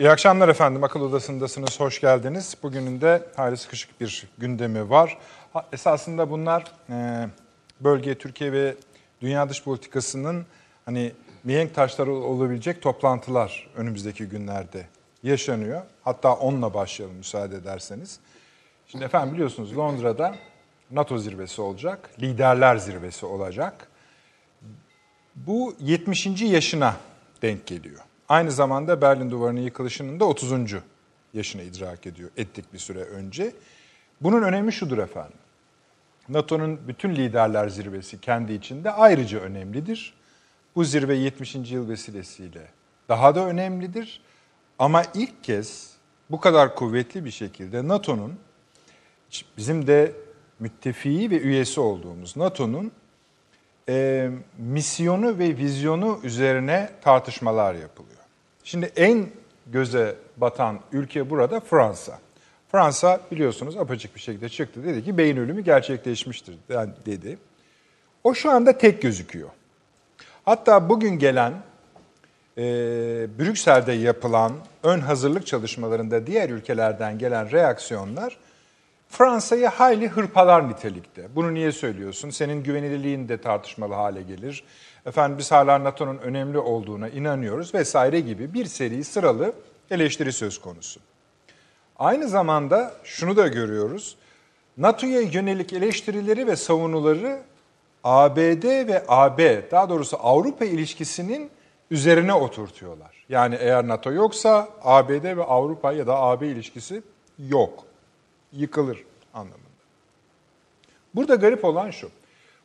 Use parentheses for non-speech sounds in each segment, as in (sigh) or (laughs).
İyi akşamlar efendim. Akıl Odası'ndasınız. Hoş geldiniz. Bugünün de hayli sıkışık bir gündemi var. Esasında bunlar e, bölge, Türkiye ve dünya dış politikasının hani mihenk taşları olabilecek toplantılar önümüzdeki günlerde yaşanıyor. Hatta onunla başlayalım müsaade ederseniz. Şimdi efendim biliyorsunuz Londra'da NATO zirvesi olacak, liderler zirvesi olacak. Bu 70. yaşına denk geliyor. Aynı zamanda Berlin Duvarı'nın yıkılışının da 30. yaşına idrak ediyor, ettik bir süre önce. Bunun önemi şudur efendim. NATO'nun bütün liderler zirvesi kendi içinde ayrıca önemlidir. Bu zirve 70. yıl vesilesiyle daha da önemlidir. Ama ilk kez bu kadar kuvvetli bir şekilde NATO'nun bizim de müttefiği ve üyesi olduğumuz NATO'nun e, misyonu ve vizyonu üzerine tartışmalar yapılıyor. Şimdi en göze batan ülke burada Fransa. Fransa biliyorsunuz apaçık bir şekilde çıktı. Dedi ki beyin ölümü gerçekleşmiştir dedi. O şu anda tek gözüküyor. Hatta bugün gelen e, Brüksel'de yapılan ön hazırlık çalışmalarında diğer ülkelerden gelen reaksiyonlar Fransa'yı hayli hırpalar nitelikte. Bunu niye söylüyorsun? Senin güvenilirliğin de tartışmalı hale gelir. Efendim biz hala NATO'nun önemli olduğuna inanıyoruz vesaire gibi bir seri sıralı eleştiri söz konusu. Aynı zamanda şunu da görüyoruz. NATO'ya yönelik eleştirileri ve savunuları ABD ve AB, daha doğrusu Avrupa ilişkisinin üzerine oturtuyorlar. Yani eğer NATO yoksa ABD ve Avrupa ya da AB ilişkisi yok yıkılır anlamında. Burada garip olan şu.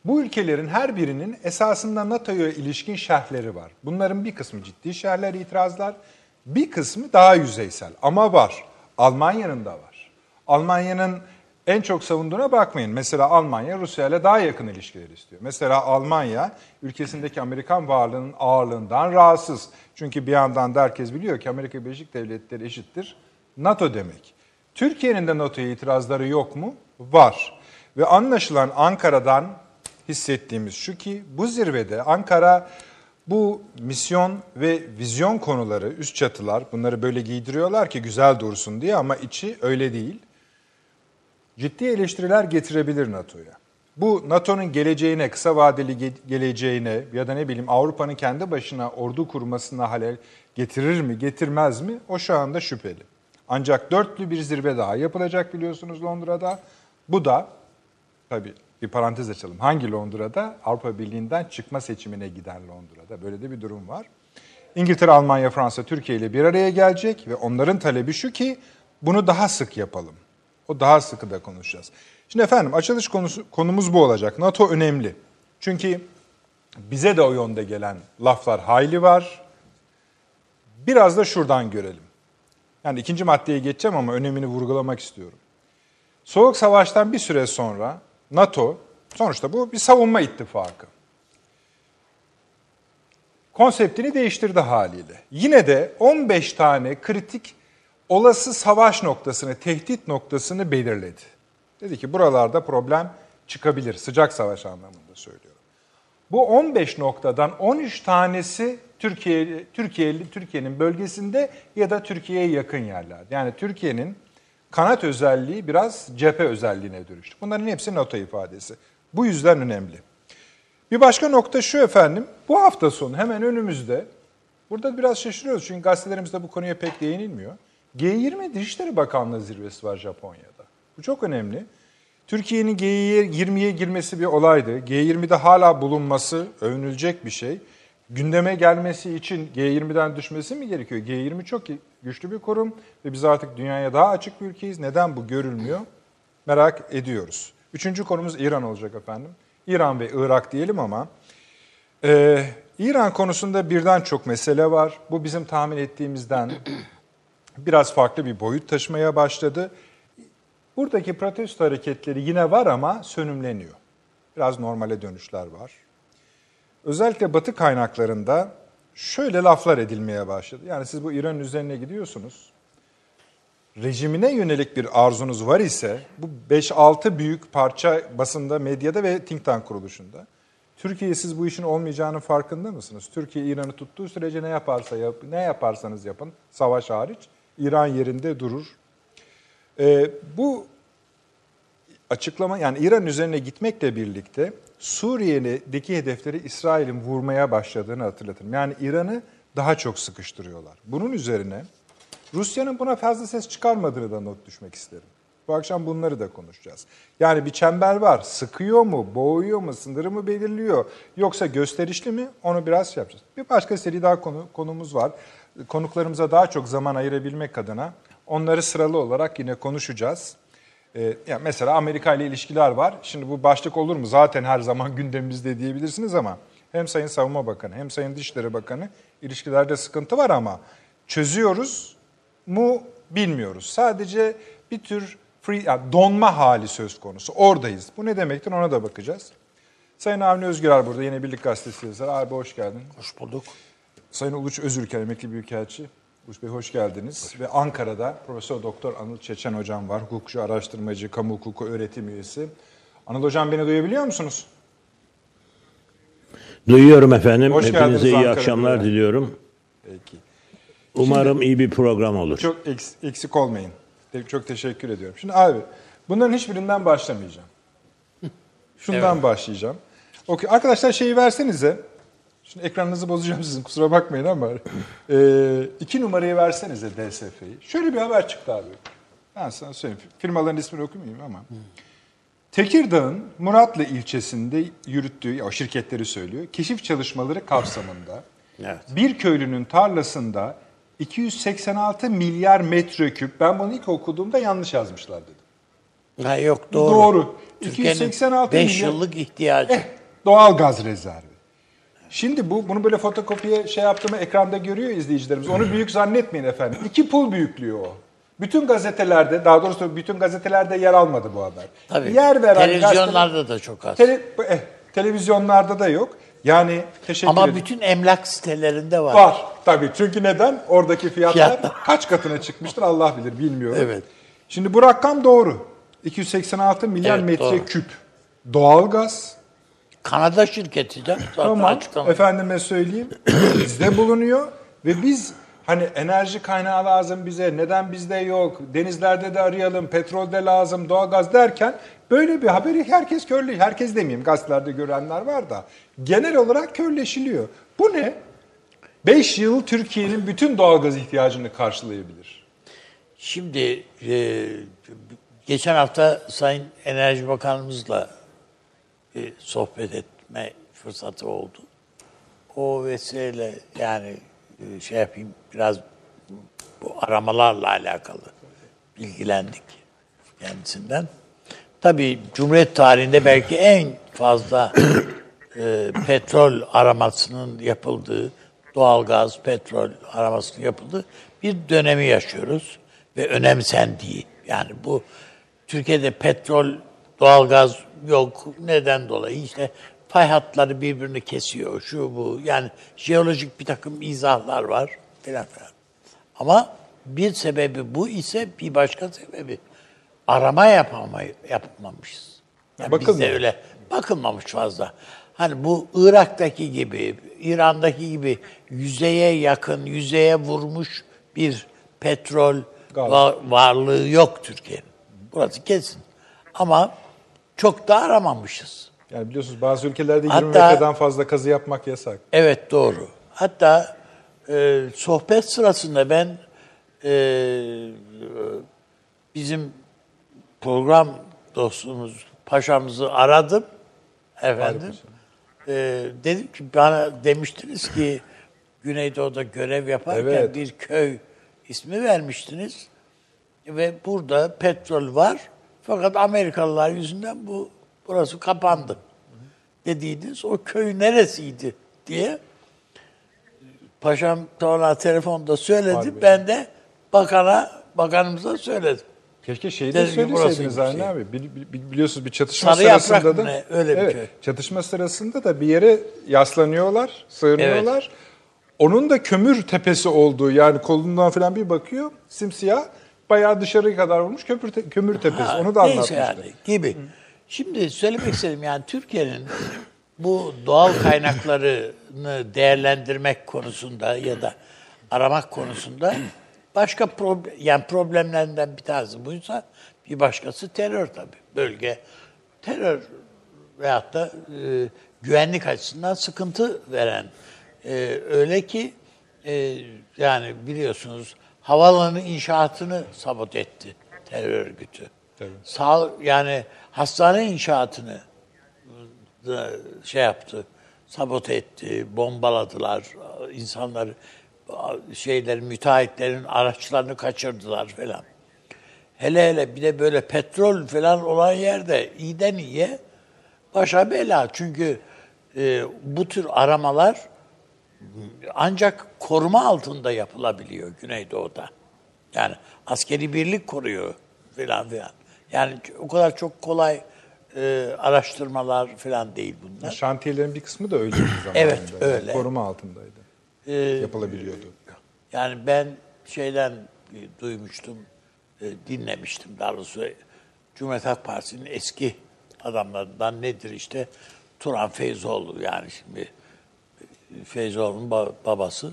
Bu ülkelerin her birinin esasında NATO'ya ilişkin şerhleri var. Bunların bir kısmı ciddi şerhler, itirazlar, bir kısmı daha yüzeysel ama var. Almanya'nın da var. Almanya'nın en çok savunduğuna bakmayın. Mesela Almanya Rusya ile daha yakın ilişkiler istiyor. Mesela Almanya ülkesindeki Amerikan varlığının ağırlığından rahatsız. Çünkü bir yandan da herkes biliyor ki Amerika Birleşik Devletleri eşittir NATO demek. Türkiye'nin de NATO'ya itirazları yok mu? Var. Ve anlaşılan Ankara'dan hissettiğimiz şu ki bu zirvede Ankara bu misyon ve vizyon konuları, üst çatılar bunları böyle giydiriyorlar ki güzel dursun diye ama içi öyle değil. Ciddi eleştiriler getirebilir NATO'ya. Bu NATO'nun geleceğine, kısa vadeli geleceğine ya da ne bileyim Avrupa'nın kendi başına ordu kurmasına hale getirir mi, getirmez mi? O şu anda şüpheli. Ancak dörtlü bir zirve daha yapılacak biliyorsunuz Londra'da. Bu da tabii bir parantez açalım. Hangi Londra'da? Avrupa Birliği'nden çıkma seçimine giden Londra'da. Böyle de bir durum var. İngiltere, Almanya, Fransa, Türkiye ile bir araya gelecek ve onların talebi şu ki bunu daha sık yapalım. O daha sıkı da konuşacağız. Şimdi efendim açılış konusu, konumuz bu olacak. NATO önemli. Çünkü bize de o yönde gelen laflar hayli var. Biraz da şuradan görelim. Yani ikinci maddeye geçeceğim ama önemini vurgulamak istiyorum. Soğuk Savaş'tan bir süre sonra NATO, sonuçta bu bir savunma ittifakı. Konseptini değiştirdi haliyle. Yine de 15 tane kritik olası savaş noktasını, tehdit noktasını belirledi. Dedi ki buralarda problem çıkabilir, sıcak savaş anlamında söylüyorum. Bu 15 noktadan 13 tanesi Türkiye Türkiye Türkiye'nin bölgesinde ya da Türkiye'ye yakın yerler. Yani Türkiye'nin kanat özelliği biraz cephe özelliğine dönüştü. Bunların hepsi NATO ifadesi. Bu yüzden önemli. Bir başka nokta şu efendim. Bu hafta sonu hemen önümüzde burada biraz şaşırıyoruz çünkü gazetelerimizde bu konuya pek değinilmiyor. G20 Dışişleri Bakanlığı zirvesi var Japonya'da. Bu çok önemli. Türkiye'nin G20'ye girmesi bir olaydı. G20'de hala bulunması övünülecek bir şey gündeme gelmesi için G20'den düşmesi mi gerekiyor? G20 çok güçlü bir kurum ve biz artık dünyaya daha açık bir ülkeyiz. Neden bu görülmüyor? Merak ediyoruz. Üçüncü konumuz İran olacak efendim. İran ve Irak diyelim ama e, İran konusunda birden çok mesele var. Bu bizim tahmin ettiğimizden (clears throat) biraz farklı bir boyut taşımaya başladı. Buradaki protesto hareketleri yine var ama sönümleniyor. Biraz normale dönüşler var özellikle Batı kaynaklarında şöyle laflar edilmeye başladı. Yani siz bu İran üzerine gidiyorsunuz. Rejimine yönelik bir arzunuz var ise bu 5-6 büyük parça basında, medyada ve think tank kuruluşunda Türkiye siz bu işin olmayacağının farkında mısınız? Türkiye İran'ı tuttuğu sürece ne yaparsa yap, ne yaparsanız yapın, savaş hariç İran yerinde durur. Ee, bu açıklama yani İran üzerine gitmekle birlikte Suriye'deki hedefleri İsrail'in vurmaya başladığını hatırlatırım. Yani İran'ı daha çok sıkıştırıyorlar. Bunun üzerine Rusya'nın buna fazla ses çıkarmadığını da not düşmek isterim. Bu akşam bunları da konuşacağız. Yani bir çember var. Sıkıyor mu, boğuyor mu, sınırı mı belirliyor yoksa gösterişli mi? Onu biraz şey yapacağız. Bir başka seri daha konu, konumuz var. Konuklarımıza daha çok zaman ayırabilmek adına onları sıralı olarak yine konuşacağız. Yani mesela Amerika ile ilişkiler var. Şimdi bu başlık olur mu? Zaten her zaman (laughs) gündemimizde diyebilirsiniz ama hem Sayın Savunma Bakanı hem Sayın Dışişleri Bakanı ilişkilerde sıkıntı var ama çözüyoruz mu bilmiyoruz. Sadece bir tür free, yani donma hali söz konusu. Oradayız. Bu ne demektir ona da bakacağız. Sayın Avni Özgürer burada yine Birlik Gazetesi yazarı. Abi hoş geldin. Hoş bulduk. Sayın Uluç Özürkel, emekli büyükelçi. Uluç Bey hoş geldiniz. Hoş Ve Ankara'da Profesör Doktor Anıl Çeçen hocam var. Hukukçu, araştırmacı, kamu hukuku öğretim üyesi. Anıl hocam beni duyabiliyor musunuz? Duyuyorum efendim. Hoş Hepinize geldiniz iyi Ankara'ya. akşamlar diliyorum. Peki. Umarım iyi bir program olur. Çok eks- eksik olmayın. Çok teşekkür ediyorum. Şimdi abi bunların hiçbirinden başlamayacağım. (laughs) Şundan başlayacağım. Okey. Arkadaşlar şeyi versenize. Şimdi ekranınızı bozacağım sizin kusura bakmayın ama. E, iki numarayı versenize DSF'yi. Şöyle bir haber çıktı abi. Ben sana söyleyeyim. Firmaların ismini okumayayım ama. Tekirdağ'ın Muratlı ilçesinde yürüttüğü, o şirketleri söylüyor, keşif çalışmaları kapsamında Evet. bir köylünün tarlasında 286 milyar metreküp, ben bunu ilk okuduğumda yanlış yazmışlar dedim. Ha yok doğru. Doğru. Türkiye'nin 286 5 milyon- yıllık ihtiyacı. Eh, doğal gaz rezervi. Şimdi bu bunu böyle fotokopiye şey yaptığımı ekranda görüyor izleyicilerimiz. Onu büyük zannetmeyin efendim. İki pul büyüklüğü o. Bütün gazetelerde, daha doğrusu bütün gazetelerde yer almadı bu haber. Tabii. Yer veren Televizyonlarda da çok az. gazeteler- Tele- eh, televizyonlarda da yok. Yani teşekkür Ama ederim. bütün emlak sitelerinde var. Var tabii. Çünkü neden? Oradaki fiyatlar Fiyatlar. kaç katına çıkmıştır Allah bilir bilmiyorum. Evet. Şimdi bu rakam doğru. 286 milyar Evet, metre doğru. küp doğalgaz. Kanada şirketi de zaten Tamam. açıklamış. Efendime söyleyeyim. (clears throat) Bizde bulunuyor ve biz hani enerji kaynağı lazım bize. Neden bizde yok? Denizlerde de arayalım. Petrolde lazım. Doğalgaz derken böyle bir haberi herkes körle herkes demeyeyim. Gazetelerde görenler var da genel olarak körleşiliyor. Bu ne? 5 yıl Türkiye'nin bütün doğalgaz ihtiyacını karşılayabilir. Şimdi e, geçen hafta Sayın Enerji Bakanımızla e, sohbet etme fırsatı oldu. O vesileyle yani e, şey yapayım biraz bu aramalarla alakalı bilgilendik kendisinden. Tabii Cumhuriyet tarihinde belki en fazla e, petrol aramasının yapıldığı, doğalgaz, petrol aramasının yapıldığı bir dönemi yaşıyoruz ve önemsendiği. Yani bu Türkiye'de petrol, doğalgaz yok. Neden dolayı? İşte fay hatları birbirini kesiyor, şu bu. Yani jeolojik bir takım izahlar var filan filan. Ama bir sebebi bu ise bir başka sebebi arama yapamayı yapmamışız. Yani bizde Bakılmamış. öyle bakılmamış fazla. Hani bu Irak'taki gibi, İran'daki gibi yüzeye yakın, yüzeye vurmuş bir petrol Gaz. va- varlığı yok Türkiye'nin. Burası kesin. Ama çok da aramamışız. Yani biliyorsunuz bazı ülkelerde 20 Hatta- metreden fazla kazı yapmak yasak. Evet doğru. Hatta e, sohbet sırasında ben e, bizim program dostumuz paşamızı aradım efendim. E, dedim ki bana demiştiniz ki Güneydoğu'da görev yaparken Evet. bir köy ismi vermiştiniz ve burada petrol var fakat Amerikalılar yüzünden bu burası kapandı dediğiniz o köy neresiydi diye paşam sonra telefonda söyledi. Harbi. Ben de bakana bakanımıza söyledim. Keşke şeyi de söyleseydiniz Avni şey. abi. Bil- bil- Biliyorsunuz bir çatışma Sarı sırasında da ne? Öyle bir evet, köy. çatışma sırasında da bir yere yaslanıyorlar, sığınıyorlar. Onun da kömür tepesi olduğu yani kolundan falan bir bakıyor simsiyah bayağı dışarıya kadar vurmuş kömür, te- kömür tepesi. Ha, Onu da anlatmıştı. yani gibi. Şimdi söylemek istedim yani Türkiye'nin bu doğal kaynaklarını değerlendirmek konusunda ya da aramak konusunda başka problem yani problemlerinden bir tanesi buysa bir başkası terör tabii. Bölge terör veyahut da e, güvenlik açısından sıkıntı veren e, öyle ki e, yani biliyorsunuz havaalanı inşaatını sabot etti terör örgütü. Tabii. Sağ yani hastane inşaatını da şey yaptı, sabote etti, bombaladılar, insanları şeyler müteahhitlerin araçlarını kaçırdılar falan. Hele hele bir de böyle petrol falan olan yerde iyiden iyiye başa bela. Çünkü e, bu tür aramalar ancak koruma altında yapılabiliyor Güneydoğu'da. Yani askeri birlik koruyor filan filan. Yani o kadar çok kolay e, araştırmalar filan değil bunlar. Şantiyelerin bir kısmı da öyle bir (clears throat) zamanında. Evet, öyle. Koruma altındaydı. E, Yapılabiliyordu. Yani ben şeyden e, duymuştum, e, dinlemiştim daha doğrusu Cumhuriyet Halk Partisi'nin eski adamlarından nedir işte Turan Feyzoğlu yani şimdi Feyzoğlu'nun ba- babası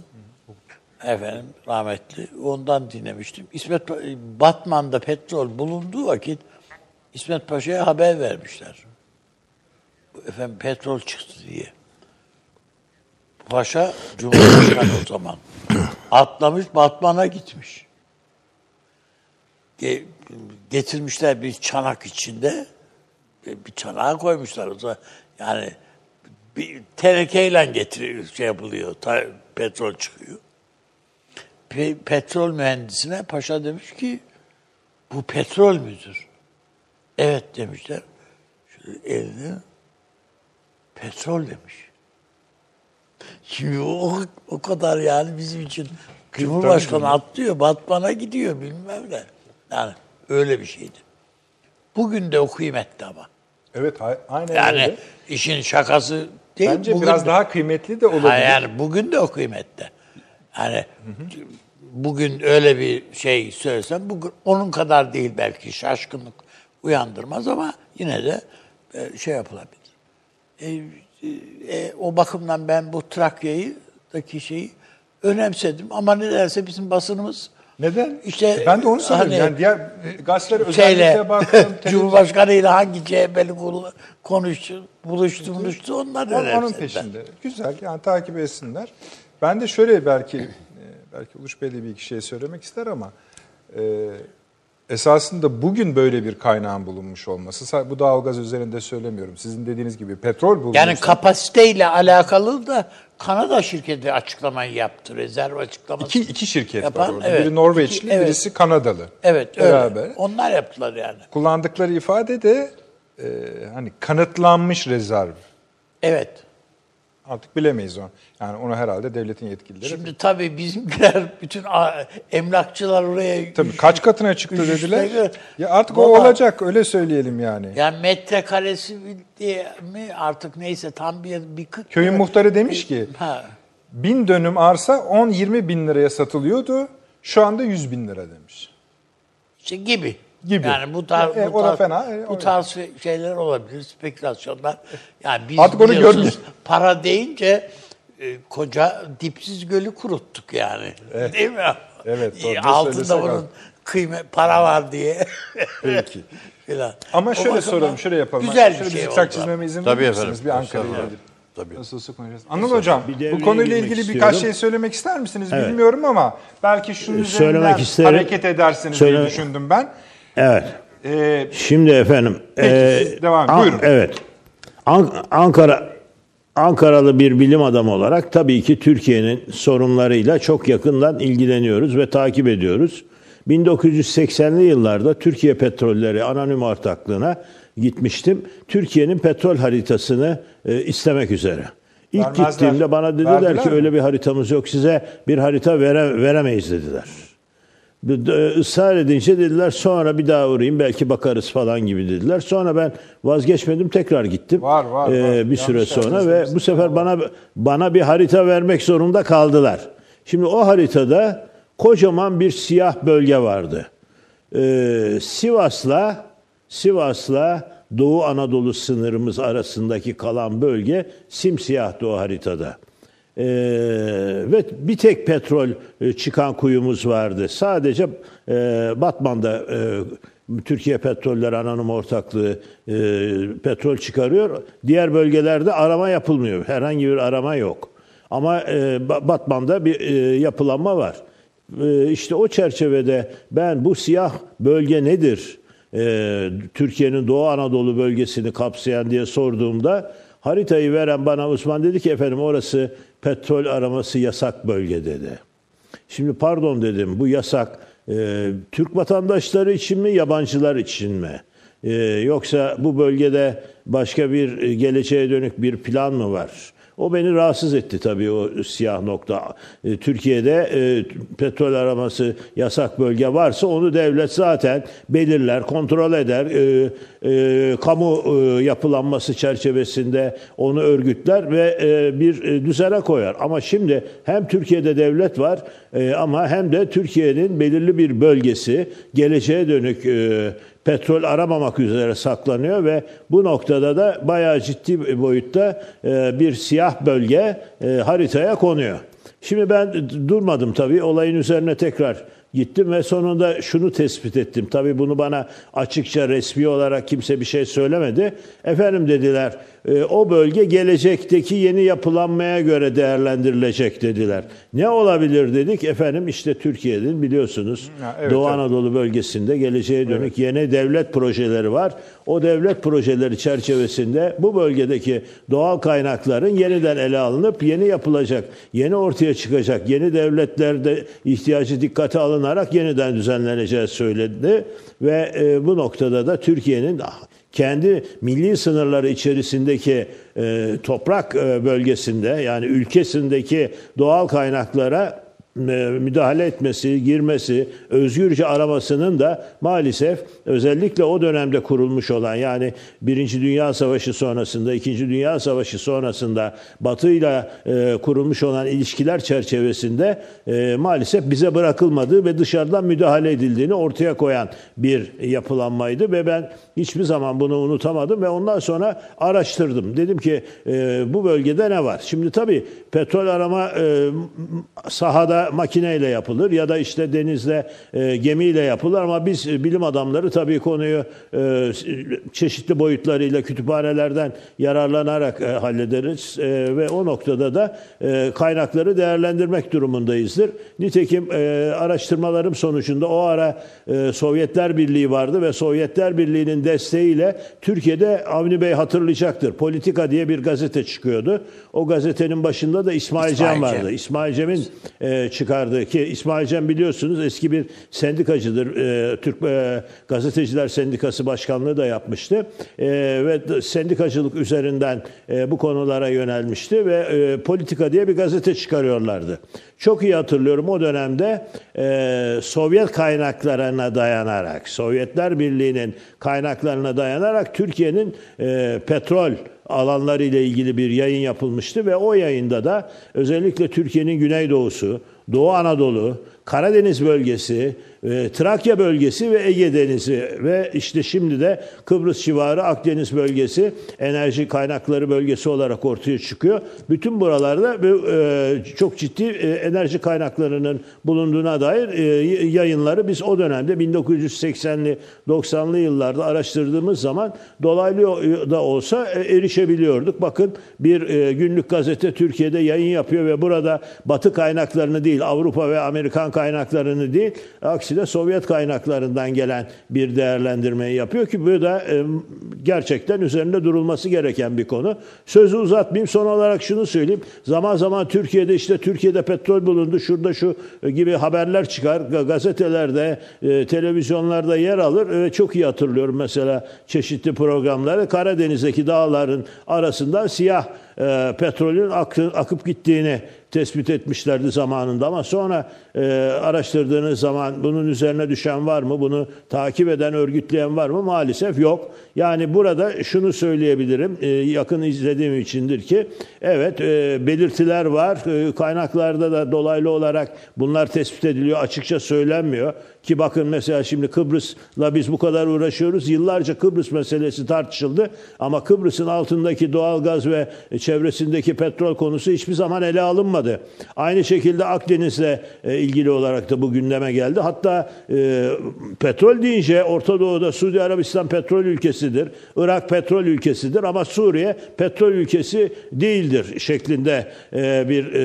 efendim rahmetli ondan dinlemiştim. İsmet Batman'da petrol bulunduğu vakit İsmet Paşa'ya haber vermişler. Efendim petrol çıktı diye. Paşa Cumhurbaşkanı o zaman. Atlamış Batman'a gitmiş. Ge- getirmişler bir çanak içinde. Bir çanağa koymuşlar o zaman. Yani bir tenekeyle getiriyor, şey yapılıyor. ta- petrol çıkıyor. Pe- petrol mühendisine paşa demiş ki bu petrol müdür? Evet demişler. Şöyle elini petrol demiş. Şimdi o, o kadar yani bizim için Cumhurbaşkanı atlıyor, Batman'a gidiyor bilmem ne. Yani öyle bir şeydi. Bugün de o kıymetli ama. Evet aynen Yani öyle. işin şakası değil. Bence bugün biraz de- daha kıymetli de olabilir. Ha, yani bugün de o kıymetli. Yani bugün öyle bir şey söylesem bugün onun kadar değil belki şaşkınlık uyandırmaz ama yine de e, şey yapılabilir. E, e, o bakımdan ben bu Trakya'yı daki şeyi önemsedim ama ne derse bizim basınımız Neden? İşte ben de onu söylüyorum. hani- yani diğer e, gazeteler şeyle özellikle baktım. (laughs) Cumhurbaşkanı ile hangi CHP'li konuştu, buluştu, buluştu onlar Onun, onun peşinde. Güzel yani takip etsinler. Ben de şöyle belki e, belki Uluç Bey de bir iki şey söylemek ister ama e, esasında bugün böyle bir kaynağın bulunmuş olması bu doğalgaz üzerinde söylemiyorum. Sizin dediğiniz gibi petrol bulunmuş. Yani kapasiteyle alakalı da Kanada şirketi açıklamayı yaptı. Rezerv açıklaması. iki, iki şirket Yapan, var orada. evet. Biri Norveçli, İki- evet. birisi Kanadalı. Evet öyle. Beraber. Onlar yaptılar yani. Kullandıkları ifade de e, hani kanıtlanmış rezerv. Evet. Artık bilemeyiz onu. Yani onu herhalde devletin yetkilileri. Şimdi tabii bizimkiler (laughs) bütün emlakçılar oraya Tabii kaç katına çıktı üç- dediler. üç- Ya artık o olacak öyle söyleyelim yani. yani metrekaresi diye mi artık neyse tam bir bir Köyün muhtarı demiş ki ha, bin dönüm arsa 10-20 bin liraya satılıyordu. Şu anda 100 bin lira demiş. işte gibi. Gibi. Yani bu tarz, E, e, bu tarz, fena, e, bu o- tarz şey- şeyler olabilir, spekülasyonlar. Yani biz Artık onu görmüyoruz. para deyince e, koca dipsiz gölü kuruttuk yani. Değil mi? Evet, doğru. E, Altında bunun kıymet para var diye. Peki. (laughs) Filan. Ama O şöyle soralım, şöyle yapalım. Güzel şöyle bir şey oldu. çizmeme izin Tabii verir misiniz? Bir Ankara'yla Tabii. ilgili. Tabii. Nasıl konuşacağız. Anıl Hocam, bu konuyla ilgili istiyorum. birkaç şey söylemek ister misiniz Evet. bilmiyorum ama belki şunun Söylemek üzerinden isterim. hareket edersiniz Söyle- diye düşündüm ben. Evet. Ee, Şimdi efendim. Peki, siz devam. An- Buyurun. Evet. An- Ankara Ankaralı bir bilim adamı olarak tabii ki Türkiye'nin sorunlarıyla çok yakından ilgileniyoruz ve takip ediyoruz. 1980'li yıllarda Türkiye Petrolleri Anonim Ortaklığı'na gitmiştim. Türkiye'nin petrol haritasını e, istemek üzere. İlk Vermezler. gittiğimde bana dediler Verdiler ki mi? öyle bir haritamız yok size bir harita vere, veremeyiz dediler. Israr edince dediler sonra bir daha uğrayayım belki bakarız falan gibi dediler. Sonra ben vazgeçmedim tekrar gittim. Var, var, Ee, var. Bir süre Yanlış sonra yerden ve bu sefer bana bana bir harita vermek zorunda kaldılar. Şimdi o haritada kocaman bir siyah bölge vardı. Ee, Sivas'la Sivas'la Doğu Anadolu sınırımız arasındaki kalan bölge simsiyahtı o haritada. Ee, ve bir tek petrol e, çıkan kuyumuz vardı. Sadece e, Batman'da e, Türkiye Petroller Anonim Ortaklığı petrol çıkarıyor. Diğer bölgelerde arama yapılmıyor. Herhangi bir arama yok. Ama Batman'da bir yapılanma var. E, işte o çerçevede ben bu siyah bölge nedir? Türkiye'nin Doğu Anadolu bölgesini kapsayan diye sorduğumda haritayı veren bana Osman dedi ki efendim orası petrol araması yasak bölge dedi. Şimdi pardon dedim bu yasak e, Türk vatandaşları için mi yabancılar için mi? E, yoksa bu bölgede başka bir e, geleceğe dönük bir plan mı var? O beni rahatsız etti tabii o siyah nokta. E, Türkiye'de e, petrol araması yasak bölge varsa onu devlet zaten belirler, kontrol eder. E, kamu yapılanması çerçevesinde onu örgütler ve bir düzene koyar. Ama şimdi hem Türkiye'de devlet var ama hem de Türkiye'nin belirli bir bölgesi geleceğe dönük petrol aramamak üzere saklanıyor ve bu noktada da bayağı ciddi boyutta e, bir siyah bölge e, haritaya konuyor. Şimdi ben durmadım tabii olayın üzerine tekrar gittim ve sonunda şunu tespit ettim. Tabii bunu bana açıkça resmi olarak kimse bir şey söylemedi. Efendim dediler o bölge gelecekteki yeni yapılanmaya göre değerlendirilecek dediler. Ne olabilir dedik? Efendim işte Türkiye'nin biliyorsunuz Ha, evet, Doğu evet. Anadolu bölgesinde geleceğe dönük yeni devlet projeleri var. O devlet projeleri çerçevesinde bu bölgedeki doğal kaynakların yeniden ele alınıp yeni yapılacak, yeni ortaya çıkacak, yeni devletlerde ihtiyacı dikkate alınarak yeniden düzenleneceği söyledi ve e, bu noktada da Türkiye'nin kendi milli sınırları içerisindeki e, toprak e, bölgesinde yani ülkesindeki doğal kaynaklara müdahale etmesi, girmesi, özgürce aramasının da maalesef özellikle o dönemde kurulmuş olan yani Birinci Dünya Savaşı sonrasında, İkinci Dünya Savaşı sonrasında Batı ile e, kurulmuş olan ilişkiler çerçevesinde e, maalesef bize bırakılmadığı ve dışarıdan müdahale edildiğini ortaya koyan bir yapılanmaydı ve ben hiçbir zaman bunu unutamadım ve ondan sonra araştırdım. Dedim ki e, bu bölgede ne var? Şimdi tabii petrol arama e, sahada makineyle yapılır ya da işte denizde e, gemiyle yapılır ama biz e, bilim adamları tabii konuyu e, çeşitli boyutlarıyla kütüphanelerden yararlanarak e, hallederiz e, ve o noktada da e, kaynakları değerlendirmek durumundayızdır. Nitekim e, araştırmalarım sonucunda o ara e, Sovyetler Birliği vardı ve Sovyetler Birliği'nin desteğiyle Türkiye'de Avni Bey hatırlayacaktır. Politika diye bir gazete çıkıyordu. O gazetenin başında da İsmail, İsmail Cem Cem. vardı. İsmail Cem'in e, çıkardığı ki İsmail Cem biliyorsunuz eski bir sendikacıdır. E, Türk e, Gazeteciler Sendikası Başkanlığı da yapmıştı. E, ve sendikacılık üzerinden e, bu konulara yönelmişti ve e, Politika diye bir gazete çıkarıyorlardı. Çok iyi hatırlıyorum o dönemde Sovyet kaynaklarına dayanarak, Sovyetler Birliği'nin kaynaklarına dayanarak Türkiye'nin petrol alanları ile ilgili bir yayın yapılmıştı ve o yayında da özellikle Türkiye'nin güneydoğusu, Doğu Anadolu, Karadeniz bölgesi, e, Trakya bölgesi ve Ege Denizi ve işte şimdi de Kıbrıs civarı Akdeniz bölgesi enerji kaynakları bölgesi olarak ortaya çıkıyor. Bütün buralarda bu, e, çok ciddi e, enerji kaynaklarının bulunduğuna dair e, yayınları biz o dönemde 1980'li 90'lı yıllarda araştırdığımız zaman dolaylı da olsa erişebiliyorduk. Bakın bir günlük gazete Türkiye'de yayın yapıyor ve burada Batı kaynaklarını değil Avrupa ve Amerikan kaynaklarını değil aksine Sovyet kaynaklarından gelen bir değerlendirmeyi yapıyor ki bu da e, gerçekten üzerinde durulması gereken bir konu. Sözü uzatmayayım son olarak şunu söyleyeyim. Zaman zaman Türkiye'de işte Türkiye'de petrol bulundu şurada şu gibi haberler çıkar. Ga- Gazetelerde, e, televizyonlarda yer alır. çok iyi hatırlıyorum mesela çeşitli programları Karadeniz'deki dağların arasından siyah e, petrolün akı- akıp gittiğini tespit etmişlerdi zamanında ama sonra e, araştırdığınız zaman bunun üzerine düşen var mı? Bunu takip eden, örgütleyen var mı? Maalesef yok. Yani burada şunu söyleyebilirim. e, yakın izlediğim içindir ki evet e, belirtiler var. E, kaynaklarda da dolaylı olarak bunlar tespit ediliyor. Açıkça söylenmiyor. Ki bakın mesela şimdi Kıbrıs'la biz bu kadar uğraşıyoruz. Yıllarca Kıbrıs meselesi tartışıldı. Ama Kıbrıs'ın altındaki doğalgaz ve çevresindeki petrol konusu hiçbir zaman ele alınmadı. Aynı şekilde Akdeniz'le e, ilgili olarak da bu gündeme geldi. Hatta e, petrol deyince Orta Doğu'da Suudi Arabistan petrol ülkesidir. Irak petrol ülkesidir ama Suriye petrol ülkesi değildir şeklinde e, bir e,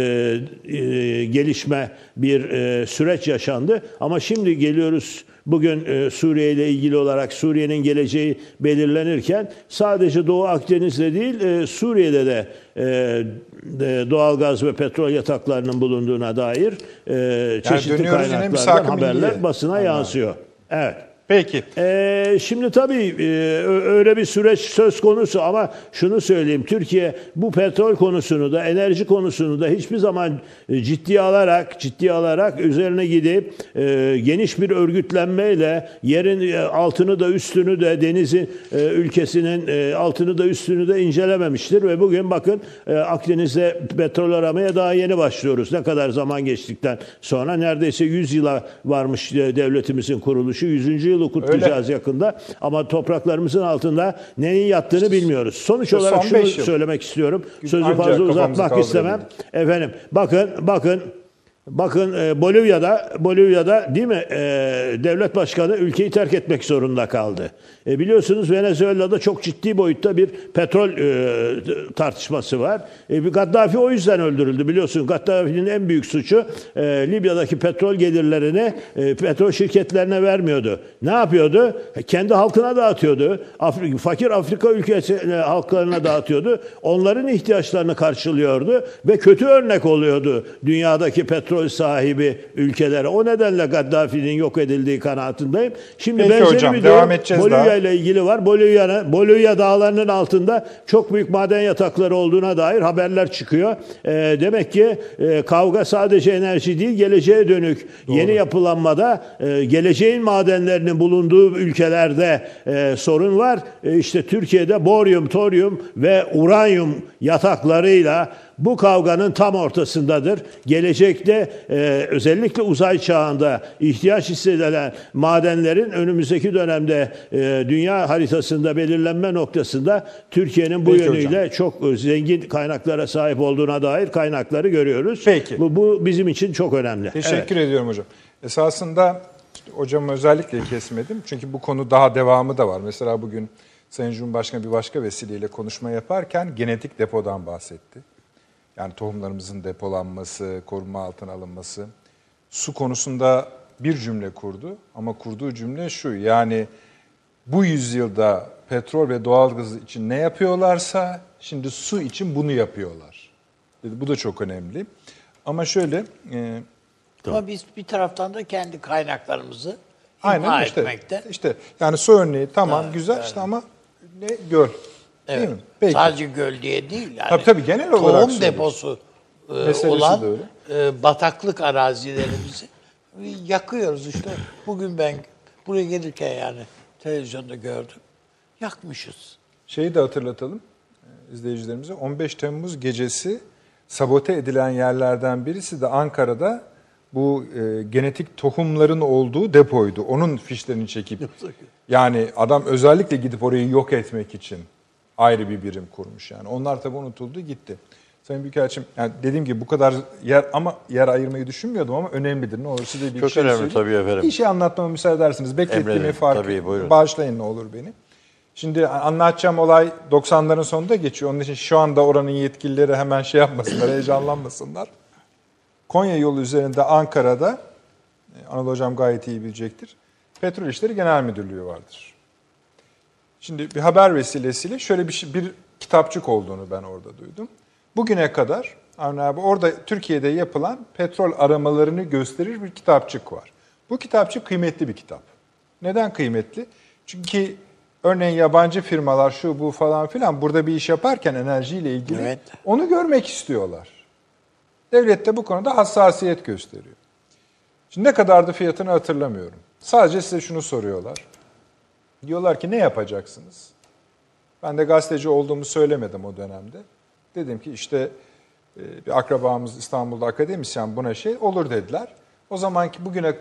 e, gelişme, bir e, süreç yaşandı. Ama şimdi geliyoruz bugün e, Suriye ile ilgili olarak Suriye'nin geleceği belirlenirken sadece Doğu Akdeniz'de değil e, Suriye'de de e, e, doğalgaz ve petrol yataklarının bulunduğuna dair e, çeşitli yine kaynaklardan haberler basına Anladım. yansıyor. Evet. Peki. Ee, şimdi tabii e, öyle bir süreç söz konusu ama şunu söyleyeyim. Türkiye bu petrol konusunu da enerji konusunu da hiçbir zaman e, ciddiye alarak ciddiye alarak üzerine gidip e, geniş bir örgütlenmeyle yerin e, altını da üstünü de denizin e, ülkesinin e, altını da üstünü de incelememiştir ve bugün bakın e, Akdeniz'de petrol aramaya daha yeni başlıyoruz. Ne kadar zaman geçtikten sonra neredeyse 100 yıla varmış e, devletimizin kuruluşu. 100. yılı kutlayacağız yakında. Ama topraklarımızın altında neyin yattığını bilmiyoruz. Sonuç Son olarak şunu yıl. söylemek istiyorum. Sözü Ancak fazla uzatmak istemem. Efendim bakın bakın Bakın e, Bolivya'da Bolivya'da değil mi e, devlet başkanı ülkeyi terk etmek zorunda kaldı. E, biliyorsunuz Venezuela'da çok ciddi boyutta bir petrol tartışması var. Gaddafi o yüzden öldürüldü biliyorsun. Gaddafi'nin en büyük suçu Libya'daki petrol gelirlerini petrol şirketlerine vermiyordu. Ne yapıyordu? Kendi halkına dağıtıyordu. Fakir Afrika ülkesi halklarına dağıtıyordu. Onların ihtiyaçlarını karşılıyordu ve kötü örnek oluyordu dünyadaki petrol sahibi ülkelere. O nedenle Gaddafi'nin yok edildiği kanaatindeyim. Şimdi Peki benzeri hocam, bir devam edeceğiz Bolivya daha. ile ilgili var. Bolivya'nın Bolivya dağlarının altında çok büyük maden yatakları olduğuna dair haberler çıkıyor. Ee, demek ki e, kavga sadece enerji değil, geleceğe dönük yeni yapılanmada e, geleceğin madenlerinin bulunduğu ülkelerde e, sorun var. E, işte Türkiye'de boryum, toryum ve uranyum yataklarıyla bu kavganın tam ortasındadır. Gelecekte e, özellikle uzay çağında ihtiyaç hissedilen madenlerin önümüzdeki dönemde e, dünya haritasında belirlenme noktasında Türkiye'nin bu Peki yönüyle çok e, zengin kaynaklara sahip olduğuna dair kaynakları görüyoruz. Peki. Bu, bu bizim için çok önemli. Teşekkür ediyorum hocam. Esasında hocamı özellikle kesmedim. Çünkü bu konu daha devamı da var. Mesela bugün Sayın Cumhurbaşkanı bir başka vesileyle konuşma yaparken genetik depodan bahsetti. Yani tohumlarımızın depolanması, koruma altına alınması. Su konusunda bir cümle kurdu ama kurduğu cümle şu. Yani bu yüzyılda petrol ve doğalgaz için ne yapıyorlarsa şimdi su için bunu yapıyorlar. Dedi, bu da çok önemli. Ama şöyle e, Ama biz bir taraftan da kendi kaynaklarımızı imha Aynen işte. etmekte. İşte yani su örneği tamam güzel işte ama ne göl. Değil Evet. mi? Peki. Sadece göl diye değil. Yani Tabii, tabii, genel olarak Tohum söylüyorum. deposu e, Meselesi olan de öyle. e, bataklık arazilerimizi (laughs) yakıyoruz işte. Bugün ben buraya gelirken yani televizyonda gördüm. Yakmışız. Şeyi de hatırlatalım e, izleyicilerimize. 15 Temmuz gecesi sabote edilen yerlerden birisi de Ankara'da bu e, genetik tohumların olduğu depoydu. Onun fişlerini çekip yani adam özellikle gidip orayı yok etmek için ayrı bir birim kurmuş yani. Onlar tabii unutuldu gitti. Sayın Büyükelçim, yani dediğim gibi bu kadar yer ama yer ayırmayı düşünmüyordum ama önemlidir. Ne olur size bir Çok şey önemli söyleyeyim. tabii efendim. Bir şey anlatmama müsaade edersiniz. Beklettiğimi fark tabii, buyurun. Bağışlayın ne olur beni. Şimdi anlatacağım olay 90'ların sonunda geçiyor. Onun için şu anda oranın yetkilileri hemen şey yapmasınlar, heyecanlanmasınlar. Konya yolu üzerinde Ankara'da, e, Anadolu Hocam gayet iyi bilecektir, Petrol İşleri Genel Müdürlüğü vardır. Şimdi bir haber vesilesiyle şöyle bir, şey- bir kitapçık olduğunu ben orada duydum. Bugüne kadar Avni abi orada Türkiye'de yapılan petrol aramalarını gösterir bir kitapçık var. Bu kitapçık kıymetli bir kitap. Neden kıymetli? Çünkü örneğin yabancı firmalar şu bu falan filan burada bir iş yaparken enerjiyle ilgili Evet. onu görmek istiyorlar. Devlet de bu konuda hassasiyet gösteriyor. Şimdi ne kadardı fiyatını hatırlamıyorum. Sadece size şunu soruyorlar. Diyorlar ki ne yapacaksınız? Ben de gazeteci olduğumu söylemedim o dönemde. Dedim ki işte e, bir akrabamız İstanbul'da akademisyen buna şey olur dediler. O zamanki bugüne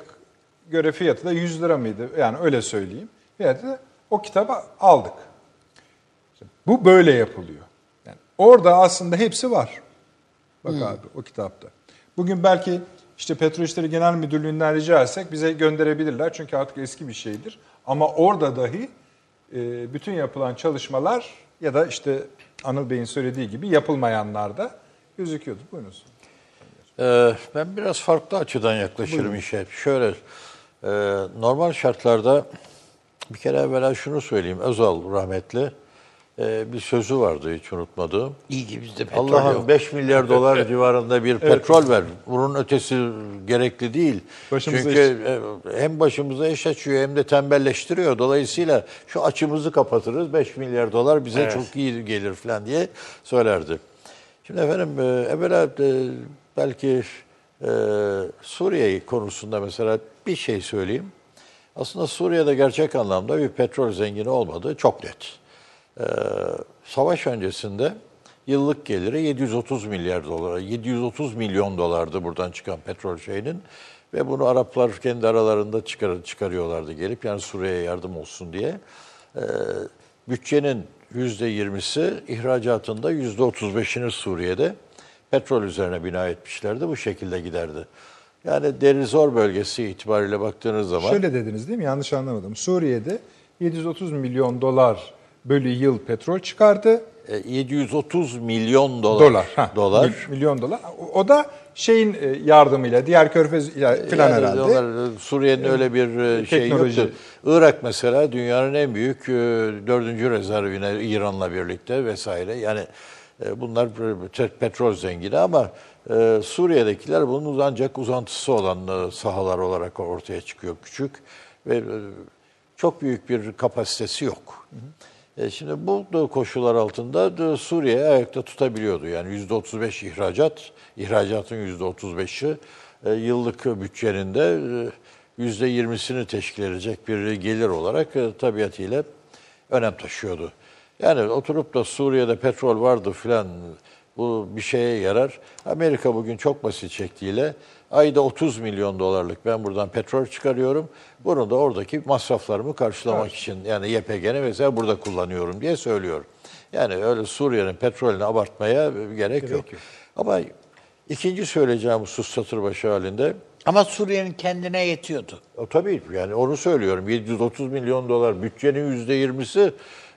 göre fiyatı da 100 lira mıydı? Yani öyle söyleyeyim. Fiyatı da o kitabı aldık. Bu böyle yapılıyor. Yani orada aslında hepsi var. Bak abi o kitapta. Bugün belki işte Petrol İşleri Genel Müdürlüğü'nden rica etsek bize gönderebilirler. Çünkü artık eski bir şeydir. Ama orada dahi e, bütün yapılan çalışmalar ya da işte Anıl Bey'in söylediği gibi yapılmayanlar da gözüküyordu. Buyurunuz. Ee, ben biraz farklı açıdan yaklaşırım işe. Şöyle, e, normal şartlarda bir kere evvela şunu söyleyeyim. Özal rahmetli e, bir sözü vardı hiç unutmadığım. İyi ki bizde petrol Allah'ım yok. 5 milyar dolar (laughs) civarında bir petrol ver. Bunun ötesi gerekli değil. Başımıza Çünkü e, hem başımıza iş açıyor hem de tembelleştiriyor. Dolayısıyla şu açımızı kapatırız 5 milyar dolar bize çok iyi gelir falan diye söylerdi. Şimdi efendim e, evvela e, belki e, Suriye konusunda mesela bir şey söyleyeyim. Aslında Suriye'de gerçek anlamda bir petrol zengini olmadığı çok net. Ee, savaş öncesinde yıllık geliri 730 milyar dolara, 730 milyon dolardı buradan çıkan petrol şeyinin ve bunu Araplar kendi aralarında çıkar, çıkarıyorlardı gelip yani Suriye'ye yardım olsun diye. Ee, bütçenin %20'si ihracatında %35'ini Suriye'de petrol üzerine bina etmişlerdi. Bu şekilde giderdi. Yani Derizor bölgesi itibariyle baktığınız zaman Şöyle dediniz değil mi? Yanlış anlamadım. Suriye'de 730 milyon dolar bölü yıl petrol çıkardı. e, 730 milyon dolar. Dolar. ha, dolar. mil- milyon dolar. O- da şeyin e, yardımıyla, diğer körfez ile filan Yani herhalde. onlar, e, Suriye'nin öyle bir e, şey teknoloji. yoktu. Irak mesela dünyanın en büyük e, dördüncü rezervine İran'la birlikte vesaire. Yani e, bunlar pe- petrol zengini ama e, Suriye'dekiler bunun ancak uzantısı olan e, sahalar olarak ortaya çıkıyor küçük ve e, çok büyük bir kapasitesi yok. E, şimdi bu koşullar altında da Suriye ayakta tutabiliyordu. Yani yüzde 35 ihracat, ihracatın yüzde 35'i e, yıllık bütçenin de e, yüzde 20'sini teşkil edecek bir gelir olarak e, tabiatıyla önem taşıyordu. Yani oturup da Suriye'de petrol vardı filan bu bir şeye yarar. Amerika bugün çok basit şekliyle ayda 30 milyon dolarlık ben buradan petrol çıkarıyorum. Bunu da oradaki masraflarımı karşılamak için yani YPG'ni mesela burada kullanıyorum diye söylüyor. Yani öyle Suriye'nin petrolünü abartmaya gerek, yok. Ama ikinci söyleyeceğim husus satır başı halinde Ama Suriye'nin kendine yetiyordu. o, tabii yani onu söylüyorum. 730 milyon dolar bütçenin yüzde yirmisi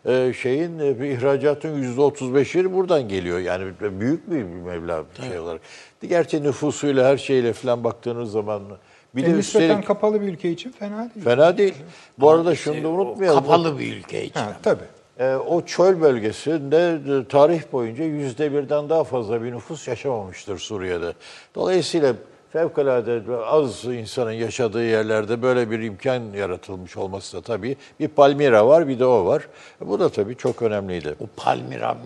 e, şeyin e, ihracatın yüzde 35'i buradan geliyor. Yani büyük bir meblağ bir şey olarak. Gerçi nüfusuyla her şeyle falan baktığınız zaman bir de E, nispeten üstelik kapalı bir ülke için fena değil. fena değil. Bu arada şunu da unutmayalım. Kapalı bir ülke için. Ha, tabii. E, o çöl bölgesinde e, tarih boyunca yüzde birden daha fazla bir nüfus yaşamamıştır Suriye'de. Dolayısıyla fevkalade az insanın yaşadığı yerlerde böyle bir imkan yaratılmış olması da tabii bir Palmira var bir de o var. Bu da tabii çok önemliydi. O Palmira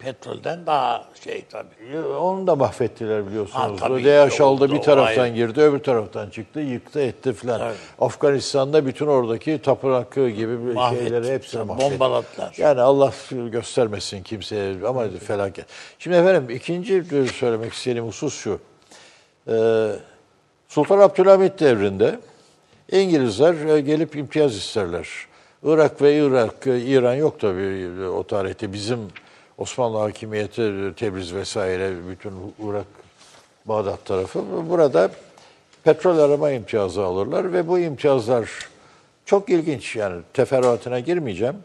petrolden daha şey tabii. E, Onu da mahvettiler biliyorsunuz. Ha, tabii. DH aldı O- bir taraftan ayrı. girdi öbür taraftan çıktı yıktı etti filan. Afganistan'da bütün oradaki tapınak gibi bir Mahvetti. şeyleri hepsini mahvetti. bombaladılar. Yani Allah göstermesin kimseye ama felaket. Şimdi efendim ikinci söylemek istediğim husus şu. Ee, Sultan Abdülhamit devrinde İngilizler e, gelip imtiyaz isterler. Irak ve Irak, e, İran yok tabii o tarihte. Bizim Osmanlı hakimiyeti, Tebriz vesaire, bütün Irak, Bağdat tarafı. Burada petrol arama imtiyazı alırlar ve bu imtiyazlar çok ilginç yani teferruatına girmeyeceğim.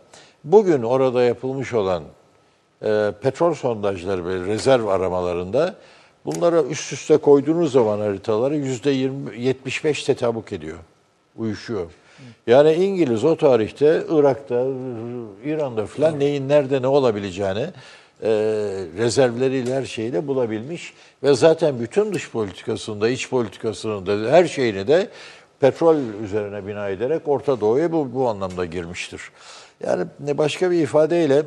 Bugün orada yapılmış olan e, petrol sondajları ve rezerv aramalarında bunlara üst üste koyduğunuz zaman haritaları yüzde 20, 75 tetabuk ediyor, uyuşuyor. Yani İngiliz o tarihte Irak'ta, İran'da falan neyin nerede ne olabileceğini e, rezervleriyle her şeyiyle bulabilmiş ve zaten bütün dış politikasında, iç politikasının da her şeyini de petrol üzerine bina ederek Orta Doğu'ya bu, bu anlamda girmiştir. Yani ne başka bir ifadeyle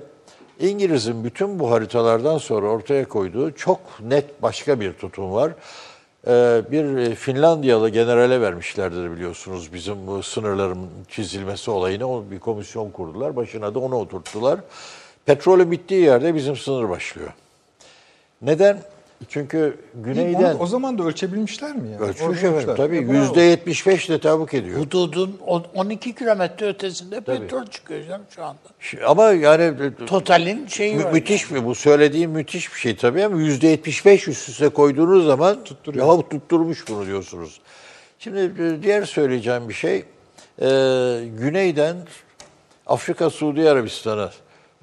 İngiliz'in bütün bu haritalardan sonra ortaya koyduğu çok net başka bir tutum var. Ee, bir Finlandiyalı generale vermişlerdir biliyorsunuz bizim bu sınırların çizilmesi olayını bir komisyon kurdular. Başına da onu oturttular. Petrolü bittiği yerde bizim sınır başlıyor. Neden? Çünkü güneyden Onu o zaman da ölçebilmişler mi yani? ölçmüş Ölçmüşler. efendim. Tabii yüzde 75 de tabuk ediyor. Hududun on- 12 kilometre ötesinde petrol çıkıyor canım şu anda. Şi- Ama yani Total'in şeyi Mü- var. müthiş mi? Bu söylediğim müthiş bir şey tabii ama yüzde 75 üst üste koyduğunuz zaman Tutturuyor. ya tutturmuş bunu diyorsunuz. Şimdi e, diğer söyleyeceğim bir şey, e, güneyden Afrika, Suudi Arabistan'a,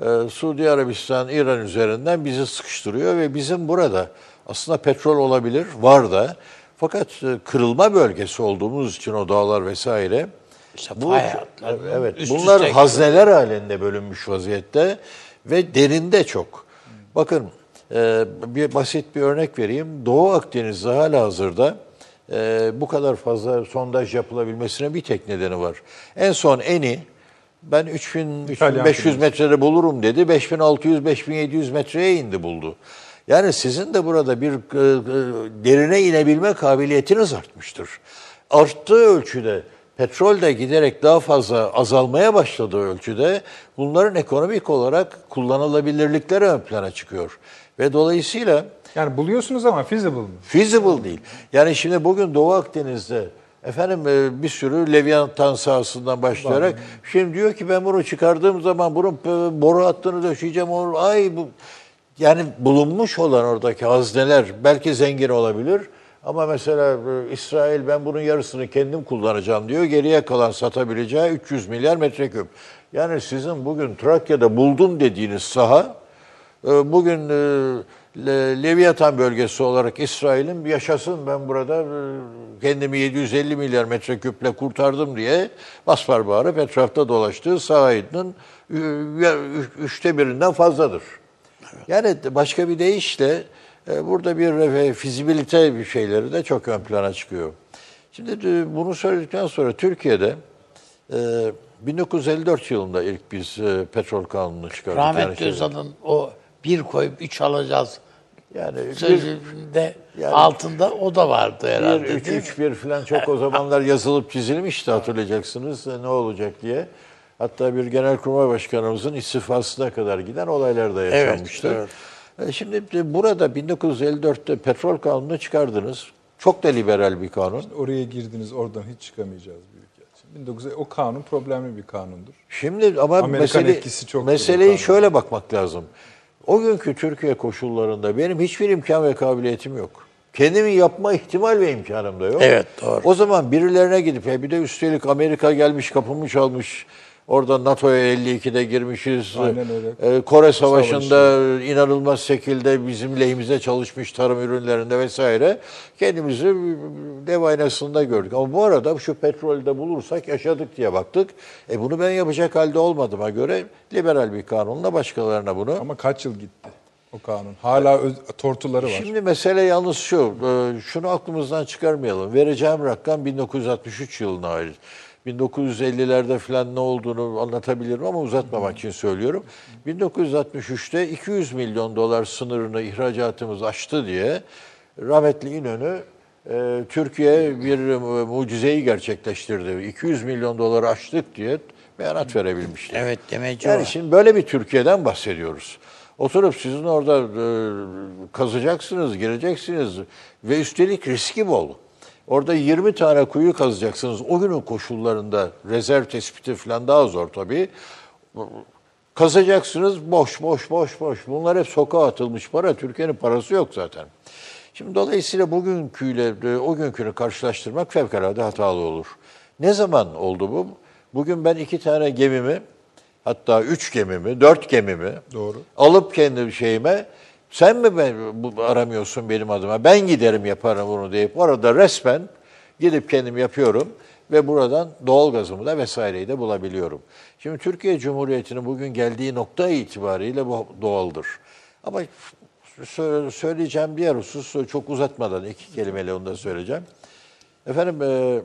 e, Suudi Arabistan, İran üzerinden bizi sıkıştırıyor ve bizim burada aslında petrol olabilir, var da. Fakat e, kırılma bölgesi olduğumuz için o dağlar vesaire, İşte bu, hatları, evet, üst bunlar üste hazneler halinde bölünmüş vaziyette ve derinde çok. Bakın e, bir basit bir örnek vereyim. Doğu Akdeniz'de hala hazırda e, bu kadar fazla sondaj yapılabilmesine bir tek nedeni var. En son Eni ben 3000 İtalyan 3500 firması. metrede bulurum dedi. 5600 5700 metreye indi buldu. Yani sizin de burada bir e, e, derine inebilme kabiliyetiniz artmıştır. Arttığı ölçüde petrol de giderek daha fazla azalmaya başladığı ölçüde bunların ekonomik olarak kullanılabilirlikleri ön plana çıkıyor. Ve dolayısıyla Yani buluyorsunuz ama feasible mı? feasible değil. Yani şimdi bugün Doğu Akdeniz'de efendim e, bir sürü Leviathan sahasından başlayarak şimdi diyor ki ben bunu çıkardığım zaman bunun e, boru hattını döşeyeceğim. Ay bu yani bulunmuş olan oradaki hazneler belki zengin olabilir ama mesela e, İsrail ben bunun yarısını kendim kullanacağım diyor. Geriye kalan satabileceği 300 milyar metreküp. Yani sizin bugün Trakya'da buldum dediğiniz saha Bugün Leviathan bölgesi olarak İsrail'in yaşasın ben burada e, kendimi 750 milyar metreküple kurtardım diye basbar bağırıp etrafta dolaştığı sahinin ü- ü- üçte birinden fazladır. Yani başka bir deyişle e, burada bir e, fizibilite bir şeyleri de çok ön plana çıkıyor. Şimdi e, bunu söyledikten sonra Türkiye'de e, 1954 yılında ilk biz e, petrol kanununu çıkardık. Yani Rahmetli Özal'ın o bir koyup üç alacağız yani bir, sözünde yani- altında o da vardı herhalde üç, değil mi? üç, bir falan çok o zamanlar yazılıp çizilmişti hatırlayacaksınız e, ne olacak diye. Hatta bir genelkurmay başkanımızın istifasına kadar giden olaylar da yaşanmıştı. evet. E, Şimdi de burada 1954'te petrol kanunu çıkardınız. Çok da liberal bir kanun. Oraya girdiniz oradan hiç çıkamayacağız büyükelçi. 19 o kanun problemli bir kanundur. Şimdi ama Amerikan mesele, etkisi çok meseleyi büyük şöyle bakmak lazım. O günkü Türkiye koşullarında benim hiçbir imkan ve kabiliyetim yok. Kendimi yapma ihtimal ve imkanım da yok. Evet, doğru. O zaman birilerine gidip ya bir de üstelik Amerika gelmiş kapımı çalmış. Orada NATO'ya 52'de girmişiz. Aynen öyle. Ee, Kore Savaşı'nda inanılmaz şekilde bizim lehimize çalışmış tarım ürünlerinde vesaire. Kendimizi dev aynasında gördük. Ama bu arada şu petrolü de bulursak yaşadık diye baktık. E bunu ben yapacak halde olmadığıma göre liberal bir kanunla başkalarına bunu Ama kaç yıl gitti o kanun? Hala öz- tortuları var. Şimdi mesele yalnız şu, e, şunu aklımızdan çıkarmayalım. Vereceğim rakam 1963 yılına ait. 1950'lerde falan ne olduğunu anlatabilirim ama uzatmamak için söylüyorum. 1963'te 200 milyon dolar sınırını ihracatımız aştı diye rahmetli İnönü e, Türkiye bir e, mucizeyi gerçekleştirdi. 200 milyon doları aştık diye beyanat verebilmişti. Evet demeci Yani o. şimdi böyle bir Türkiye'den bahsediyoruz. Oturup sizin orada e, kazacaksınız, gireceksiniz ve üstelik riski bol. Orada 20 tane kuyu kazacaksınız. O günün koşullarında rezerv tespiti falan daha zor tabii. Kazacaksınız boş boş boş boş. Bunlar hep sokağa atılmış para. Türkiye'nin parası yok zaten. Şimdi dolayısıyla bugünküyle e, o günkünü karşılaştırmak fevkalade hatalı olur. Ne zaman oldu bu? Bugün ben iki tane gemimi, hatta üç gemimi, dört gemimi Doğru. alıp kendi şeyime sen mi ben, bu, aramıyorsun benim adıma ben giderim yaparım bunu deyip orada resmen gidip kendim yapıyorum ve buradan doğalgazımı da vesaireyi de bulabiliyorum. Şimdi Türkiye Cumhuriyeti'nin bugün geldiği nokta itibariyle bu doğaldır. Ama sö- söyleyeceğim diğer husus çok uzatmadan iki kelimeyle onu da söyleyeceğim. Efendim e,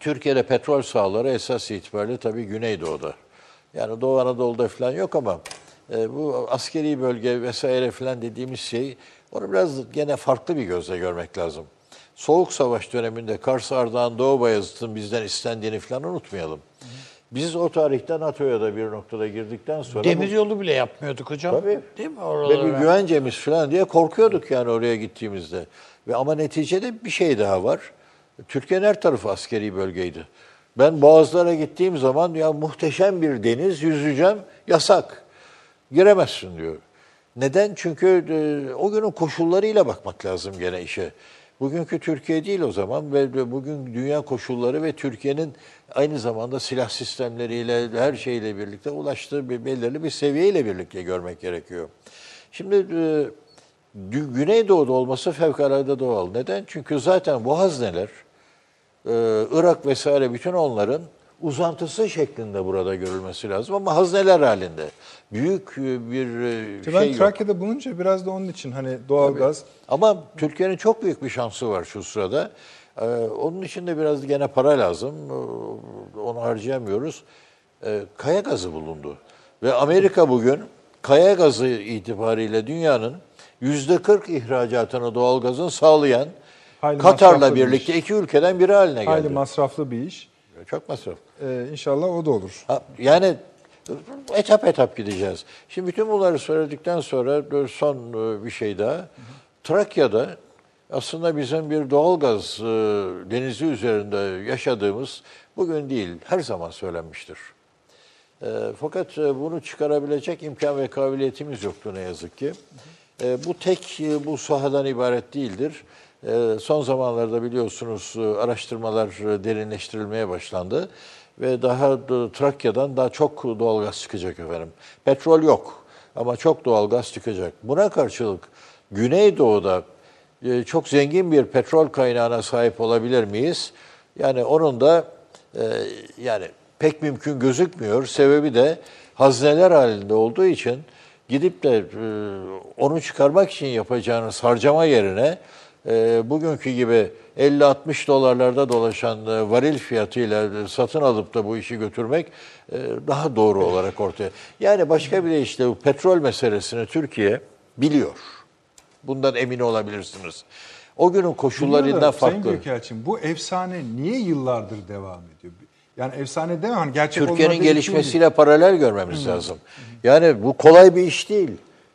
Türkiye'de petrol sahaları esas itibariyle tabii Güneydoğu'da. Yani Doğu Anadolu'da falan yok ama e, bu askeri bölge vesaire falan dediğimiz şey onu biraz gene farklı bir gözle görmek lazım. Soğuk Savaş döneminde Kars, Ardahan, Doğu Bayezid'in bizden istendiğini falan unutmayalım. Biz o tarihte NATO'ya da bir noktada girdikten sonra... Demir yolu bile yapmıyorduk hocam. Tabii. Değil mi ve oralara? bir güvencemiz falan diye korkuyorduk yani oraya gittiğimizde. Ve ama neticede bir şey daha var. Türkiye'nin her tarafı askeri bölgeydi. Ben Boğazlara gittiğim zaman ya muhteşem bir deniz yüzeceğim yasak. Giremezsin diyor. Neden? Çünkü e, o günün koşullarıyla bakmak lazım gene işe. Bugünkü Türkiye değil o zaman ve bugün dünya koşulları ve Türkiye'nin aynı zamanda silah sistemleriyle her şeyle birlikte ulaştığı bir belirli bir seviyeyle birlikte görmek gerekiyor. Şimdi e, Gü- Güneydoğu'da olması fevkalade doğal. Neden? Çünkü zaten bu hazneler e, Irak vesaire bütün onların uzantısı şeklinde burada görülmesi lazım ama hazneler halinde. Büyük e, bir e, şey ben yok. Trakya'da bulunca biraz da onun için hani doğalgaz Ama Türkiye'nin çok büyük bir şansı var şu sırada. Ee, onun için de biraz gene para lazım. Onu harcayamıyoruz. Ee, kaya gazı bulundu. Ve Amerika bugün kaya gazı itibariyle dünyanın yüzde 40 ihracatını doğalgazın sağlayan Hayli Katar'la birlikte iki ülkeden biri haline hayli geldi. masraflı bir iş. Çok masraf. Ee, inşallah o da olur. Ha, Yani etap etap gideceğiz. Şimdi bütün bunları söyledikten sonra son e, bir şey daha. Trakya'da aslında bizim bir doğalgaz e, denizi üzerinde yaşadığımız bugün değil, her zaman söylenmiştir. E, fakat e, bunu çıkarabilecek imkan ve kabiliyetimiz yoktu ne yazık ki. E, bu tek e, bu sahadan ibaret değildir. E, son zamanlarda biliyorsunuz e, araştırmalar e, derinleştirilmeye başlandı ve daha da Trakya'dan daha çok doğalgaz çıkacak efendim. Petrol yok ama çok doğalgaz çıkacak. Buna karşılık Güneydoğu'da e, çok zengin bir petrol kaynağına sahip olabilir miyiz? Yani onun da yani pek mümkün gözükmüyor. Sebebi de hazneler halinde olduğu için gidip de onu çıkarmak için yapacağınız harcama yerine e, bugünkü gibi 50-60 dolarlarda dolaşan e, varil fiyatıyla e, satın alıp da bu işi götürmek e, daha doğru olarak ortaya. Yani başka bir deyişle bu petrol meselesini Türkiye biliyor. Bundan emin olabilirsiniz. O günün koşullarından da Sayın farklı. Büyükelçim bu efsane niye yıllardır devam ediyor? Yani efsane deme hani gerçek Türkiye'nin gelişmesiyle paralel görmemiz lazım. Yani bu kolay bir iş değil.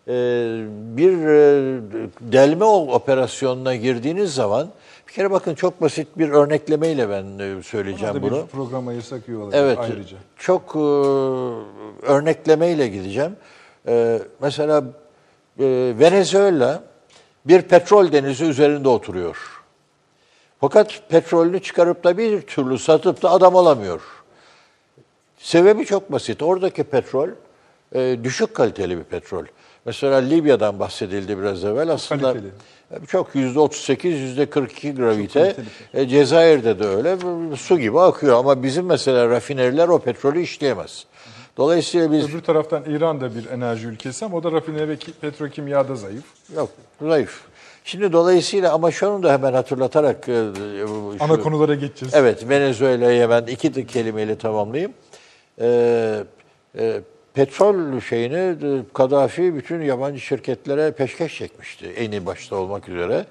Ee, bir e, delme operasyonuna girdiğiniz zaman bir kere bakın çok basit bir örneklemeyle ben e, söyleyeceğim da bunu. bir program ayırsak iyi olacak Evet, ayrıca. çok e, örneklemeyle gideceğim. E, mesela Venezuela bir petrol denizi üzerinde oturuyor. Fakat petrolünü çıkarıp da bir türlü satıp da adam alamıyor. Sebebi çok basit. Oradaki petrol düşük kaliteli bir petrol. Mesela Libya'dan bahsedildi biraz evvel. Aslında kaliteli. e, çok yüzde 38, yüzde 42 gravite. E, Cezayir'de de öyle. Su gibi akıyor ama bizim mesela rafineriler o petrolü işleyemez. Dolayısıyla biz Öbür taraftan İran da bir enerji ülkesi ama o da rafine ve ki- petrokimyada zayıf. yok zayıf. Şimdi dolayısıyla ama şunu da hemen hatırlatarak e, Ana şu- konulara geçeceğiz. Evet, Venezuela'ya ben iki kelimeyle tamamlayayım. Ee, e, petrol şeyini e, Kaddafi bütün yabancı şirketlere peşkeş çekmişti. Eni başta olmak üzere.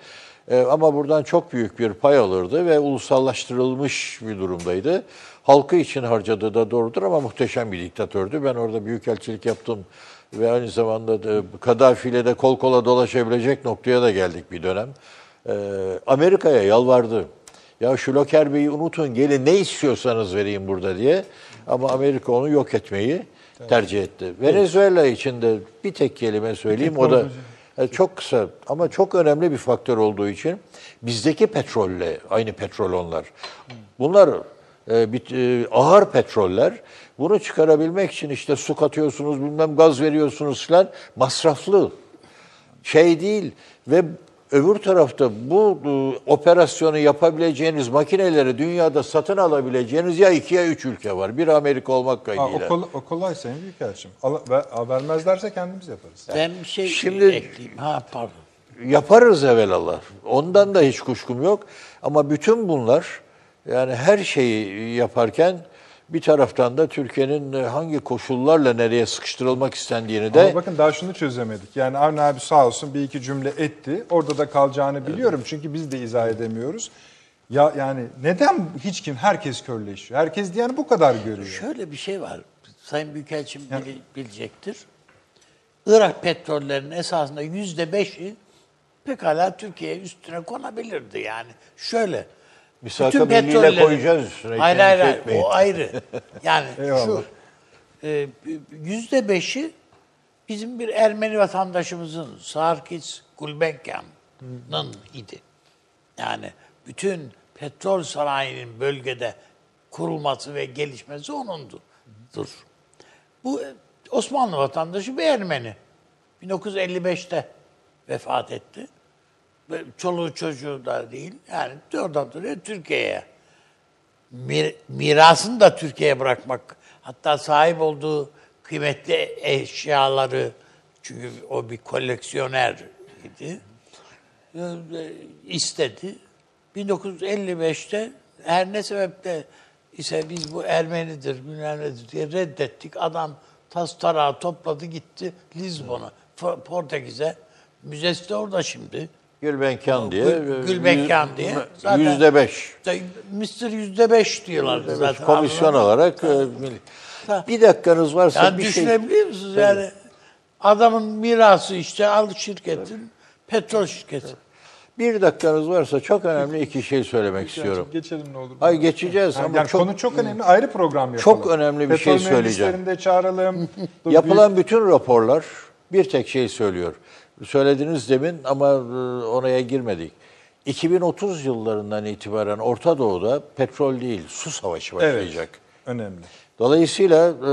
Ee, ama buradan çok büyük bir pay alırdı ve ulusallaştırılmış bir durumdaydı. Halkı için harcadığı da doğrudur ama muhteşem bir diktatördü. Ben orada büyükelçilik yaptım ve aynı zamanda da Kaddafi ile de kol kola dolaşabilecek noktaya da geldik bir dönem. Ee, Amerika'ya yalvardı. Ya şu Loker unutun gelin ne istiyorsanız vereyim burada diye. Ama Amerika onu yok etmeyi tercih etti. Venezuela için de bir tek kelime söyleyeyim. O da e, çok kısa ama çok önemli bir faktör olduğu için bizdeki petrolle aynı petrol onlar. Bunlar e, bir, e, ağır petroller. Bunu çıkarabilmek için işte su katıyorsunuz, bilmem gaz veriyorsunuz falan masraflı şey değil ve öbür tarafta bu e, operasyonu yapabileceğiniz makineleri dünyada satın alabileceğiniz ya iki ya üç ülke var. Bir Amerika olmak Ha, kaydıyla. o, kolay, o kolay Sayın Büyükelçim. Al, ver, vermezlerse kendimiz yaparız. Ben bir şey Şimdi- ekleyeyim. Ha pardon. Yaparız evvelallah. Ondan da hiç kuşkum yok. Ama bütün bunlar yani her şeyi yaparken bir taraftan da Türkiye'nin e, hangi koşullarla nereye sıkıştırılmak istendiğini de Ama bakın daha şunu çözemedik. Yani Avni abi sağ olsun bir iki cümle etti. Orada da kalacağını biliyorum çünkü biz de izah edemiyoruz. Ya yani neden hiç kim herkes körleşiyor? Herkes yani bu kadar görüyor. Şöyle bir şey var. Sayın Büyükelçim bili- bilecektir. Irak petrollerinin esasında yüzde beşi pekala Türkiye üstüne konabilirdi yani. Şöyle. Misaka bütün petrollerin- koyacağız üstüne, Hayır hayır, hayır. etmeyin. o ayrı. Yani (laughs) şu e, yüzde beşi bizim bir Ermeni vatandaşımızın Sarkis Gulbenkian'ın idi. Yani bütün petrol sanayinin bölgede kurulması ve gelişmesi onundur. Bu e, Osmanlı vatandaşı bir Ermeni. 1955'te vefat etti. Çoluğu çocuğu da değil. Yani oradan dolayı Türkiye'ye. Mir- mirasını da Türkiye'ye bırakmak. Hatta sahip olduğu kıymetli eşyaları çünkü o bir koleksiyoner idi. e, istedi. 1955'te her ne sebeple ise biz bu Ermenidir, bilmem nedir diye reddettik. Adam tas tarağı topladı gitti Lizbon'a, Portekiz'e. Müzesi de orada şimdi. Gülbenkan diye. Gül- Gülbenkan diye. Zaten- Yüzde beş. Mr. yüzde beş diyorlar zaten. Komisyon Anladın mı? olarak. e, mil- Bir dakikanız varsa Yani bir şey... düşünebiliyor musunuz? Yani adamın mirası işte al şirketin, petrol şirketi. Bir dakikanız varsa çok önemli iki şey söylemek istiyorum. Geçelim ne olur. Ay geçeceğiz Yani, ama yani çok konu çok önemli. Ayrı program yapalım. Çok önemli bir Petrol şey söyleyeceğim. mühendislerini de çağıralım. Dur, (laughs) Yapılan bütün raporlar bir tek şey söylüyor. Söylediniz demin ama e, oraya girmedik. 2030 yıllarından itibaren Orta Doğu'da petrol değil, su savaşı bir- Evet. başlayacak. Önemli. Dolayısıyla e,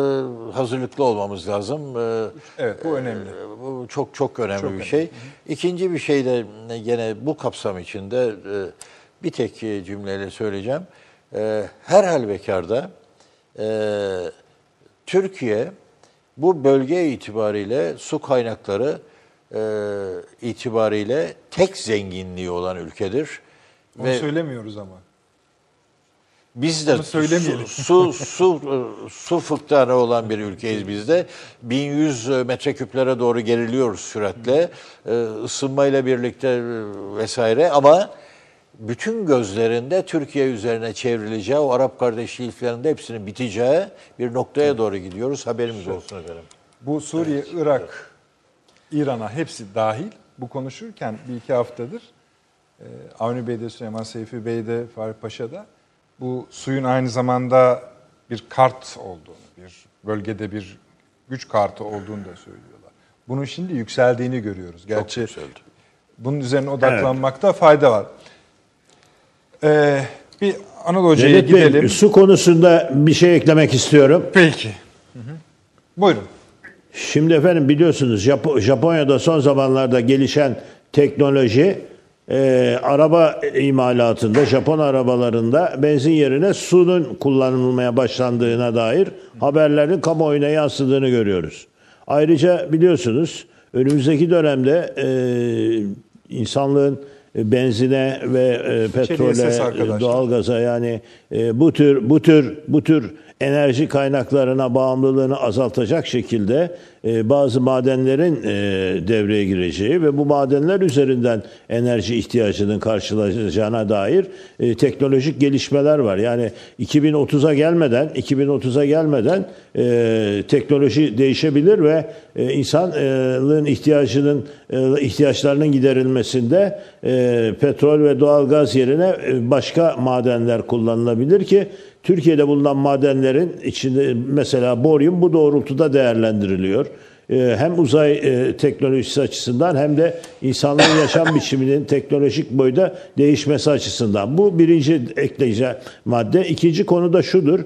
hazırlıklı olmamız lazım. E, Evet bu önemli. bu çok çok önemli bir şey. İkinci bir şey de gene bu kapsam içinde e, bir tek e, cümleyle söyleyeceğim. E, Her halükarda e, Türkiye bu bölge itibariyle su kaynakları e, itibariyle tek zenginliği olan ülkedir. Onu Ve söylemiyoruz ama. biz de su, su, su, (laughs) su fıktanı olan bir ülkeyiz biz de. 1100 metreküplere doğru geriliyoruz süratle. Ee, ısınmayla birlikte vesaire ama bütün gözlerinde Türkiye üzerine çevrileceği, o Arap kardeşliklerinde hepsinin biteceği bir noktaya doğru gidiyoruz. Haberimiz olsun efendim. Bu Suriye, Irak, İran'a hepsi dahil. Bu konuşurken bir iki haftadır e, Avni Bey'de, Süleyman Seyfi Bey'de, Fahri Paşa'da bu suyun aynı zamanda bir kart olduğunu, bir bölgede bir güç kartı olduğunu da söylüyorlar. Bunun şimdi yükseldiğini görüyoruz. Gerçi yükseldi. bunun üzerine odaklanmakta fayda var. Ee, bir Anadolu Hoca'ya Devlet Bey, gidelim. su konusunda bir şey eklemek istiyorum. Peki. Buyurun. Şimdi efendim biliyorsunuz Japo- Japonya'da son zamanlarda gelişen teknoloji e, araba imalatında, Japon arabalarında benzin yerine suyun kullanılmaya başlandığına dair haberlerin kamuoyuna yansıdığını görüyoruz. Ayrıca biliyorsunuz önümüzdeki dönemde e, insanlığın benzine ve e, petrole, arkadaşlar. doğalgaza yani e, bu tür bu tür bu tür enerji kaynaklarına bağımlılığını azaltacak şekilde e, bazı madenlerin e, devreye gireceği ve bu madenler üzerinden enerji ihtiyacının karşılanacağına dair e, teknolojik gelişmeler var. Yani 2030'a gelmeden 2030'a gelmeden teknoloji değişebilir ve e, insanlığın ihtiyacının ihtiyaçlarının giderilmesinde petrol ve doğalgaz yerine e, başka madenler kullanılabilir ki Türkiye'de bulunan madenlerin içinde mesela boryum bu doğrultuda değerlendiriliyor. Ee, Hem uzay e, teknolojisi açısından hem de insanlığın yaşam (laughs) biçiminin teknolojik boyda değişmesi açısından. Bu birinci ekleyeceğim madde. İkinci konu da şudur.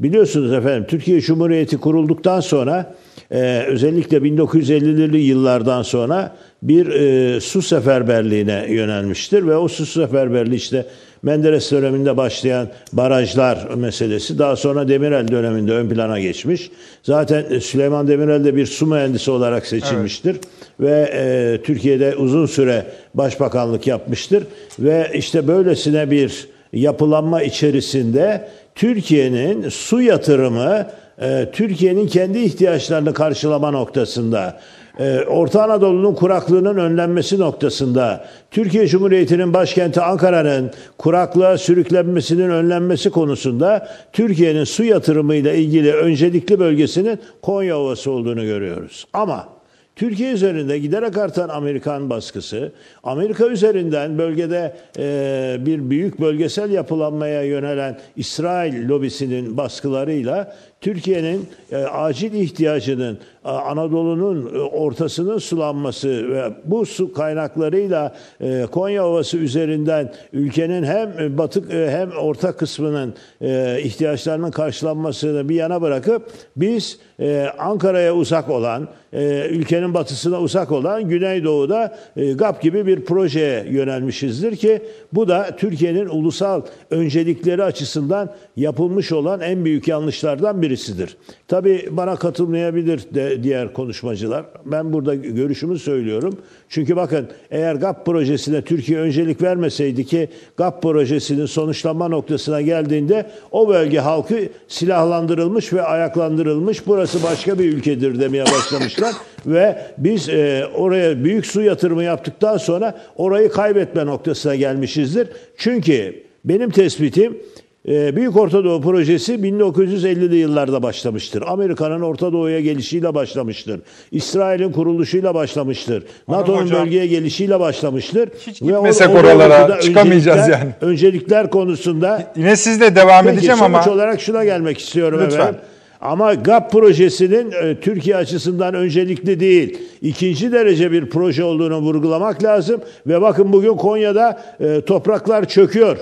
Biliyorsunuz efendim Türkiye Cumhuriyeti kurulduktan sonra e, özellikle 1950'li yıllardan sonra bir e, su seferberliğine yönelmiştir ve o su seferberliği işte Menderes döneminde başlayan barajlar meselesi daha sonra Demirel döneminde ön plana geçmiş. Zaten Süleyman Demirel de bir su mühendisi olarak seçilmiştir ve e, Türkiye'de uzun süre başbakanlık yapmıştır ve işte böylesine bir yapılanma içerisinde Türkiye'nin su yatırımı e, Türkiye'nin kendi ihtiyaçlarını karşılama noktasında e, Orta Anadolu'nun kuraklığının önlenmesi noktasında, Türkiye Cumhuriyeti'nin başkenti Ankara'nın kuraklığa sürüklenmesinin önlenmesi konusunda Türkiye'nin su yatırımıyla ilgili öncelikli bölgesinin Konya Ovası olduğunu görüyoruz. Ama Türkiye üzerinde giderek artan Amerikan baskısı, Amerika üzerinden bölgede e, bir büyük bölgesel yapılanmaya yönelen İsrail lobisinin baskılarıyla Türkiye'nin e, acil ihtiyacının e, Anadolu'nun e, ortasının sulanması ve bu su kaynaklarıyla e, Konya Ovası üzerinden ülkenin hem batık e, hem orta kısmının e, ihtiyaçlarının karşılanmasını bir yana bırakıp biz e, Ankara'ya uzak olan, e, ülkenin batısına uzak olan Güneydoğu'da e, GAP gibi bir projeye yönelmişizdir ki bu da Türkiye'nin ulusal öncelikleri açısından yapılmış olan en büyük yanlışlardan birisidir. Tabii bana katılmayabilir de diğer konuşmacılar. Ben burada görüşümü söylüyorum. Çünkü bakın eğer GAP projesine Türkiye öncelik vermeseydi ki GAP projesinin sonuçlanma noktasına geldiğinde o bölge halkı silahlandırılmış ve ayaklandırılmış. Burası başka bir ülkedir demeye başlamışlar (laughs) ve biz e, oraya büyük su yatırımı yaptıktan sonra orayı kaybetme noktasına gelmişizdir. Çünkü benim tespitim Büyük Orta Doğu Projesi 1950'li yıllarda başlamıştır. Amerika'nın Orta Doğu'ya gelişiyle başlamıştır. İsrail'in kuruluşuyla başlamıştır. NATO'nun bölgeye gelişiyle başlamıştır. hiç Ve gitmesek o- o oralara çıkamayacağız öncelikler- yani. Öncelikler konusunda Yine sizle devam Peki, edeceğim sonuç ama olarak şuna gelmek istiyorum Lütfen. efendim. Ama GAP projesinin e, Türkiye açısından öncelikli değil, ikinci derece bir proje olduğunu vurgulamak lazım. Ve bakın bugün Konya'da e, topraklar çöküyor.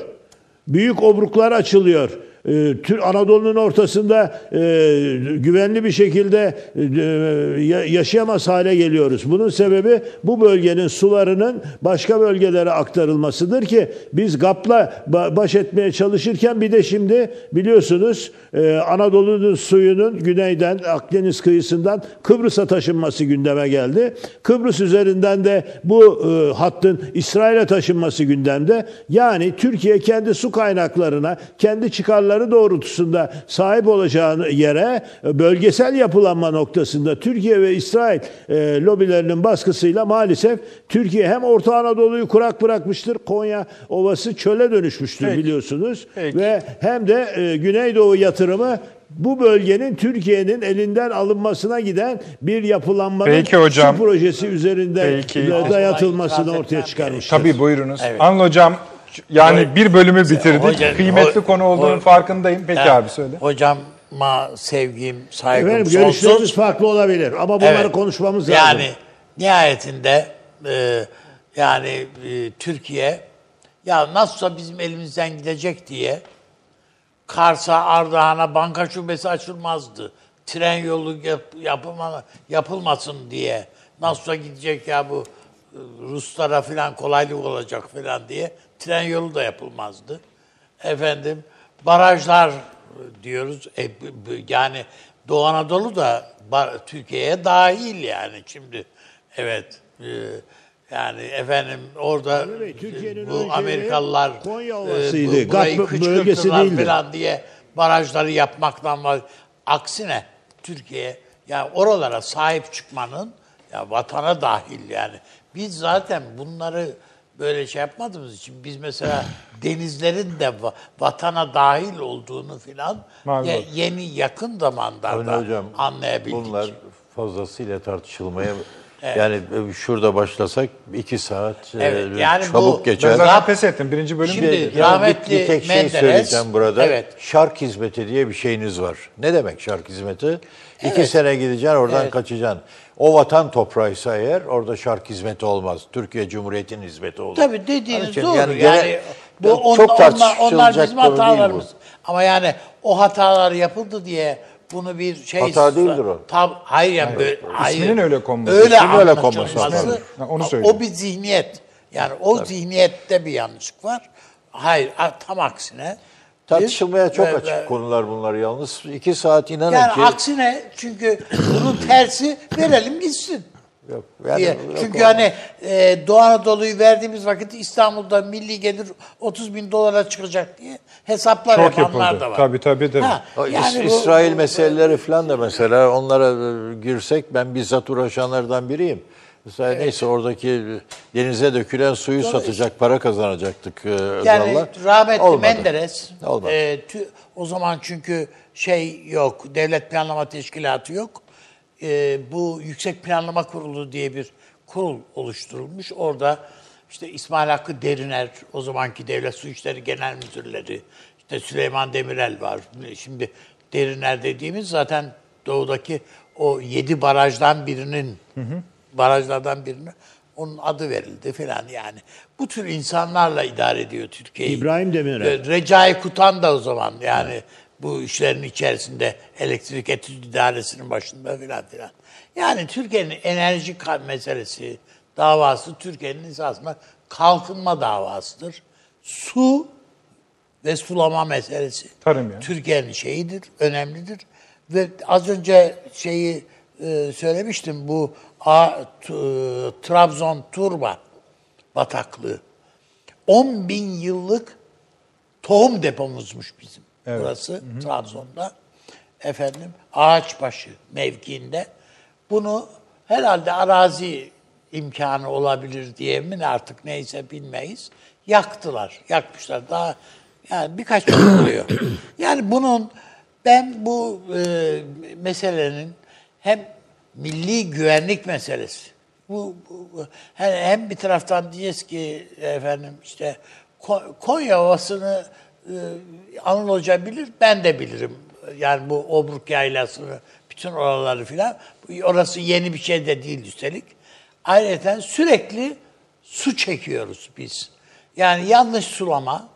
Büyük obruklar açılıyor. E, Tür- Anadolu'nun ortasında e, güvenli bir şekilde e, ya- yaşayamaz hale geliyoruz. Bunun sebebi bu bölgenin sularının başka bölgelere aktarılmasıdır ki biz GAP'la ba- baş etmeye çalışırken bir de şimdi biliyorsunuz e, Anadolu'nun suyunun güneyden Akdeniz kıyısından Kıbrıs'a taşınması gündeme geldi. Kıbrıs üzerinden de bu e, hattın İsrail'e taşınması gündemde. Yani Türkiye kendi su kaynaklarına, kendi çıkarları doğrultusunda sahip olacağı yere e, bölgesel yapılanma noktasında Türkiye ve İsrail e, lobilerinin baskısıyla maalesef Türkiye hem Orta Anadolu'yu kurak bırakmıştır. Konya Ovası çöle dönüşmüştür Peki. biliyorsunuz. Peki. Ve hem de e, Güneydoğu yatırımı bu bölgenin Türkiye'nin elinden alınmasına giden bir yapılanmanın Peki hocam. su projesi üzerinde Peki. dayatılmasını ortaya çıkarmıştır. tabii buyurunuz. Evet. Anıl hocam yani Evet. bir bölümü bitirdik. Hoca- Kıymetli ho- konu olduğunun ho- farkındayım. Peki Evet. abi söyle. Hocama sevgim, saygım Efendim sonsuz. görüşlerimiz farklı olabilir ama bunları Evet. konuşmamız lazım. Yani nihayetinde e, yani e, Türkiye ya nasılsa bizim elimizden gidecek diye Kars'a, Ardahan'a banka şubesi açılmazdı. Tren yolu yap, yapılma, yapılmasın diye. Nasılsa gidecek ya bu Ruslara falan kolaylık olacak falan diye tren yolu da yapılmazdı. Efendim barajlar e, diyoruz. E, yani Doğu Anadolu da Türkiye'ye dahil yani şimdi. Evet. e, yani efendim orada Bey, bu Amerikalılar Konya e, Ovası'ydı. bu- burayı kışkırttılar değildi. falan diye barajları yapmaktan var. Aksine Türkiye yani oralara sahip çıkmanın ya vatana dahil yani. Biz zaten bunları böyle şey yapmadığımız için biz mesela (laughs) denizlerin de va- vatana dahil olduğunu filan ye- yeni yakın zamanlarda Hocam, anlayabildik. bunlar fazlasıyla tartışılmaya (laughs) yani şurada başlasak iki saat Evet, e, yani çabuk bu- Ben geçer. zaten Zaten- pes ettim. Birinci bölüm Şimdi-. Ya rahmetli bir, bir tek şey Menderes, söyleyeceğim burada. evet. Şark hizmeti diye bir şeyiniz var. Ne demek şark hizmeti? İki sene gideceksin oradan Evet. kaçacaksın. O vatan toprağıysa eğer orada şark hizmeti olmaz. Türkiye Cumhuriyeti'nin hizmeti olur. Tabii dediğiniz için doğru. Yani, gene- bu on, çok onlar, tartışılacak onlar bizim konu değil bu. hatalarımız. Ama yani o hatalar yapıldı diye bunu bir şey Hata değildir o. Tab hayır yani böyle hayır. İsminin öyle konması. Öyle İsminin öyle konması onu o- söyleyeyim. o bir zihniyet. Yani o zihniyette bir yanlışlık var. Hayır tam aksine. Tartışılmaya çok ve- açık ve- konular bunlar yalnız. iki saat inanın Yani ki aksine çünkü bunun tersi verelim gitsin. Yok. Yani diye. yok Çünkü olmaz. hani e, Doğu Anadolu'yu verdiğimiz vakit İstanbul'da milli gelir 30 bin dolara çıkacak diye hesaplar Çok yapanlar yapıldı. da var. Tabii, tabii, tabii. Ha, yani İs- bu- İsrail meseleleri falan da mesela onlara e, girsek ben bizzat uğraşanlardan biriyim. Mesela neyse oradaki denize dökülen suyu satacak, para kazanacaktık e, Yani Özal'la. rahmetli Olmadı. Menderes Olmadı. e, tü- o zaman çünkü şey yok, devlet planlama teşkilatı yok. E, bu Yüksek Planlama Kurulu diye bir kurul oluşturulmuş. Orada işte İsmail Hakkı Deriner, o zamanki Devlet Su İşleri Genel Müdürleri, işte Süleyman Demirel var. Şimdi Deriner dediğimiz zaten doğudaki o yedi barajdan birinin, barajlardan birinin onun adı verildi falan yani. Bu tür insanlarla idare ediyor Türkiye'yi. İbrahim Demirel. Recai Kutan da o zaman yani bu işlerin içerisinde elektrik etüt idaresinin başında filan filan. Yani Türkiye'nin enerji meselesi, davası Türkiye'nin esasında kalkınma davasıdır. Su ve sulama meselesi. Tarım yani. Türkiye'nin şeyidir, önemlidir. Ve az önce şeyi e, söylemiştim bu A, t- Trabzon Turba bataklığı. 10 bin yıllık tohum depomuzmuş bizim. Evet. Burası Trabzon'da. Efendim Ağaçbaşı mevkiinde. Bunu herhalde arazi imkanı olabilir diye mi artık neyse bilmeyiz. Yaktılar. Yakmışlar. Daha yani birkaç yıl (coughs) oluyor. Yani bunun ben bu e, meselenin hem milli güvenlik meselesi. Bu, bu- bu- hem, bir taraftan diyeceğiz ki efendim işte Ko- Konya Ovası'nı e, Anıl Hoca bilir, ben de bilirim. Yani bu Obruk Yaylası'nı, bütün oraları filan. Orası yeni bir şey de değil üstelik. Ayrıca sürekli su çekiyoruz biz. Yani yanlış sulama,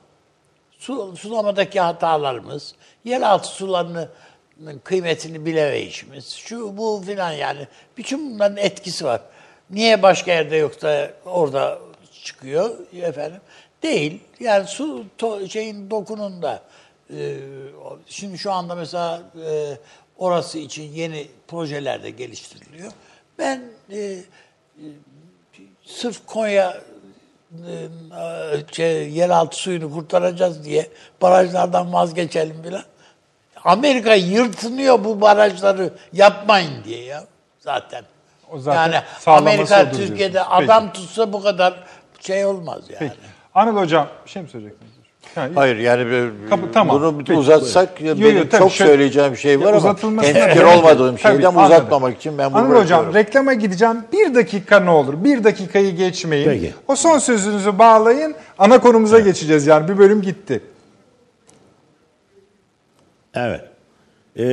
su, sulamadaki hatalarımız, yeraltı sularının kıymetini bilemeyişimiz, şu bu filan yani. Bütün bunların etkisi var. Niye başka yerde yok da orada çıkıyor efendim? Değil. Yani su to, şeyin dokununda. e, şimdi şu anda mesela e, orası için yeni projeler de geliştiriliyor. Ben e, sırf Konya e, şey, yeraltı suyunu kurtaracağız diye barajlardan vazgeçelim bile. Amerika yırtınıyor bu barajları yapmayın diye ya zaten. O zaten yani Amerika Türkiye'de diyorsunuz. Peki. adam tutsa bu kadar şey olmaz yani. Peki. Anıl Hocam bir şey mi söyleyecektiniz? İyi. Hayır yani bir- Kapı- tamam. bunu bir Peki, uzatsak Yo, yo, benim tabii çok şöyle- söyleyeceğim şey var Ya ama uzatılmasına fikir gerek yok. olmadığım (laughs) Tabii, şeyden anladım. uzatmamak için ben bunu Anıl Hocam reklama gideceğim. Bir dakika ne olur? Bir dakikayı geçmeyin. Peki. O son sözünüzü bağlayın. Ana konumuza geçeceğiz yani. Bir bölüm gitti. Evet. Ee,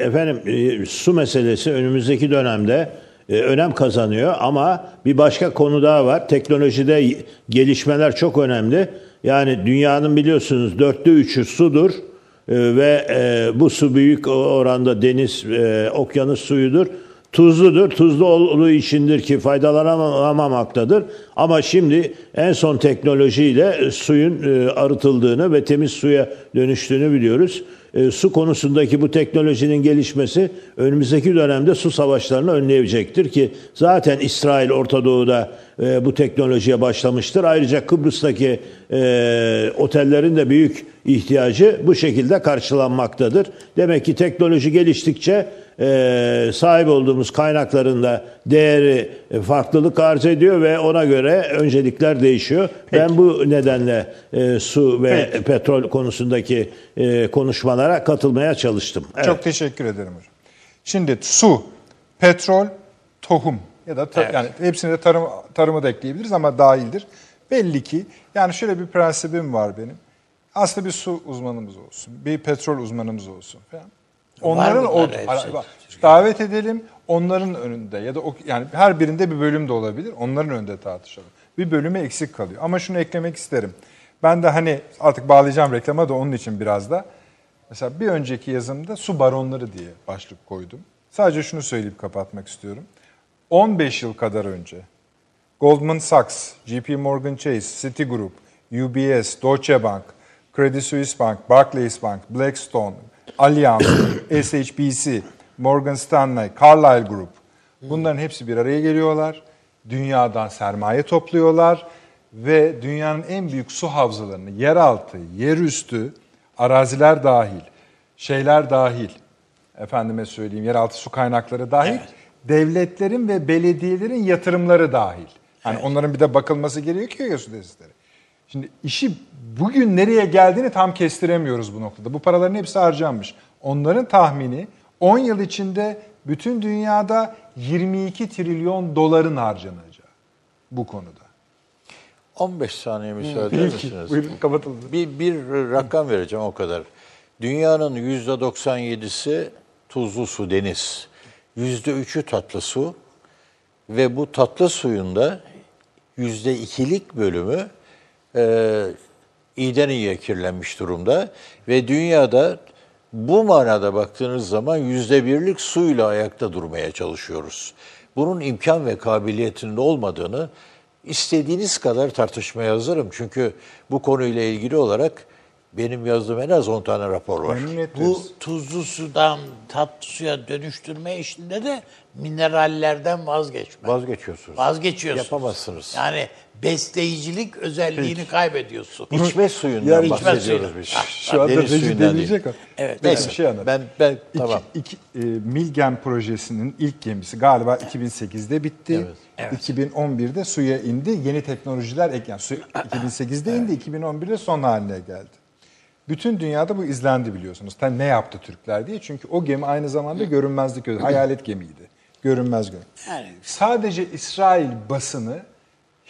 efendim e, su meselesi önümüzdeki dönemde e, önem kazanıyor ama bir başka konu daha var. Teknolojide gelişmeler çok önemli. Yani dünyanın biliyorsunuz dörtte üçü sudur E, ve e, bu su büyük oranda deniz, e, okyanus suyudur. Tuzludur. Tuzlu olduğu içindir ki faydalanamamaktadır. Ama şimdi en son teknolojiyle suyun e, arıtıldığını ve temiz suya dönüştüğünü biliyoruz. E, su konusundaki bu teknolojinin gelişmesi önümüzdeki dönemde su savaşlarını önleyecektir ki zaten İsrail Orta Doğu'da e, bu teknolojiye başlamıştır. Ayrıca Kıbrıs'taki otellerin de büyük ihtiyacı bu şekilde karşılanmaktadır. Demek ki teknoloji geliştikçe e, sahip olduğumuz kaynakların da değeri e, farklılık arz ediyor ve ona göre öncelikler değişiyor. Ben bu nedenle e, su ve Peki. petrol konusundaki e, konuşmalara katılmaya çalıştım. Evet. Çok teşekkür ederim hocam. Şimdi su, petrol, tohum ya da ta- yani hepsine de tarım, tarımı da ekleyebiliriz ama dahildir. Belli ki yani şöyle bir prensibim var benim. Aslında bir su uzmanımız olsun, bir petrol uzmanımız olsun falan. Onların o davet edelim onların önünde ya da o, yani her birinde bir bölüm de olabilir. Onların önünde tartışalım. Bir bölümü eksik kalıyor. Ama şunu eklemek isterim. Ben de hani artık bağlayacağım reklama da onun için biraz da. Mesela bir önceki yazımda su baronları diye başlık koydum. Sadece şunu söyleyip kapatmak istiyorum. 15 yıl kadar önce Goldman Sachs, JP Morgan Chase, Citigroup, UBS, Deutsche Bank, Credit Suisse Bank, Barclays Bank, Blackstone, Allianz, (clears throat) SHBC, Morgan Stanley, Carlyle Group Bunların hepsi bir araya geliyorlar. Dünyadan sermaye topluyorlar ve dünyanın en büyük su havzalarını yeraltı, yerüstü, araziler dahil, şeyler dahil, efendime söyleyeyim yeraltı su kaynakları dahil, devletlerin ve belediyelerin yatırımları dahil. Hani onların bir de bakılması gerekiyor ya su tesisleri. Şimdi işi bugün nereye geldiğini tam kestiremiyoruz bu noktada. Bu paraların hepsi harcanmış. Onların tahmini 10 yıl içinde bütün dünyada 22 trilyon doların harcanacağı bu konuda. 15 saniye müsaade eder misiniz? buyurun kapatıldı. Bir, bir rakam vereceğim o kadar. Dünyanın %97'si tuzlu su, deniz. %3'ü tatlı su. Ve bu tatlı suyunda %2'lik bölümü e, iyiden iyiye kirlenmiş durumda. Ve dünyada bu manada baktığınız zaman %1'lik suyla ayakta durmaya çalışıyoruz. Bunun imkan ve kabiliyetinin olmadığını istediğiniz kadar tartışmaya hazırım. Çünkü bu konuyla ilgili olarak benim yazdığım en az 10 tane rapor var. Bu tuzlu sudan tatlı suya dönüştürme işinde de minerallerden vazgeçme. Vazgeçiyorsunuz. Vazgeçiyorsunuz. Yapamazsınız. Yani besleyicilik özelliğini kaybediyorsun. İçme suyundan Yarın- bahsediyoruz suyundan. biz. Şu anda Deniz Recep suyundan deneyecek değil. o. Evet. Peki, Neyse, bir şey anlat. ben ben İki- tamam. iki- e, Milgen projesinin ilk gemisi galiba 2008'de bitti. Evet. 2011'de suya indi. Yeni teknolojiler eklen. Su 2008'de indi, 2011'de son haline geldi. Bütün dünyada bu izlendi biliyorsunuz. Tabii ne yaptı Türkler diye. Çünkü o gemi aynı zamanda görünmezlik gözü. Hayalet gemiydi. Görünmez gemi. Yani Sadece İsrail basını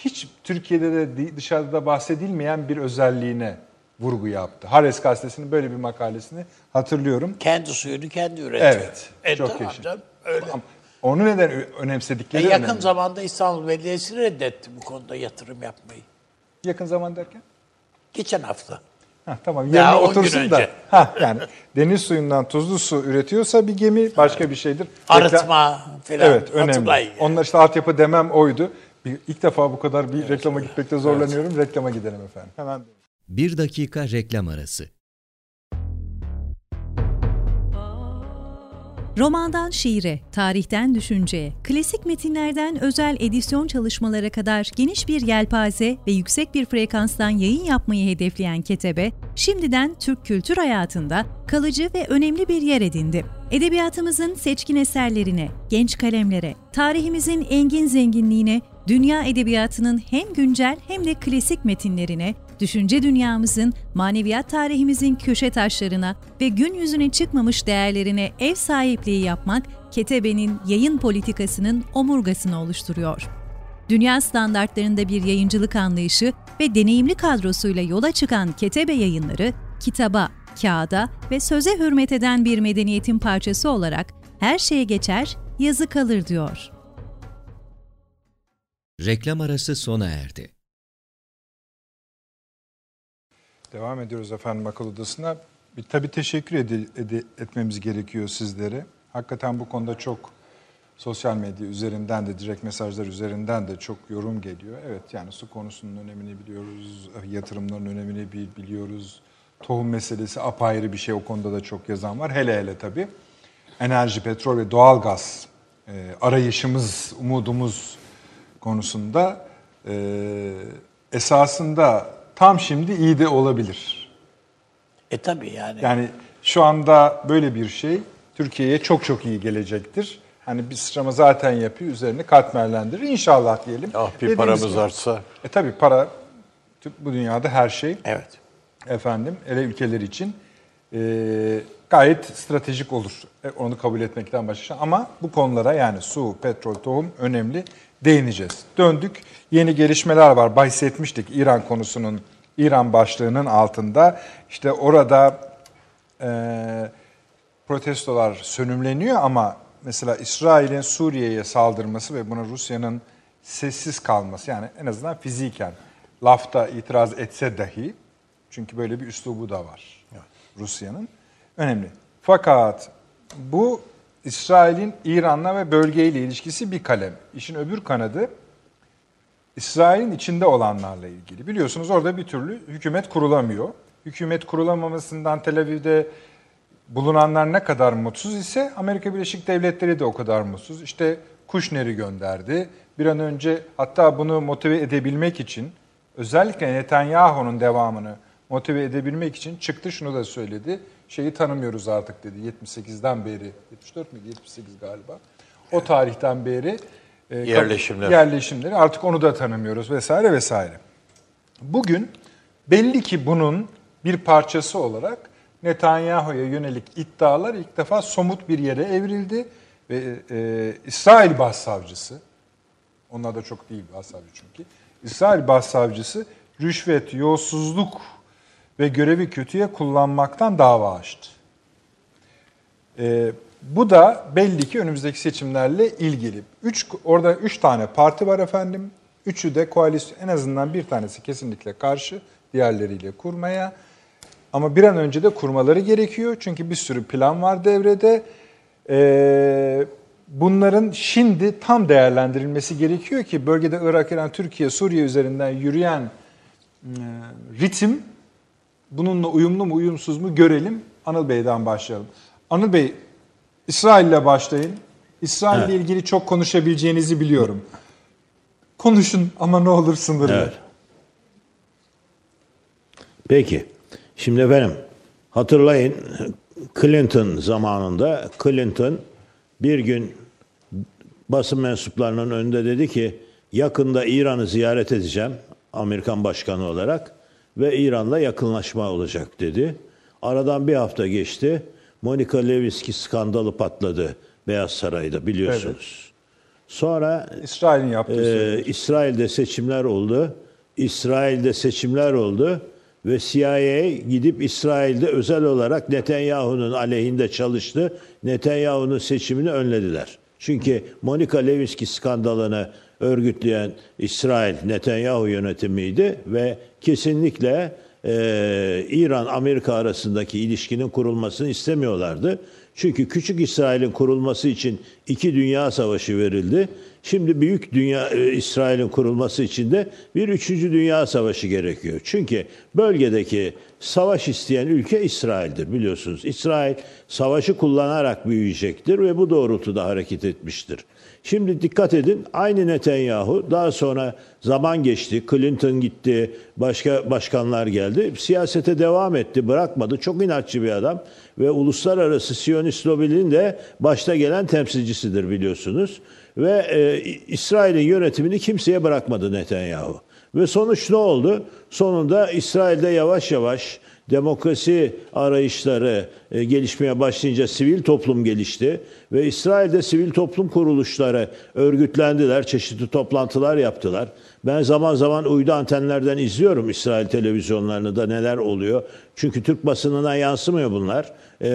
hiç Türkiye'de de dışarıda da bahsedilmeyen bir özelliğine vurgu yaptı. Hares gazetesinin böyle bir makalesini hatırlıyorum. kendi suyunu kendi üretiyor. Evet. E, çok tamam yaşa. canım, Öyle. Ama Onu neden ö- E, önemsedikleri yakın önemli. zamanda İstanbul Belediyesi reddetti bu konuda yatırım yapmayı. Yakın zaman derken? Geçen hafta. Heh, tamam yerine otursun da. önce. Heh, yani deniz suyundan tuzlu su üretiyorsa bir gemi başka bir şeydir. Arıtma falan. Evet önemli. Yani. Onlar işte altyapı demem oydu. Bir, ilk defa bu kadar bir reklama gitmekte zorlanıyorum. Reklama gidelim efendim. Hemen. Bir dakika reklam arası. Romandan şiire, tarihten düşünceye, klasik metinlerden özel edisyon çalışmalara kadar geniş bir yelpaze ve yüksek bir frekanstan yayın yapmayı hedefleyen Ketebe, şimdiden Türk kültür hayatında kalıcı ve önemli bir yer edindi. Edebiyatımızın seçkin eserlerine, genç kalemlere, tarihimizin engin zenginliğine, dünya edebiyatının hem güncel hem de klasik metinlerine, düşünce dünyamızın, maneviyat tarihimizin köşe taşlarına ve gün yüzüne çıkmamış değerlerine ev sahipliği yapmak, Ketebe'nin yayın politikasının omurgasını oluşturuyor. Dünya standartlarında bir yayıncılık anlayışı ve deneyimli kadrosuyla yola çıkan Ketebe yayınları, kitaba, kağıda ve söze hürmet eden bir medeniyetin parçası olarak her şeye geçer, yazı kalır diyor. Reklam arası sona erdi. Devam ediyoruz efendim akıl odasına. Bir, tabii teşekkür ede- ede- etmemiz gerekiyor sizlere. Hakikaten bu konuda çok sosyal medya üzerinden de direkt mesajlar üzerinden de çok yorum geliyor. Evet yani su konusunun önemini biliyoruz, yatırımların önemini bil- biliyoruz. Tohum meselesi apayrı bir şey o konuda da çok yazan var. Hele hele tabii enerji, petrol ve doğalgaz e, arayışımız, umudumuz konusunda e, esasında tam şimdi iyi de olabilir. E tabii yani. Yani şu anda böyle bir şey Türkiye'ye çok çok iyi gelecektir. Hani bir sıçrama zaten yapıyor, üzerine katmerlendirir. İnşallah diyelim. Ah bir Dediğimiz paramız gibi- artsa. E tabii para bu dünyada her şey Evet. efendim ele ülkeler için e, gayet stratejik olur. E, onu kabul etmekten başka. Ama bu konulara yani su, petrol, tohum önemli değineceğiz. Döndük. Yeni gelişmeler var. Bahsetmiştik İran konusunun, İran başlığının altında. İşte orada e, protestolar sönümleniyor ama mesela İsrail'in Suriye'ye saldırması ve buna Rusya'nın sessiz kalması yani en azından fiziken lafta itiraz etse dahi çünkü böyle bir üslubu da var Rusya'nın önemli. Fakat bu İsrail'in İran'la ve bölgeyle ilişkisi bir kalem. İşin öbür kanadı İsrail'in içinde olanlarla ilgili. Biliyorsunuz orada bir türlü hükümet kurulamıyor. Hükümet kurulamamasından Tel Aviv'de bulunanlar ne kadar mutsuz ise Amerika Birleşik Devletleri de o kadar mutsuz. İşte Kushner'i gönderdi. Bir an önce hatta bunu motive edebilmek için özellikle Netanyahu'nun devamını motive edebilmek için çıktı şunu da söyledi. Şeyi tanımıyoruz artık dedi 78'den beri 74 miydi 78 galiba. O tarihten beri e, Yerleşimler. yerleşimleri artık onu da tanımıyoruz vesaire vesaire. Bugün belli ki bunun bir parçası olarak Netanyahu'ya yönelik iddialar ilk defa somut bir yere evrildi ve e, İsrail Başsavcısı, onlar da çok değil Başsavcı çünkü, İsrail Başsavcısı rüşvet, yolsuzluk ve görevi kötüye kullanmaktan dava açtı. E, bu da belli ki önümüzdeki seçimlerle ilgili. Üç, orada üç tane parti var efendim. Üçü de koalisyon, en azından bir tanesi kesinlikle karşı, diğerleriyle kurmaya. Ama bir an önce de kurmaları gerekiyor. Çünkü bir sürü plan var devrede. Ee, bunların şimdi tam değerlendirilmesi gerekiyor ki bölgede Irak, İran, Türkiye, Suriye üzerinden yürüyen e, ritim bununla uyumlu mu uyumsuz mu görelim. Anıl Bey'den başlayalım. Anıl Bey, İsrail ile başlayın. İsrail ile ilgili çok konuşabileceğinizi biliyorum. Konuşun ama ne olur sınırlı. Evet. Peki. Şimdi efendim hatırlayın Clinton zamanında Clinton bir gün basın mensuplarının önünde dedi ki yakında İran'ı ziyaret edeceğim Amerikan başkanı olarak ve İran'la yakınlaşma olacak dedi. Aradan bir hafta geçti. Monica Lewinsky skandalı patladı Beyaz Saray'da biliyorsunuz. Sonra İsrail'in yaptığı şey. İsrail'de seçimler oldu. İsrail'de seçimler oldu ve CIA gidip İsrail'de özel olarak Netanyahu'nun aleyhinde çalıştı. Netanyahu'nun seçimini önlediler. Çünkü Monica Lewinsky skandalını örgütleyen İsrail Netanyahu yönetimiydi ve kesinlikle e, İran-Amerika arasındaki ilişkinin kurulmasını istemiyorlardı. Çünkü küçük İsrail'in kurulması için iki dünya savaşı verildi. Şimdi büyük dünya e, İsrail'in kurulması için de bir üçüncü dünya savaşı gerekiyor. Çünkü bölgedeki savaş isteyen ülke İsrail'dir biliyorsunuz. İsrail savaşı kullanarak büyüyecektir ve bu doğrultuda hareket etmiştir. Şimdi dikkat edin aynı Netanyahu daha sonra zaman geçti. Clinton gitti, başka başkanlar geldi. Siyasete devam etti, bırakmadı. Çok inatçı bir adam ve uluslararası Siyonist lobinin de başta gelen temsilcisidir biliyorsunuz. Ve e, İsrail'in yönetimini kimseye bırakmadı Netanyahu. Ve sonuç ne oldu? Sonunda İsrail'de yavaş yavaş demokrasi arayışları e, gelişmeye başlayınca sivil toplum gelişti ve İsrail'de sivil toplum kuruluşları örgütlendiler, çeşitli toplantılar yaptılar. Ben zaman zaman uydu antenlerden izliyorum İsrail televizyonlarını da neler oluyor. Çünkü Türk basınına yansımıyor bunlar. Ee,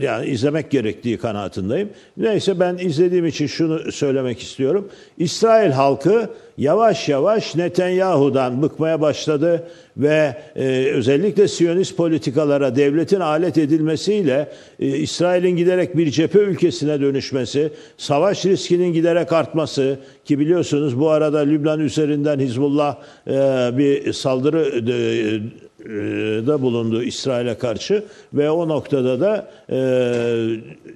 yani izlemek gerektiği kanaatindeyim. Neyse ben izlediğim için şunu söylemek istiyorum. İsrail halkı yavaş yavaş Netanyahu'dan bıkmaya başladı ve e, özellikle Siyonist politikalara devletin alet edilmesiyle e, İsrail'in giderek bir cephe ülkesine dönüşmesi, savaş riskinin giderek artması ki biliyorsunuz bu arada Lübnan üzerinden Hizbullah e, bir saldırı e, da bulundu İsrail'e karşı ve o noktada da e,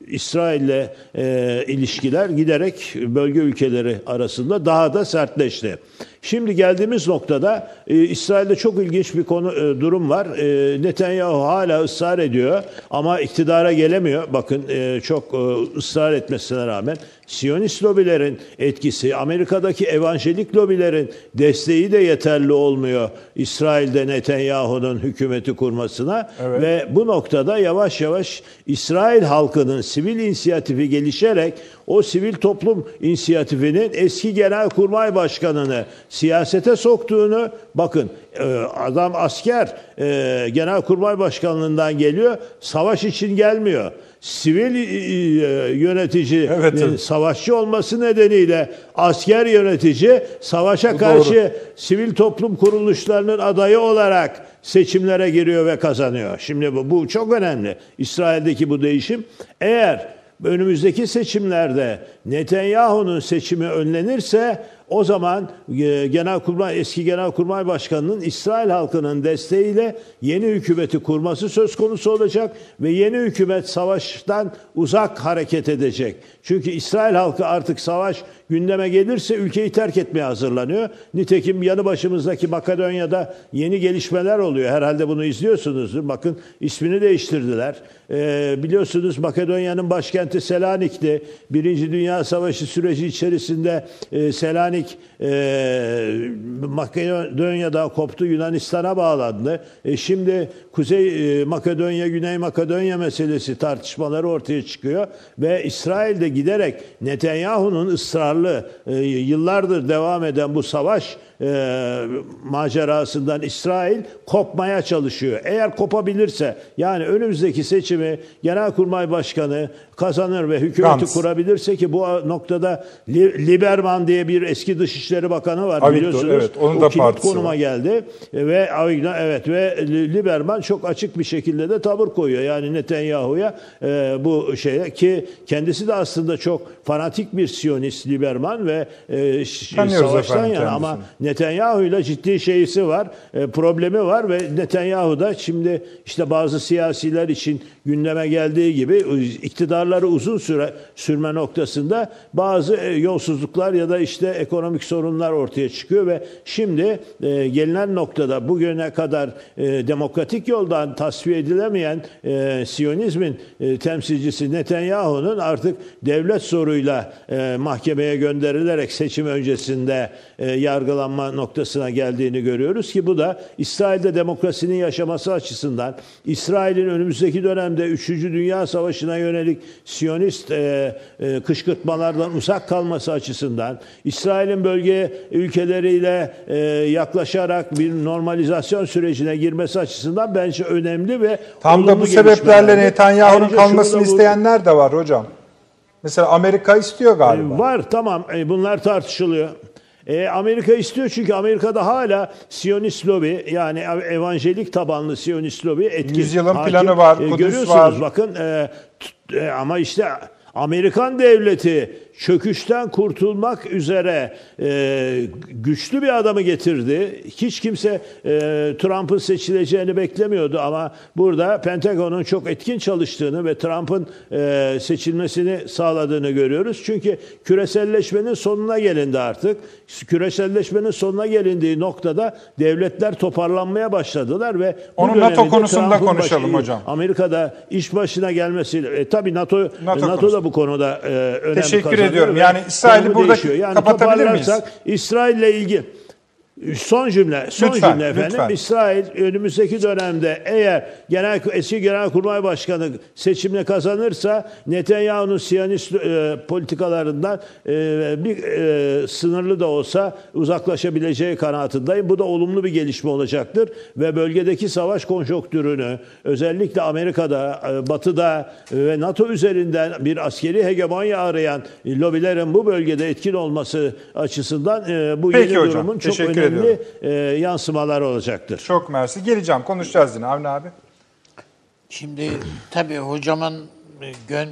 İsrail'le e, ilişkiler giderek bölge ülkeleri arasında daha da sertleşti. Şimdi geldiğimiz noktada e, İsrail'de çok ilginç bir konu e, durum var. E, Netanyahu hala ısrar ediyor ama iktidara gelemiyor. Bakın e, çok e, ısrar etmesine rağmen Siyonist lobilerin etkisi, Amerika'daki evangelik lobilerin desteği de yeterli olmuyor İsrail'de Netanyahu'nun hükümeti kurmasına Evet. ve bu noktada yavaş yavaş İsrail halkının sivil inisiyatifi gelişerek o sivil toplum inisiyatifinin eski genelkurmay başkanını siyasete soktuğunu bakın e, adam asker e, genelkurmay başkanlığından geliyor savaş için gelmiyor. Sivil e, yönetici Evet, evet. savaşçı olması nedeniyle asker yönetici savaşa Bu karşı doğru. sivil toplum kuruluşlarının adayı olarak seçimlere giriyor ve kazanıyor. Şimdi bu, bu çok önemli. İsrail'deki bu değişim eğer önümüzdeki seçimlerde Netanyahu'nun seçimi önlenirse o zaman e, Genelkurmay eski Genelkurmay Başkanı'nın İsrail halkının desteğiyle yeni hükümeti kurması söz konusu olacak ve yeni hükümet savaştan uzak hareket edecek. Çünkü İsrail halkı artık savaş gündeme gelirse ülkeyi terk etmeye hazırlanıyor. Nitekim yanı başımızdaki Makedonya'da yeni gelişmeler oluyor. Herhalde bunu izliyorsunuzdur. Bakın ismini değiştirdiler. Ee, biliyorsunuz Makedonya'nın başkenti Selanik'ti. Birinci Dünya Savaşı süreci içerisinde e, Selanik e, Makedonya'da koptu Yunanistan'a bağlandı. E, şimdi Kuzey e, Makedonya, Güney Makedonya meselesi tartışmaları ortaya çıkıyor ve İsrail'de giderek Netanyahu'nun ısrarlı e, yıllardır devam eden bu savaş e, macerasından İsrail kopmaya çalışıyor. Eğer kopabilirse yani önümüzdeki seçimi Genelkurmay Başkanı kazanır ve hükümeti Gantz. kurabilirse ki bu noktada Li- Lieberman diye bir eski Dışişleri Bakanı var Avigdor, biliyorsunuz. evet, onun o da kilit partisi konuma var. geldi ve Avigdor evet ve Lieberman çok açık bir şekilde de tavır koyuyor. Yani Netanyahu'ya e, bu şeye ki kendisi de aslında çok fanatik bir Siyonist Lieberman ve e, Tanıyoruz savaştan yana ama Netanyahu ile ciddi şeysi var, e, problemi var ve Netanyahu da şimdi işte bazı siyasiler için gündeme geldiği gibi iktidarları uzun süre sürme noktasında bazı e, yolsuzluklar ya da işte ekonomik sorunlar ortaya çıkıyor ve şimdi e, gelinen noktada bugüne kadar e, demokratik yoldan tasfiye edilemeyen e, Siyonizmin e, temsilcisi Netanyahu'nun artık devlet soruyla e, mahkemeye gönderilerek seçim öncesinde e, yargılanma noktasına geldiğini görüyoruz ki bu da İsrail'de demokrasinin yaşaması açısından İsrail'in önümüzdeki dönemde 3. Dünya Savaşı'na yönelik Siyonist e, e, kışkırtmalardan uzak kalması açısından İsrail'in bölge ülkeleriyle e, yaklaşarak bir normalizasyon sürecine girmesi açısından bence önemli ve Tam da bu sebeplerle. Netanyahu'nun kalmasını vur- isteyenler de var hocam. Mesela Amerika istiyor galiba. Var tamam e, bunlar tartışılıyor. E, Amerika istiyor çünkü Amerika'da hala Siyonist lobi yani ev- evangelik tabanlı Siyonist lobi etkin. Yüzyılın hakim. planı var, Kudüs görüyorsunuz var. bakın e, t- e, ama işte Amerikan devleti çöküşten kurtulmak üzere e, güçlü bir adamı getirdi. Hiç kimse e, Trump'ın seçileceğini beklemiyordu ama burada Pentagon'un çok etkin çalıştığını ve Trump'ın e, seçilmesini sağladığını görüyoruz. Çünkü küreselleşmenin sonuna gelindi artık. Küreselleşmenin sonuna gelindiği noktada devletler toparlanmaya başladılar ve bu Onu NATO konusunda Trump'ın konuşalım başı- hocam. Amerika'da iş başına gelmesiyle e, tabii NATO NATO, NATO da bu konuda e, önem Teşekkür ediyorum. Yani İsrail'i burada yani kapatabilir miyiz? İsrail'le ilgili Son cümle, son Lütfen, cümle efendim. lütfen. İsrail önümüzdeki dönemde eğer genel eski Genelkurmay Başkanı seçimle kazanırsa Netanyahu'nun Siyonist e, politikalarından e, bir e, sınırlı da olsa uzaklaşabileceği kanaatindeyim. Bu da olumlu bir gelişme olacaktır ve bölgedeki savaş konjonktürünü özellikle Amerika'da, e, Batı'da ve NATO üzerinden bir askeri hegemonya arayan lobilerin bu bölgede etkin olması açısından e, bu Peki yeni hocam, durumun çok teşekkür önemli e, yansımaları olacaktır. Çok mersi. Geleceğim konuşacağız yine Avni abi. Şimdi tabii hocamın e, gön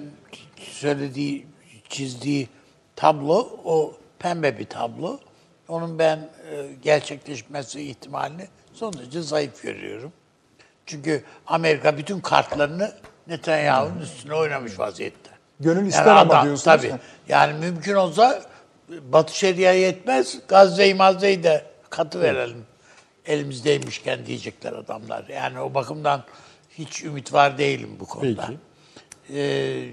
söylediği, çizdiği tablo o pembe bir tablo. Onun ben e, gerçekleşmesi ihtimalini son derece zayıf görüyorum. Çünkü Amerika bütün kartlarını Netanyahu'nun üstüne oynamış vaziyette. Gönül ister ama diyorsunuz. Tabii. Yani mümkün olsa Batı Şeria yetmez. Gazze'yi Mazze'yi de katı verelim. Elimizdeymişken diyecekler adamlar. Yani o bakımdan hiç ümit var değilim bu konuda. Ee,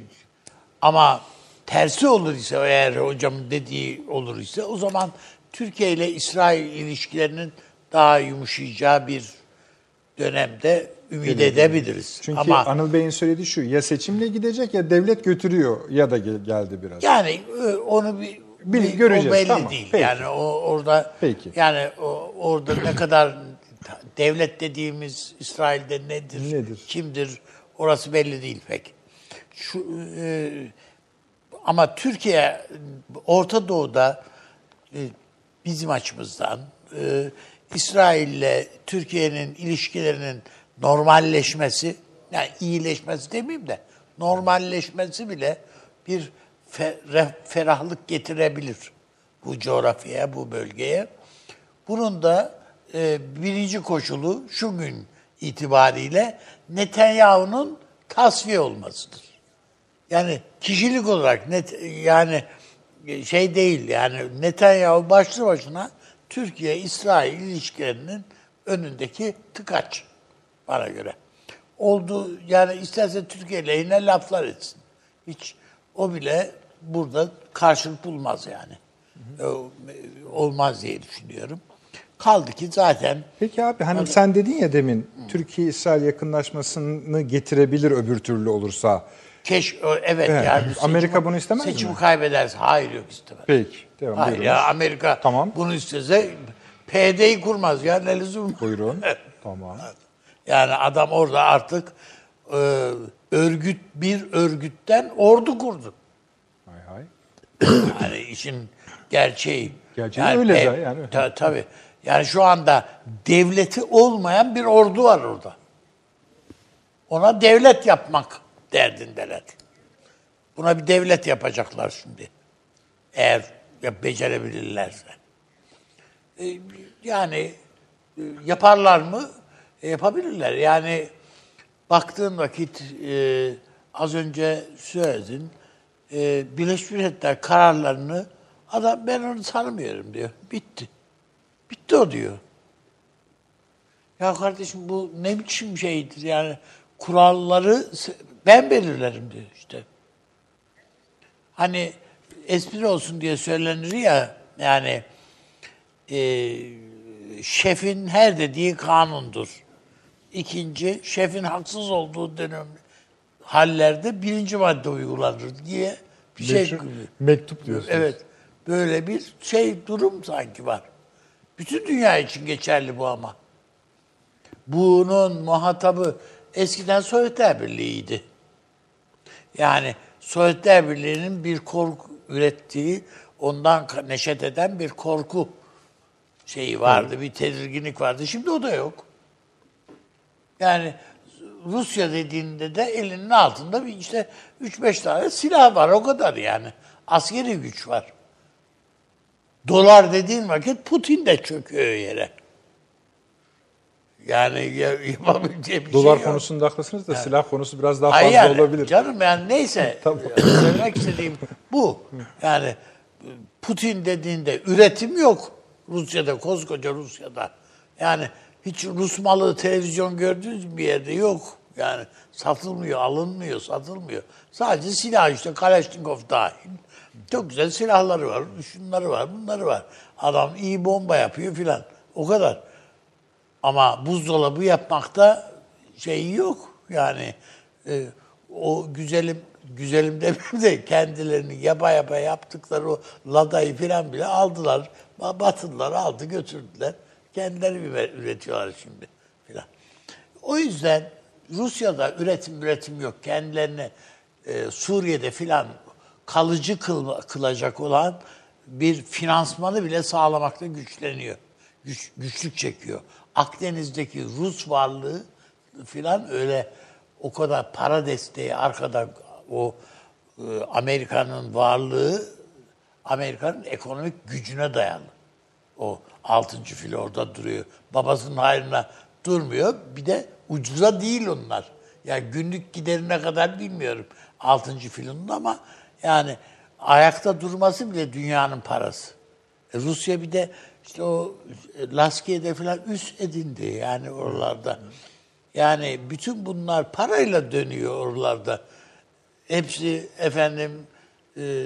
ama tersi olur ise eğer hocamın dediği olur ise o zaman Türkiye ile İsrail ilişkilerinin daha yumuşayacağı bir dönemde ümit edebiliriz. Çünkü Ama Anıl Bey'in söylediği şu ya seçimle gidecek ya devlet götürüyor ya da gel- geldi biraz. Yani e, onu bir, Bil- göreceğiz, o belli tamam. değil. Peki. Yani o orada Peki. yani o, orada ne kadar devlet dediğimiz İsrail'de nedir? Nedir? Kimdir? Orası belli değil pek. Şu e, ama Türkiye Orta Doğu'da e, bizim açımızdan e, İsrail'le Türkiye'nin ilişkilerinin normalleşmesi, yani iyileşmesi demeyeyim de normalleşmesi bile bir ferahlık getirebilir. bu coğrafyaya, bu bölgeye. Bunun da e, birinci koşulu şu gün itibariyle Netanyahu'nun tasfiye olmasıdır. Yani kişilik olarak net yani şey değil yani Netanyahu başlı başına Türkiye İsrail ilişkilerinin önündeki tıkaç bana göre. Oldu yani isterse Türkiye lehine laflar etsin. Hiç o bile burada karşılık bulmaz yani. O- Olmaz diye düşünüyorum. Kaldı ki zaten Peki abi hani sen dedin ya demin Türkiye-İsrail yakınlaşmasını getirebilir öbür türlü olursa. keş evet, Evet. yani Amerika seçimi- bunu istemez mi? Seçimi kaybederse hayır yok istemez. Peki. Devam Hayır buyurun. ya Amerika Tamam. bunu istese PD'yi kurmaz ya ne lüzum. Buyurun. (laughs) tamam. Yani adam orada artık e, örgüt bir örgütten ordu kurdu. Hay hay. Yani işin gerçeği. Gerçeği öyle pe- zaten, yani. Ta- tabii. Yani şu anda devleti olmayan bir ordu var orada. Ona devlet yapmak derdindeler. Buna bir devlet yapacaklar şimdi. Eğer ya becerebilirlerse. E, yani e, yaparlar mı? E, yapabilirler. Yani baktığın vakit e, az önce söyledin e, Birleşmiş Milletler kararlarını adam ben onu tanımıyorum diyor. Bitti. Bitti o diyor. Ya kardeşim bu ne biçim şeydir yani kuralları ben belirlerim diyor işte. Hani espri olsun diye söylenir ya yani e, şefin her dediği kanundur. İkinci, şefin haksız olduğu dönem hallerde birinci madde uygulanır diye bir şey. Meşhur mektup diyorsunuz. Evet. Böyle bir şey durum sanki var. Bütün dünya için geçerli bu ama. Bunun muhatabı eskiden Sovyetler Birliği'ydi. Yani Sovyetler Birliği'nin bir korku ürettiği, ondan neşet eden bir korku şeyi vardı, bir tedirginlik vardı. Şimdi o da yok. Yani Rusya dediğinde de elinin altında bir işte 3-5 tane silah var o kadar yani. Askeri güç var. Dolar dediğin vakit Putin de çöküyor yere. Yani ya- (laughs) yapabileceği bir Dolar şey yok. konusunda haklısınız da silah konusu biraz daha Ay fazla yani, olabilir. Canım yani neyse. (laughs) Tamam. Söylemek istediğim bu. Yani Putin dediğinde üretim yok. Rusya'da, koskoca Rusya'da. Yani hiç Rus malı televizyon gördünüz mü bir yerde? Yok. Yani satılmıyor, alınmıyor, satılmıyor. Sadece silah işte Kalashnikov dahil. Çok güzel silahları var, şunları var, bunları var. Adam iyi bomba yapıyor filan. O kadar. Ama buzdolabı yapmakta şey yok. Yani e, o güzelim güzelim (laughs) demeyeyim de kendilerini yapa yapa yaptıkları o ladayı falan bile aldılar. Ba- Batılılar aldı götürdüler. Kendileri üretiyorlar şimdi filan. O yüzden Rusya'da üretim üretim yok. Kendilerine e, Suriye'de filan kalıcı kıl, kılacak olan bir finansmanı bile sağlamakta güçleniyor. Güç, güçlük çekiyor. Akdeniz'deki Rus varlığı filan öyle o kadar para desteği arkada o e, Amerika'nın varlığı Amerika'nın ekonomik gücüne dayalı. O altıncı fil orada duruyor. Babasının hayrına durmuyor. Bir de ucuza değil onlar. Yani günlük giderine kadar bilmiyorum altıncı filinin ama yani ayakta durması bile dünyanın parası. E, Rusya bir de işte o e, Laskiye'de falan üst edindi yani oralarda. Yani bütün bunlar parayla dönüyor oralarda. Hepsi efendim e,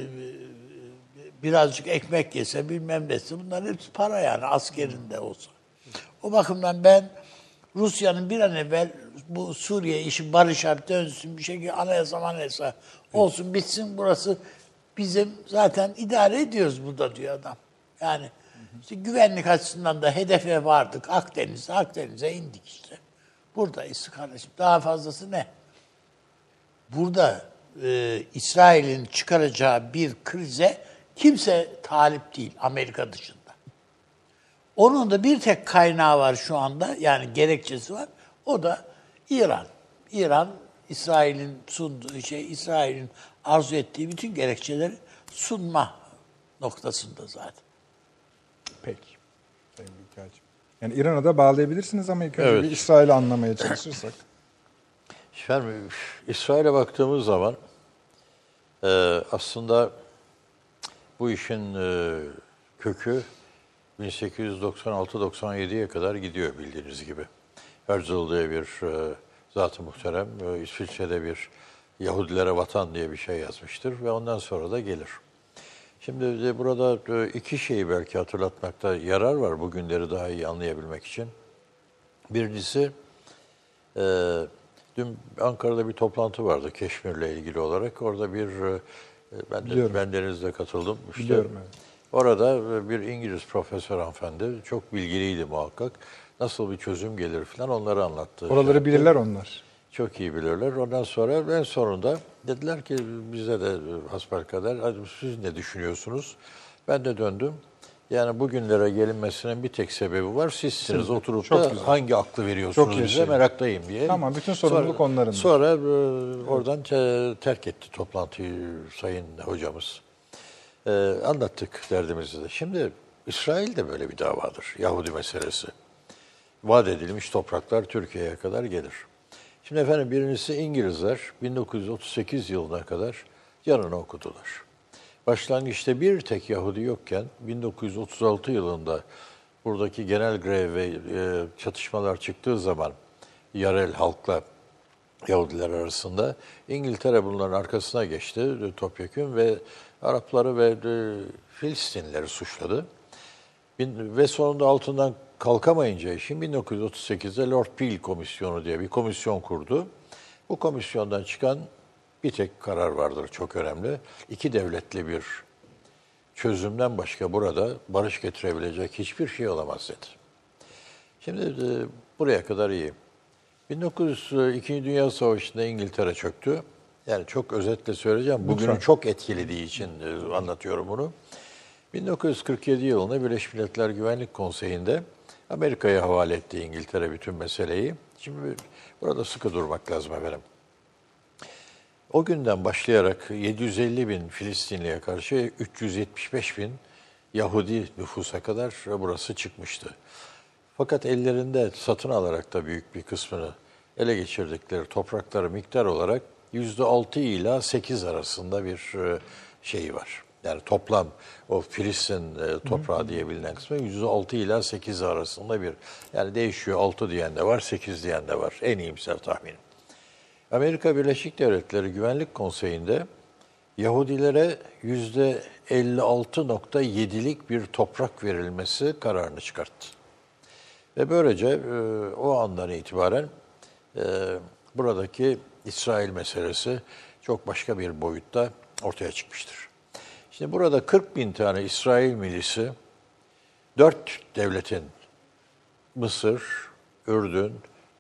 birazcık ekmek yese bilmem nesi bunların hepsi para yani askerinde olsa. O bakımdan ben Rusya'nın bir an evvel bu Suriye işi barışar dönsün bir şekilde anayasa manayasa olsun bitsin burası bizim zaten idare ediyoruz burada diyor adam. Yani işte güvenlik açısından da hedefe vardık Akdeniz'e Akdeniz'e indik işte. Buradayız kardeşim daha fazlası ne? Burada e, İsrail'in çıkaracağı bir krize kimse talip değil Amerika dışında. Onun da bir tek kaynağı var şu anda yani gerekçesi var. O da İran. İran İsrail'in sunduğu şey İsrail'in arzu ettiği bütün gerekçeleri sunma noktasında zaten. Peki. Yani İran'a da bağlayabilirsiniz ama ilk önce Evet. bir İsrail'i anlamaya çalışırsak. Efendim, İsrail'e baktığımız zaman e, aslında bu işin e, kökü 1896-97'ye kadar gidiyor bildiğiniz gibi. Herzl diye bir e, zat-ı muhterem e, İsviçre'de bir Yahudilere vatan diye bir şey yazmıştır ve ondan sonra da gelir. Şimdi burada e, iki şeyi belki hatırlatmakta yarar var bu günleri daha iyi anlayabilmek için. Birincisi ee, dün Ankara'da bir toplantı vardı Keşmir'le ilgili olarak. Orada bir e, ben de Biliyorum. ben Deniz'de katıldım. İşte Biliyorum, evet. Orada e, bir İngiliz profesör hanımefendi çok bilgiliydi muhakkak. Nasıl bir çözüm gelir falan onları anlattı. Oraları Şey bilirler onlar. çok iyi bilirler. Ondan sonra en sonunda dediler ki bize de hasbelkader "Hadi siz ne düşünüyorsunuz? Ben de döndüm. Yani bugünlere gelinmesinin bir tek sebebi var. Sizsiniz oturup Çok da güzel. hangi aklı veriyorsunuz Çok bize şey. meraktayım diye. Tamam, bütün sorumluluk Sonra- onlarındır. Sonra e, oradan te- terk etti toplantıyı sayın hocamız. E, anlattık derdimizi de. Şimdi İsrail de böyle bir davadır. Yahudi meselesi vaat edilmiş topraklar Türkiye'ye kadar gelir. Şimdi efendim birincisi İngilizler 1938 yılına kadar yanını okudular. Başlangıçta bir tek Yahudi yokken 1936 yılında buradaki genel grev ve e, çatışmalar çıktığı zaman yerel halkla Yahudiler arasında İngiltere bunların arkasına geçti e, topyekun ve Arapları ve e, Filistinlileri suçladı. Bin- Ve sonunda altından kalkamayınca işin 1938'de Lord Peel Komisyonu diye bir komisyon kurdu. Bu komisyondan çıkan bir tek karar vardır çok önemli. İki devletli bir çözümden başka burada barış getirebilecek hiçbir şey olamaz dedi. Şimdi e, buraya kadar iyi. 1902. Dünya Savaşı'nda İngiltere çöktü. Yani çok özetle söyleyeceğim. Bugünü çok etkilediği için e, anlatıyorum bunu. 1947 yılında Birleşmiş Milletler Güvenlik Konseyi'nde Amerika'ya havale etti İngiltere bütün meseleyi. Şimdi burada sıkı durmak lazım efendim. O günden başlayarak 750 bin Filistinliye karşı 375 bin Yahudi nüfusa kadar burası çıkmıştı. Fakat ellerinde satın alarak da büyük bir kısmını ele geçirdikleri toprakları miktar olarak %6 ila 8 arasında bir e, şeyi var. Yani toplam o Filistin e, toprağı diye bilinen kısmı %6 ila 8 arasında bir. Yani değişiyor 6 diyen de var 8 diyen de var. En iyimser tahminim. Amerika Birleşik Devletleri Güvenlik Konseyi'nde Yahudilere yüzde 56.7'lik bir toprak verilmesi kararını çıkarttı. Ve böylece e, o andan itibaren e, buradaki İsrail meselesi çok başka bir boyutta ortaya çıkmıştır. Şimdi burada 40 bin tane İsrail milisi dört devletin Mısır, Ürdün,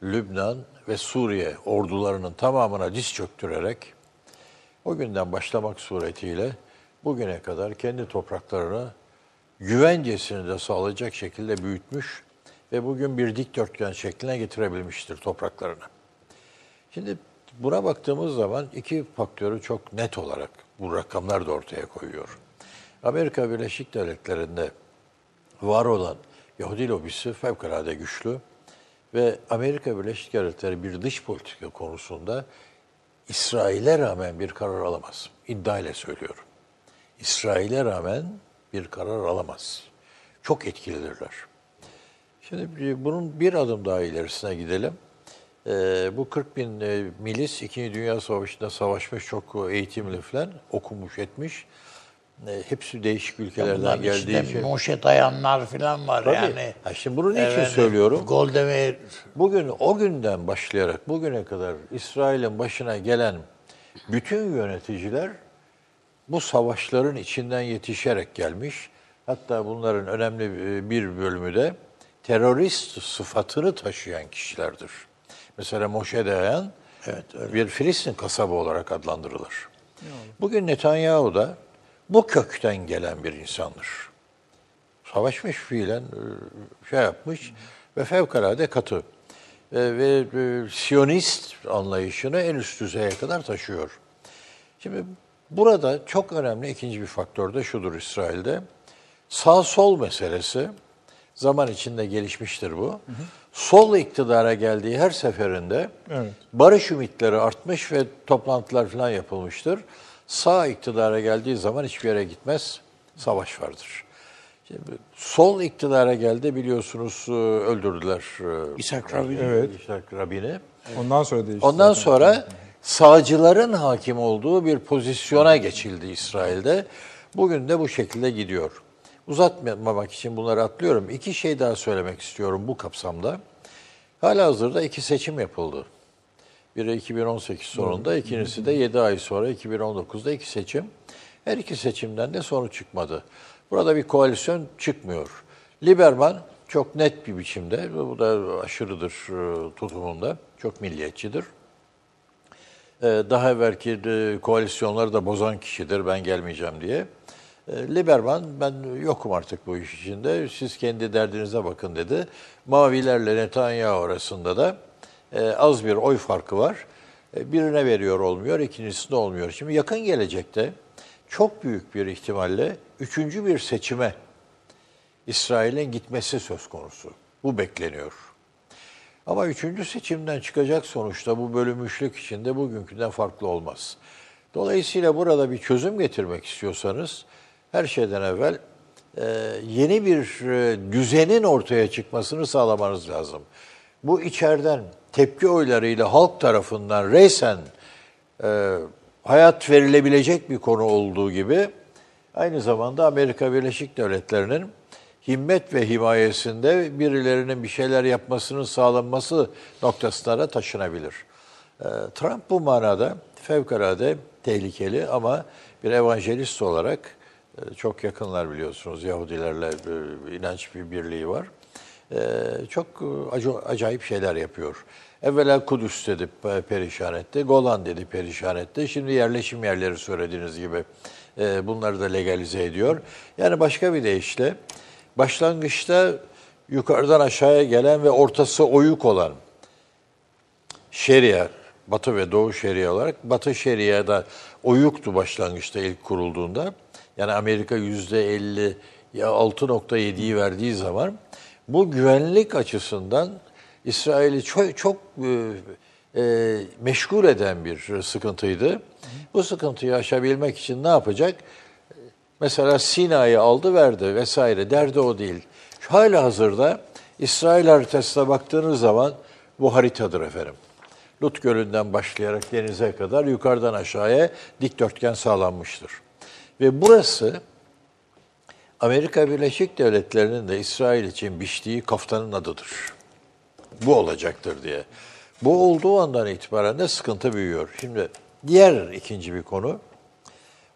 Lübnan ve Suriye ordularının tamamına diz çöktürerek o günden başlamak suretiyle bugüne kadar kendi topraklarını güvencesini de sağlayacak şekilde büyütmüş ve bugün bir dikdörtgen şekline getirebilmiştir topraklarını. Şimdi buna baktığımız zaman iki faktörü çok net olarak bu rakamlar da ortaya koyuyor. Amerika Birleşik Devletleri'nde var olan Yahudi lobisi fevkalade güçlü ve Amerika Birleşik Devletleri bir dış politika konusunda İsrail'e rağmen bir karar alamaz. İddia ile söylüyorum. İsrail'e rağmen bir karar alamaz. Çok etkilidirler. Şimdi bunun bir adım daha ilerisine gidelim. Ee, bu 40 bin e, milis İkinci Dünya Savaşı'nda savaşmış, çok eğitimli falan, okumuş etmiş. E, hepsi değişik ülkelerden Bunların geldiği için. Moşe dayanlar falan var Tabii. yani. Ha, şimdi bunu niçin Efendim, söylüyorum? Goldemir Bugün o günden başlayarak bugüne kadar İsrail'in başına gelen bütün yöneticiler bu savaşların içinden yetişerek gelmiş. Hatta bunların önemli bir bölümü de terörist sıfatını taşıyan kişilerdir. Mesela Moshe Dayan bir Filistin kasabı olarak adlandırılır. Bugün Netanyahu da bu kökten gelen bir insandır savaşmış fiilen e, şey yapmış ve fevkalade katı. E, Ve e, Siyonist anlayışını en üst düzeye kadar taşıyor. Şimdi Burada çok önemli ikinci bir faktör de şudur İsrail'de. Sağ-sol meselesi zaman içinde gelişmiştir bu. Sol iktidara geldiği her seferinde Evet. barış ümitleri artmış ve toplantılar falan yapılmıştır. Sağ iktidara geldiği zaman hiçbir yere gitmez, savaş vardır. Şimdi sol iktidara geldi biliyorsunuz e, öldürdüler. e, İshak Rabin. Evet. İshak Rabin'i. Ondan sonra değişti. Ondan zaten. sonra sağcıların hakim olduğu bir pozisyona geçildi İsrail'de. Bugün de bu şekilde gidiyor. Uzatmamak için bunları atlıyorum. İki şey daha söylemek istiyorum bu kapsamda. Hala hazırda iki seçim yapıldı. Biri 2018 sonunda, ikincisi de 7 ay sonra 2019'da iki seçim. Her iki seçimden de sonuç çıkmadı. Burada bir koalisyon çıkmıyor. Lieberman çok net bir biçimde, bu da aşırıdır e, tutumunda, çok milliyetçidir. Ee, Daha evvelki e, koalisyonları da bozan kişidir, ben gelmeyeceğim diye. Lieberman, ben yokum artık bu iş içinde, siz kendi derdinize bakın dedi. Mavilerle Netanyahu arasında da e, az bir oy farkı var. E, Birine veriyor olmuyor, ikincisinde olmuyor. Şimdi yakın gelecekte çok büyük bir ihtimalle üçüncü bir seçime İsrail'in gitmesi söz konusu. Bu bekleniyor. Ama üçüncü seçimden çıkacak sonuçta bu bölünmüşlük içinde bugünküden farklı olmaz. Dolayısıyla burada bir çözüm getirmek istiyorsanız her şeyden evvel e, yeni bir e, düzenin ortaya çıkmasını sağlamanız lazım. Bu içeriden tepki oylarıyla halk tarafından reysen e, hayat verilebilecek bir konu olduğu gibi aynı zamanda Amerika Birleşik Devletleri'nin himmet ve himayesinde birilerinin bir şeyler yapmasının sağlanması noktasına da taşınabilir. Ee, Trump bu manada fevkalade tehlikeli ama bir evangelist olarak e, çok yakınlar biliyorsunuz Yahudilerle e, inanç bir birliği var. Ee, Çok e, acayip şeyler yapıyor. Evvela Kudüs dedi e, perişan etti, Golan dedi perişan etti. Şimdi yerleşim yerleri söylediğiniz gibi e, bunları da legalize ediyor. Yani başka bir deyişle başlangıçta yukarıdan aşağıya gelen ve ortası oyuk olan Şeria, Batı ve Doğu Şeria olarak Batı Şeria'da oyuktu başlangıçta ilk kurulduğunda. Yani Amerika yüzde 50 ya 6.7'yi verdiği zaman bu güvenlik açısından İsrail'i çok, çok e, e, meşgul eden bir sıkıntıydı. Bu sıkıntıyı aşabilmek için ne yapacak? Mesela Sina'yı aldı verdi vesaire derdi o değil. Hala hazırda İsrail haritasına baktığınız zaman bu haritadır efendim. Lut Gölü'nden başlayarak denize kadar yukarıdan aşağıya dikdörtgen sağlanmıştır. Ve burası Amerika Birleşik Devletleri'nin de İsrail için biçtiği kaftanın adıdır. Bu olacaktır diye. Bu olduğu andan itibaren de sıkıntı büyüyor. Şimdi diğer ikinci bir konu,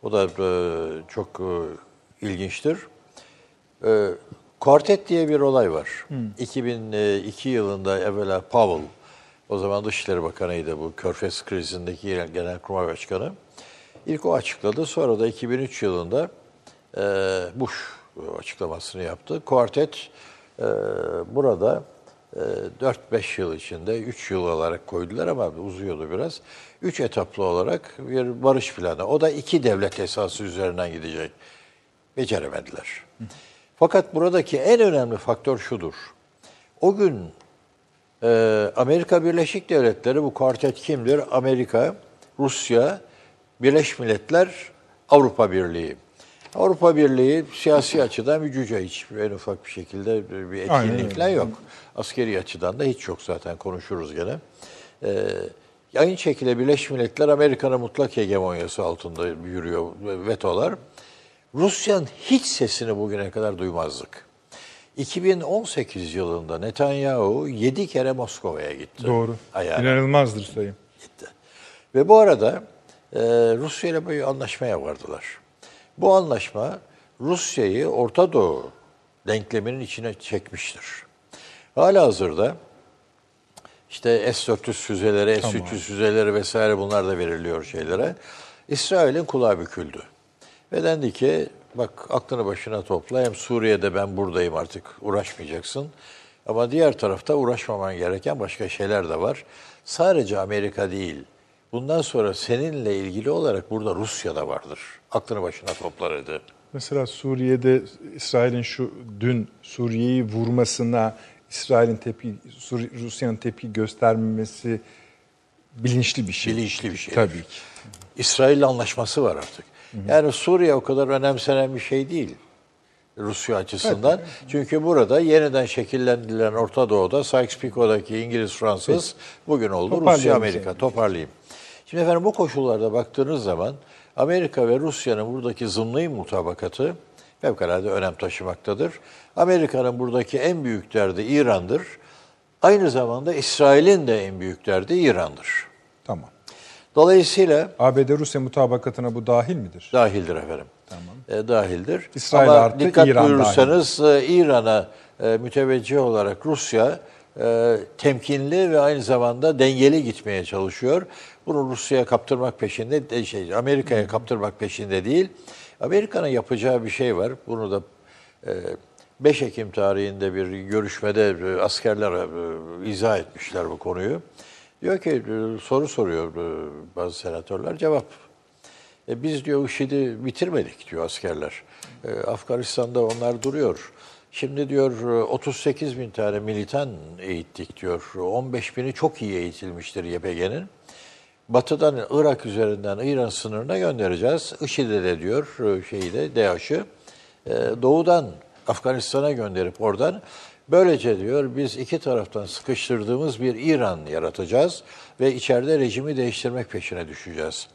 o da e, çok e, ilginçtir. E, Kuartet diye bir olay var. 2002 yılında evvela Powell, o zaman Dışişleri Bakanı'ydı bu Körfez krizindeki Genelkurmay Başkanı. İlk o açıkladı. Sonra da 2003 yılında e, Bush açıklamasını yaptı. Kuartet e, burada e, 4-5 yıl içinde, 3 yıl olarak koydular ama uzuyordu biraz. 3 etaplı olarak bir barış planı. O da iki devlet esası üzerinden gidecek. Beceremediler. Fakat buradaki en önemli faktör şudur. O gün e, Amerika Birleşik Devletleri bu kuartet kimdir? Amerika, Rusya, Birleşmiş Milletler, Avrupa Birliği. Avrupa Birliği siyasi açıdan bir cüce hiç en ufak bir şekilde bir etkinlik falan yok. Askeri açıdan da hiç yok zaten konuşuruz gene. Ee, aynı şekilde Birleşmiş Milletler Amerika'nın mutlak hegemonyası altında yürüyor vetolar. Rusya'nın hiç sesini bugüne kadar duymazdık. 2018 yılında Netanyahu 7 kere Moskova'ya gitti. Doğru. Ayağına İnanılmazdır sayın. gitti. Ve bu arada e, Rusya ile bir anlaşmaya vardılar. Bu anlaşma Rusya'yı Orta Doğu denkleminin içine çekmiştir. Hala hazırda işte S-400 füzeleri, S-300 füzeleri vesaire bunlar da veriliyor şeylere. İsrail'in kulağı büküldü. Ve dendi ki bak aklını başına topla hem Suriye'de ben buradayım artık uğraşmayacaksın. Ama diğer tarafta uğraşmaman gereken başka şeyler de var. Sadece Amerika değil, Bundan sonra seninle ilgili olarak burada Rusya da vardır. Aklını başına toplar edi. Mesela Suriye'de İsrail'in şu dün Suriye'yi vurmasına İsrail'in tepki, Rusya'nın tepki göstermemesi bilinçli bir şey. Bilinçli bir şey. Tabii ki. İsrail'le anlaşması var artık. Yani Suriye o kadar önemsenen bir şey değil Rusya açısından. Çünkü burada yeniden şekillendirilen Orta Doğu'da Sykes-Picot'daki İngiliz, Fransız bugün oldu Toparlayalım Rusya, Amerika. seni. Toparlayayım. Şimdi efendim bu koşullarda baktığınız zaman Amerika ve Rusya'nın buradaki zımni mutabakatı fevkalade önem taşımaktadır. Amerika'nın buradaki en büyük derdi İran'dır. Aynı zamanda İsrail'in de en büyük derdi İran'dır. Tamam. Dolayısıyla ABD-Rusya mutabakatına bu dahil midir? Dahildir efendim. Tamam. E, dahildir. İsrail Ama artı dikkat İran buyurursanız e, İran'a e, müteveccih olarak Rusya e, temkinli ve aynı zamanda dengeli gitmeye çalışıyor. Bunu Rusya'ya kaptırmak peşinde, de- şey Amerika'ya kaptırmak peşinde değil. Amerika'nın yapacağı bir şey var. Bunu da e, 5 Ekim tarihinde bir görüşmede e, askerler e, izah etmişler bu konuyu. Diyor ki e, soru soruyor e, bazı senatörler cevap e, biz diyor IŞİD'i bitirmedik diyor askerler. E, Afganistan'da onlar duruyor. Şimdi diyor e, 38 bin tane militan eğittik diyor. 15 bini çok iyi eğitilmiştir YPG'nin. Batıdan Irak üzerinden İran sınırına göndereceğiz. IŞİD'e de diyor e, şeyi de DAEŞ'ı e, doğudan Afganistan'a gönderip oradan böylece diyor biz iki taraftan sıkıştırdığımız bir İran yaratacağız ve içeride rejimi değiştirmek peşine düşeceğiz.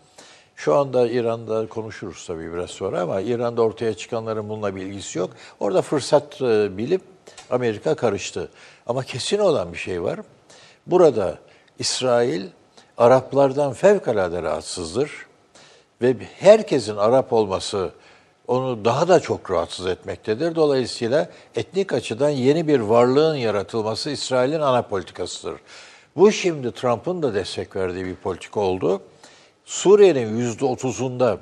Şu anda İran'da konuşuruz tabii biraz sonra ama İran'da ortaya çıkanların bununla bir ilgisi yok. Orada fırsat e, bilip Amerika karıştı. Ama kesin olan bir şey var. Burada İsrail Araplardan fevkalade rahatsızdır ve herkesin Arap olması onu daha da çok rahatsız etmektedir. Dolayısıyla etnik açıdan yeni bir varlığın yaratılması İsrail'in ana politikasıdır. Bu şimdi Trump'ın da destek verdiği bir politika oldu. Suriye'nin yüzde otuzunda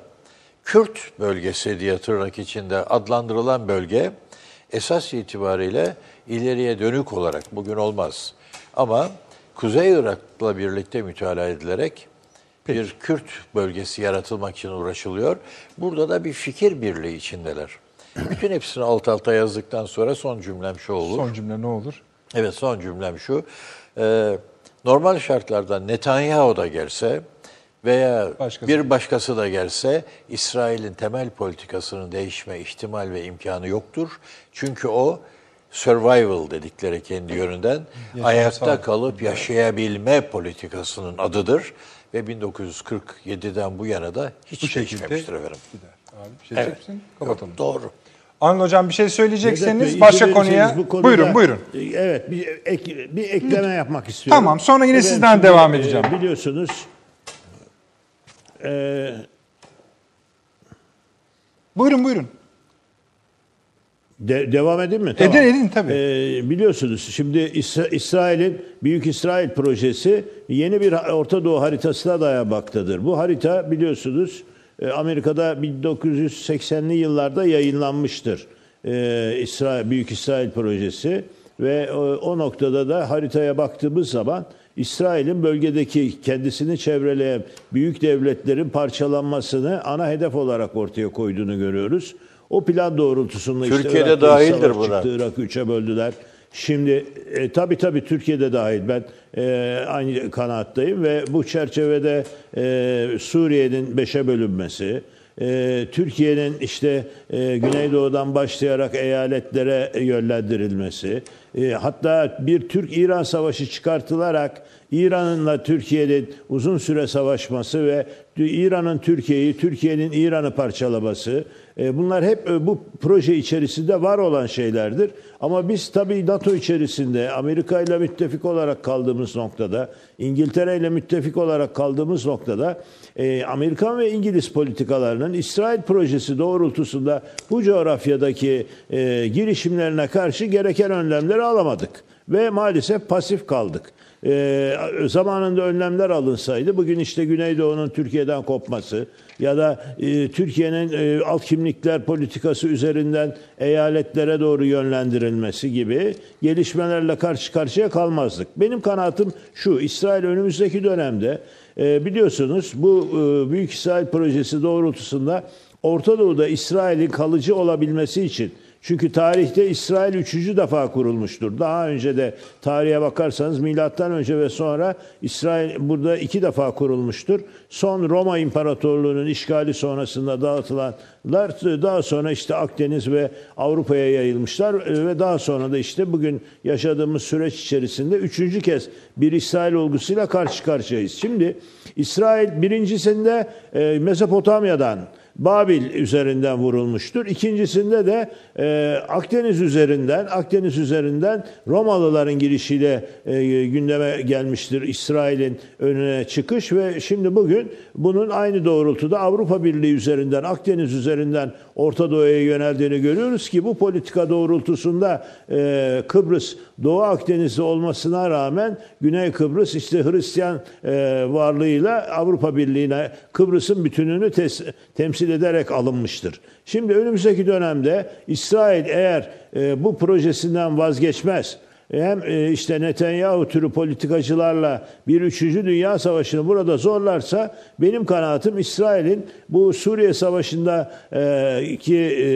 Kürt bölgesi diye tırnak içinde adlandırılan bölge esas itibariyle ileriye dönük olarak bugün olmaz. Ama Kuzey Irak'la birlikte mütalaa edilerek bir Kürt bölgesi yaratılmak için uğraşılıyor. Burada da bir fikir birliği içindeler. (clears throat) Bütün hepsini alt alta yazdıktan sonra son cümlem şu olur. Son cümle ne olur? Evet son cümlem şu. Ee, normal şartlarda Netanyahu da gelse veya Başkası. bir başkası da gelse İsrail'in temel politikasının değişme ihtimal ve imkanı yoktur. Çünkü o survival dedikleri kendi yönünden ayakta kalıp yaşayabilme politikasının adıdır ve 1947'den bu yana da hiç Bu değişmemiştir efendim. gider. Abi bir şey diyeceksin, kapatalım. Doğru. Anıl Hocam bir şey söyleyecekseniz Bey, başka konuya. bu konuda- buyurun buyurun. Evet bir, ek- bir ekleme yapmak istiyorum. Tamam, sonra yine Ben sizden şimdi, devam e, edeceğim. biliyorsunuz e, Buyurun buyurun. De- devam edeyim mi? Edin, edin, tabii. E, biliyorsunuz şimdi İsra- İsrail'in Büyük İsrail projesi yeni bir Orta Doğu haritasına dayanmaktadır. Bu harita biliyorsunuz e, Amerika'da 1980'li yıllarda yayınlanmıştır. E, İsrail, Büyük İsrail projesi ve o, o noktada da haritaya baktığımız zaman İsrail'in bölgedeki kendisini çevreleyen büyük devletlerin parçalanmasını ana hedef olarak ortaya koyduğunu görüyoruz. O plan doğrultusunda işte Türkiye'de Irak'ta dahildir buna. çıktı, Irak'ı üçe böldüler. Şimdi e, tabii tabii Türkiye'de dahil ben e, aynı kanaattayım ve bu çerçevede e, Suriye'nin beşe bölünmesi, e, Türkiye'nin işte e, Güneydoğu'dan başlayarak eyaletlere yönlendirilmesi, e, hatta bir Türk-İran savaşı çıkartılarak İran'ınla Türkiye'nin uzun süre savaşması ve İran'ın Türkiye'yi, Türkiye'nin İran'ı parçalaması, e, bunlar hep e, bu proje içerisinde var olan şeylerdir. Ama biz tabii NATO içerisinde Amerika ile müttefik olarak kaldığımız noktada, İngiltere ile müttefik olarak kaldığımız noktada e, Amerikan ve İngiliz politikalarının İsrail projesi doğrultusunda bu coğrafyadaki girişimlerine karşı gereken önlemleri alamadık ve maalesef pasif kaldık. E, zamanında önlemler alınsaydı bugün işte Güneydoğu'nun Türkiye'den kopması ya da e, Türkiye'nin e, alt kimlikler politikası üzerinden eyaletlere doğru yönlendirilmesi gibi gelişmelerle karşı karşıya kalmazdık. Benim kanaatim şu, İsrail önümüzdeki dönemde e, biliyorsunuz bu e, Büyük İsrail projesi doğrultusunda Orta Doğu'da İsrail'in kalıcı olabilmesi için çünkü tarihte İsrail üçüncü defa kurulmuştur. Daha önce de tarihe bakarsanız milattan önce ve sonra İsrail burada iki defa kurulmuştur. Son Roma İmparatorluğu'nun işgali sonrasında dağıtılanlar daha sonra işte Akdeniz ve Avrupa'ya yayılmışlar ve daha sonra da işte bugün yaşadığımız süreç içerisinde üçüncü kez bir İsrail olgusuyla karşı karşıyayız. Şimdi İsrail birincisinde e, Mezopotamya'dan Babil üzerinden vurulmuştur. İkincisinde de e, Akdeniz üzerinden Akdeniz üzerinden Romalıların girişiyle e, gündeme gelmiştir İsrail'in önüne çıkış ve şimdi bugün bunun aynı doğrultuda Avrupa Birliği üzerinden Akdeniz üzerinden Orta Doğu'ya yöneldiğini görüyoruz ki bu politika doğrultusunda e, Kıbrıs Doğu Akdeniz'de olmasına rağmen Güney Kıbrıs işte Hristiyan e, varlığıyla Avrupa Birliği'ne Kıbrıs'ın bütününü tes- temsil ederek alınmıştır. Şimdi önümüzdeki dönemde İsrail eğer e, bu projesinden vazgeçmez, hem e, işte Netanyahu türü politikacılarla bir üçüncü dünya savaşını burada zorlarsa benim kanaatim İsrail'in bu Suriye savaşında e, ki e,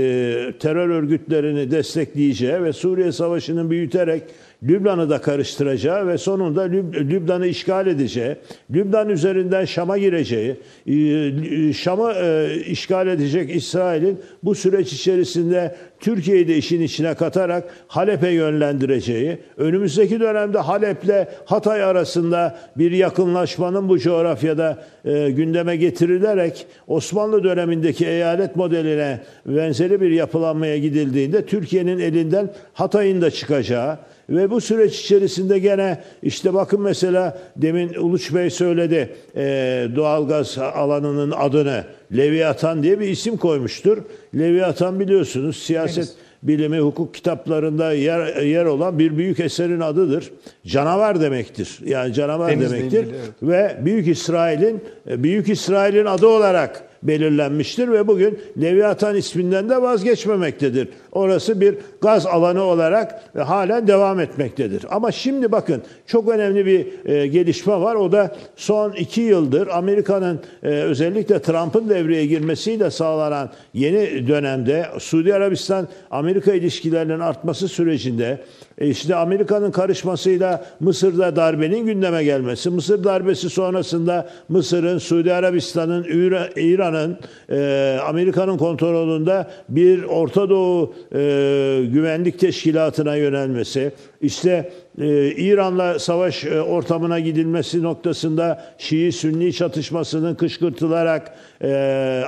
terör örgütlerini destekleyeceği ve Suriye savaşını büyüterek Lübnan'ı da karıştıracağı ve sonunda Lüb- Lübnan'ı işgal edeceği, Lübnan üzerinden Şam'a gireceği, e, Şam'ı e, işgal edecek İsrail'in bu süreç içerisinde Türkiye'yi de işin içine katarak Halep'e yönlendireceği, önümüzdeki dönemde Halep'le Hatay arasında bir yakınlaşmanın bu coğrafyada e, gündeme getirilerek Osmanlı dönemindeki eyalet modeline benzeri bir yapılanmaya gidildiğinde Türkiye'nin elinden Hatay'ın da çıkacağı, ve bu süreç içerisinde gene işte bakın mesela demin Uluç Bey söyledi e, doğalgaz alanının adını Leviathan diye bir isim koymuştur. Leviathan biliyorsunuz siyaset bilimi, hukuk kitaplarında yer, yer olan bir büyük eserin adıdır. Canavar demektir. Yani canavar Denizle demektir. ilgili, evet. Ve Büyük İsrail'in Büyük İsrail'in adı olarak belirlenmiştir ve bugün Leviathan isminden de vazgeçmemektedir. Orası bir gaz alanı olarak e, halen devam etmektedir. Ama şimdi bakın çok önemli bir e, gelişme var. O da son iki yıldır Amerika'nın e, özellikle Trump'ın devreye girmesiyle sağlanan yeni dönemde Suudi Arabistan-Amerika ilişkilerinin artması sürecinde e, işte Amerika'nın karışmasıyla Mısır'da darbenin gündeme gelmesi, Mısır darbesi sonrasında Mısır'ın, Suudi Arabistan'ın, İra- İran'ın, e, Amerika'nın kontrolünde bir Orta Doğu e, güvenlik teşkilatına yönelmesi, işte e, İran'la savaş e, ortamına gidilmesi noktasında Şii-Sünni çatışmasının kışkırtılarak e,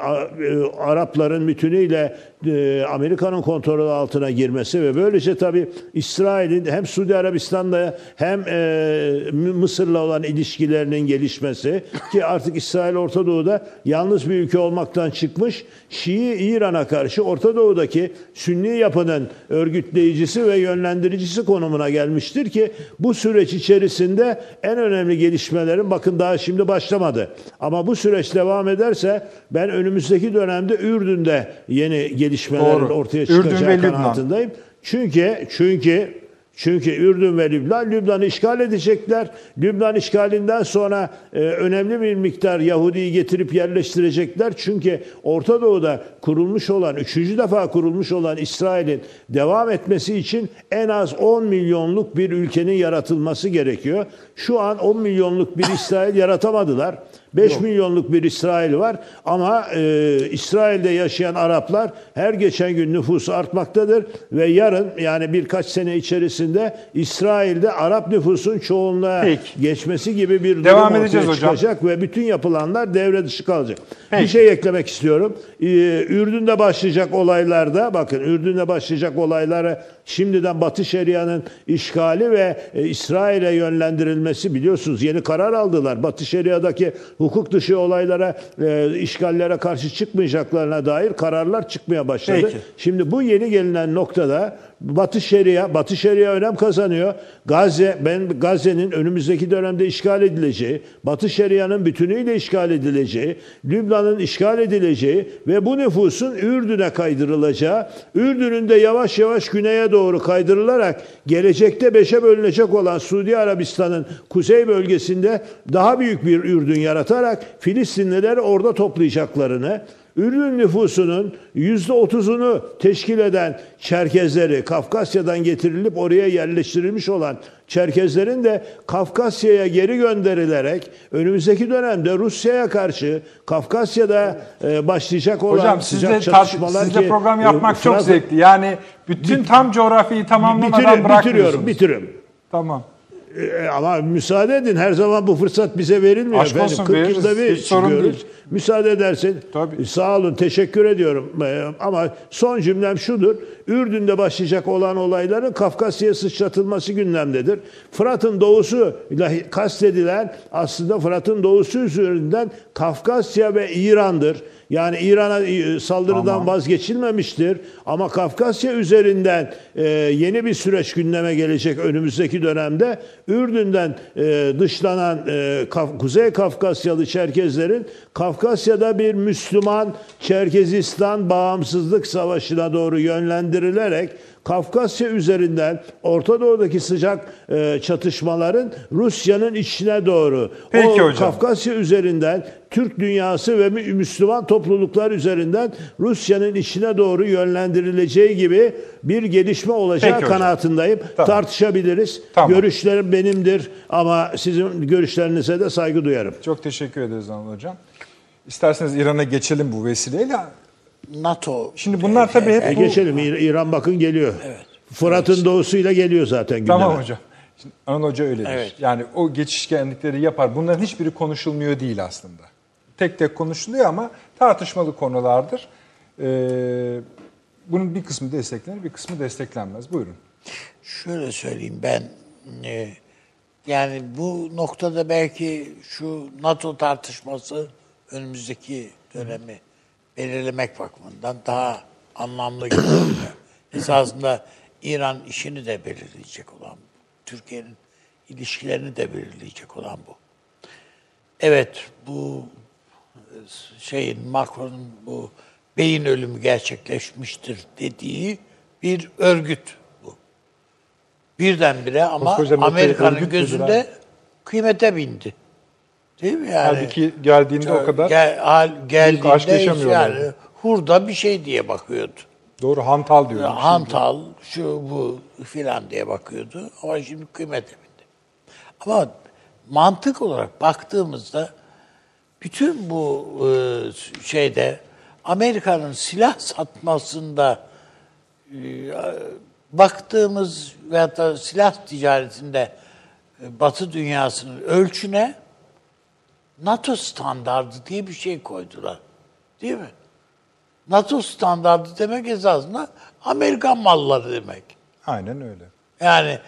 A- e, Arapların bütünüyle e, Amerika'nın kontrolü altına girmesi ve böylece tabii İsrail'in hem Suudi Arabistan'la hem e, Mısır'la olan ilişkilerinin gelişmesi ki artık İsrail Orta Doğu'da yalnız bir ülke olmaktan çıkmış Şii İran'a karşı Orta Doğu'daki Sünni yapının örgütleyicisi ve yönlendiricisi konumuna gelmiştir ki bu süreç içerisinde en önemli gelişmelerin bakın daha şimdi başlamadı. Ama bu süreç devam ederse ben önümüzdeki dönemde Ürdün'de yeni gelişmelerin Doğru. ortaya Ürdün çıkacağı Lübnan. kanaatindeyim. Çünkü çünkü çünkü Ürdün ve Lübnan Lübnan'ı işgal edecekler. Lübnan işgalinden sonra e, önemli bir miktar Yahudi'yi getirip yerleştirecekler. Çünkü Orta Doğu'da kurulmuş olan, üçüncü defa kurulmuş olan İsrail'in devam etmesi için en az 10 milyonluk bir ülkenin yaratılması gerekiyor. Şu an 10 milyonluk bir İsrail yaratamadılar. 5 milyonluk bir İsrail var ama e, İsrail'de yaşayan Araplar her geçen gün nüfusu artmaktadır ve yarın yani birkaç sene içerisinde İsrail'de Arap nüfusun çoğunluğa Peki. geçmesi gibi bir durum Devam edeceğiz hocam. çıkacak ve bütün yapılanlar devre dışı kalacak. Peki. Bir şey eklemek istiyorum. Ee, Ürdün'de başlayacak olaylarda bakın Ürdün'de başlayacak olayları şimdiden Batı Şeria'nın işgali ve e, İsrail'e yönlendirilmesi biliyorsunuz yeni karar aldılar. Batı Şeria'daki hukuk dışı olaylara, e, işgallere karşı çıkmayacaklarına dair kararlar çıkmaya başladı. Peki. Şimdi bu yeni gelinen noktada Batı Şeria, Batı Şeria önem kazanıyor. Gazze, ben Gazze'nin önümüzdeki dönemde işgal edileceği, Batı Şeria'nın bütünüyle işgal edileceği, Lübnan'ın işgal edileceği ve bu nüfusun Ürdün'e kaydırılacağı, Ürdün'ün de yavaş yavaş güneye doğru kaydırılarak gelecekte beşe bölünecek olan Suudi Arabistan'ın kuzey bölgesinde daha büyük bir Ürdün yaratarak Filistinlileri orada toplayacaklarını, Ürdün nüfusunun %30'unu teşkil eden Çerkezleri, Kafkasya'dan getirilip oraya yerleştirilmiş olan Çerkezlerin de Kafkasya'ya geri gönderilerek önümüzdeki dönemde Rusya'ya karşı Kafkasya'da e, başlayacak olan Hocam sıcak sizle, çatışmalar sizle ki, program e, yapmak çok Fransa- zevkli. Yani bütün tam coğrafyayı tamamlamadan Bitiriyorum, bırakmıyorsunuz. bitiriyorum, bitiriyorum. Tamam. E, ama müsaade edin her zaman bu fırsat bize verilmiyor Aşk efendim. olsun, 40 veririz. yılda bir Hiç sorun çıkıyoruz. değil. Müsaade edersin. Tabii. Sağ olun teşekkür ediyorum. E, ama son cümlem şudur. Ürdün'de başlayacak olan olayların Kafkasya'ya sıçratılması gündemdedir. Fırat'ın doğusu ile kastedilen aslında Fırat'ın doğusu üzerinden Kafkasya ve İran'dır. Yani İran'a e, saldırıdan Tamam. vazgeçilmemiştir. Ama Kafkasya üzerinden e, yeni bir süreç gündeme gelecek önümüzdeki dönemde. Ürdün'den e, dışlanan e, Kaf- Kuzey Kafkasyalı Çerkezlerin Kafkasya'da bir Müslüman Çerkezistan bağımsızlık savaşına doğru yönlendirilerek Kafkasya üzerinden Orta Doğu'daki sıcak e, çatışmaların Rusya'nın içine doğru Peki o hocam. Kafkasya üzerinden Türk dünyası ve Mü- Müslüman topluluklar üzerinden Rusya'nın içine doğru yönlendirileceği gibi bir gelişme olacağı Peki hocam. kanaatindeyim. Tamam. Tartışabiliriz. Tamam. Görüşlerim benimdir ama sizin görüşlerinize de saygı duyarım. Çok teşekkür ederiz Anıl Hocam. İsterseniz İran'a geçelim bu vesileyle. NATO. Şimdi bunlar tabii hep E, bu... geçelim. İr- İran bakın geliyor. Evet. Fırat'ın doğusuyla geliyor zaten gündeme. Tamam hocam. Şimdi Hoca öyledir. Evet. Yani o geçişkenlikleri yapar. Bunların hiçbiri konuşulmuyor değil aslında. Tek tek konuşuluyor ama tartışmalı konulardır. Ee, bunun bir kısmı desteklenir, bir kısmı desteklenmez. Buyurun. Şöyle söyleyeyim ben e, yani bu noktada belki şu NATO tartışması önümüzdeki dönemi belirlemek bakımından daha anlamlı görünüyor. (coughs) Esasında İran işini de belirleyecek olan. Türkiye'nin ilişkilerini de belirleyecek olan bu. Evet bu e, şeyin Macron'un bu beyin ölümü gerçekleşmiştir dediği bir örgüt bu. Birdenbire ama Amerika'nın gözünde kıymete bindi. Değil mi yani? Halbuki geldiğinde o kadar Gel, hal, aşk geldiğinde yaşamıyorlar. yani hurda bir şey diye bakıyordu. doğru hantal diyorum. Hantal, şu bu filan diye bakıyordu. Ama şimdi kıymete bindi. Ama mantık olarak baktığımızda bütün bu e, şeyde Amerika'nın silah satmasında e, baktığımız veyahut da silah ticaretinde e, Batı dünyasının ölçüne NATO standardı diye bir şey koydular. Değil mi? NATO standardı demek esasında Amerikan malları demek. Aynen öyle. Yani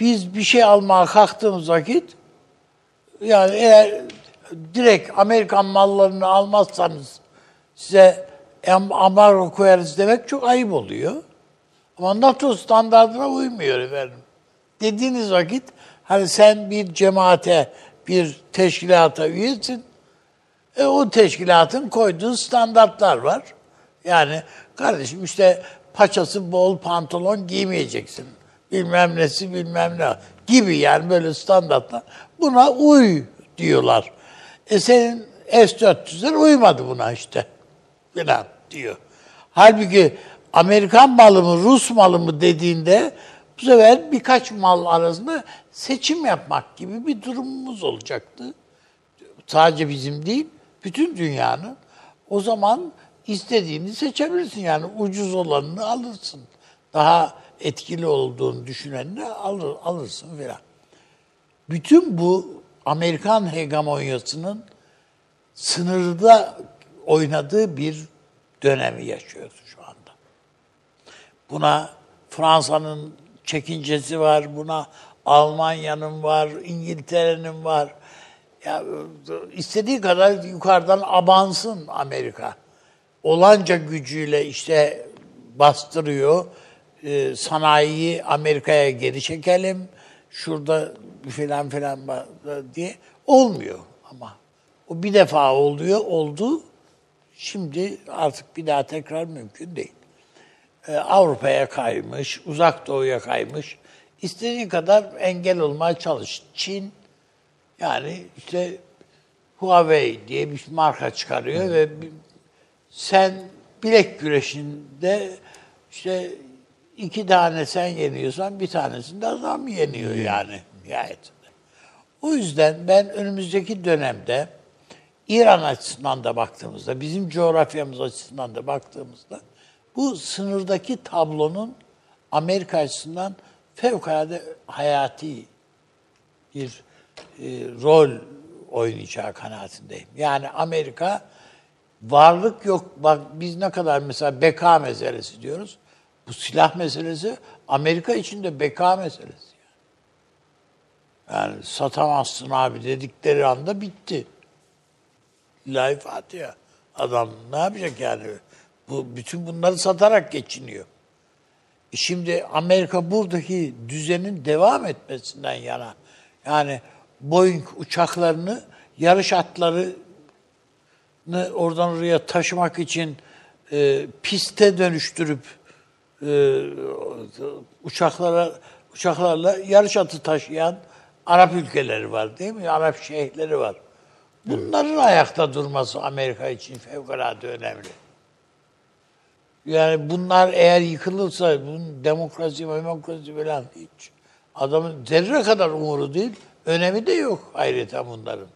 biz bir şey almaya kalktığımız vakit yani eğer direkt Amerikan mallarını almazsanız size am- ambargo koyarız demek çok ayıp oluyor. Ama NATO standartına uymuyor efendim. Dediğiniz vakit hani sen bir cemaate, bir teşkilata üyesin. E, o teşkilatın koyduğu standartlar var. Yani kardeşim işte paçası bol pantolon giymeyeceksin. Bilmem nesi bilmem ne gibi yani böyle standartlar. Buna uy diyorlar. E senin S-400'ler uymadı buna işte. Filan diyor. Halbuki Amerikan malı mı Rus malı mı dediğinde bu sefer birkaç mal arasında seçim yapmak gibi bir durumumuz olacaktı sadece bizim değil, bütün dünyanın. O zaman istediğini seçebilirsin. Yani ucuz olanını alırsın. Daha etkili olduğunu düşünenini alır, alırsın filan. Bütün bu Amerikan hegemonyasının sınırda oynadığı bir dönemi yaşıyoruz şu anda. Buna Fransa'nın çekincesi var, buna Almanya'nın var, İngiltere'nin var. Ya istediği kadar yukarıdan abansın Amerika. Olanca gücüyle işte bastırıyor. Ee, sanayiyi Amerika'ya geri çekelim. Şurada filan filan diye olmuyor ama. O bir defa oluyor, oldu. Şimdi artık bir daha tekrar mümkün değil. Ee, Avrupa'ya kaymış, uzak doğuya kaymış. İstediğin kadar engel olmaya çalış. Çin yani işte Huawei diye bir marka çıkarıyor ve sen bilek güreşinde işte iki tane sen yeniyorsan bir tanesinde adam yeniyor yani nihayetinde. O yüzden ben önümüzdeki dönemde İran açısından da baktığımızda, bizim coğrafyamız açısından da baktığımızda bu sınırdaki tablonun Amerika açısından fevkalade hayati bir e, rol oynayacağı kanaatindeyim. Yani Amerika varlık yok. Bak biz ne kadar mesela beka meselesi diyoruz. Bu silah meselesi Amerika için de beka meselesi. Yani, satamazsın abi dedikleri anda bitti. İlahi Fatiha. Adam ne yapacak yani? Bu bütün bunları satarak geçiniyor. E Şimdi Amerika buradaki düzenin devam etmesinden yana. Yani Boeing uçaklarını yarış atlarını oradan oraya taşımak için e, piste dönüştürüp e, uçaklara uçaklarla yarış atı taşıyan Arap ülkeleri var değil mi? Arap şeyhleri var. Bunların ayakta durması Amerika için fevkalade önemli. Yani bunlar eğer yıkılırsa bunun demokrasi, demokrasi falan hiç adamın zerre kadar umuru değil. Önemi de yok ayrıca bunların.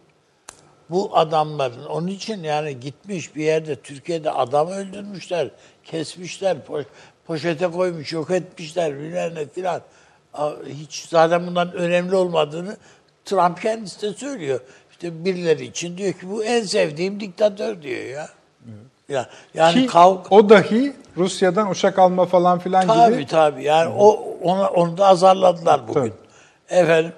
Bu adamların onun için yani gitmiş bir yerde Türkiye'de adam öldürmüşler, kesmişler, po- poşete koymuş, yok etmişler bilmem ne filan. Hiç zaten bundan önemli olmadığını Trump kendisi de söylüyor. İşte birileri için diyor ki bu en sevdiğim diktatör diyor ya. Ya yani Ki kavga o dahi Rusya'dan uçak alma falan filan Tabii gibi tabii. Yani o ona onu da azarladılar bugün. Tabii. Efendim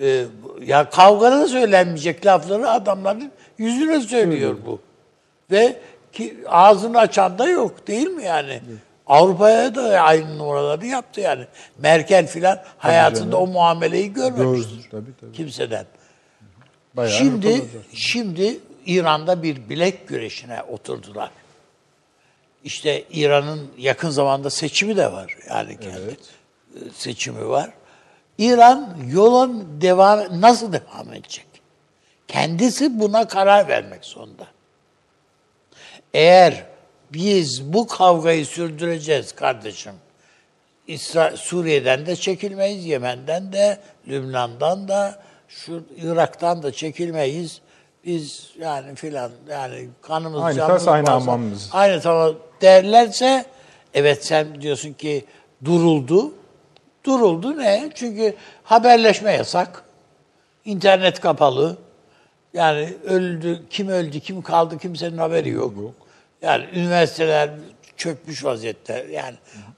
e, ya kavgada da söylenmeyecek lafları adamların yüzüne söylüyor bu. Ve ki ağzını açan da yok değil mi yani? Avrupa'ya da aynı numaraları yaptı yani. Merkel filan hayatında o muameleyi görmemiştir. Gördü, tabii, tabii. Kimseden. bayağı Şimdi şimdi İran'da bir bilek güreşine oturdular. İşte İran'ın yakın zamanda seçimi de var. Yani kendi e, seçimi var. İran yolun devam nasıl devam edecek? Kendisi buna karar vermek zorunda. Eğer biz bu kavgayı sürdüreceğiz kardeşim. İsra Suriye'den de çekilmeyiz, Yemen'den de, Lübnan'dan da, şu Irak'tan da çekilmeyiz. Biz yani filan yani kanımız Aynı canımız tas, aynı varsa- hamamımız. Aynı tamam derlerse evet sen diyorsun ki duruldu. Duruldu ne? Çünkü haberleşme yasak. İnternet kapalı. Yani öldü, kim öldü, kim kaldı kimsenin haberi yok. Yani üniversiteler çökmüş vaziyette. Yani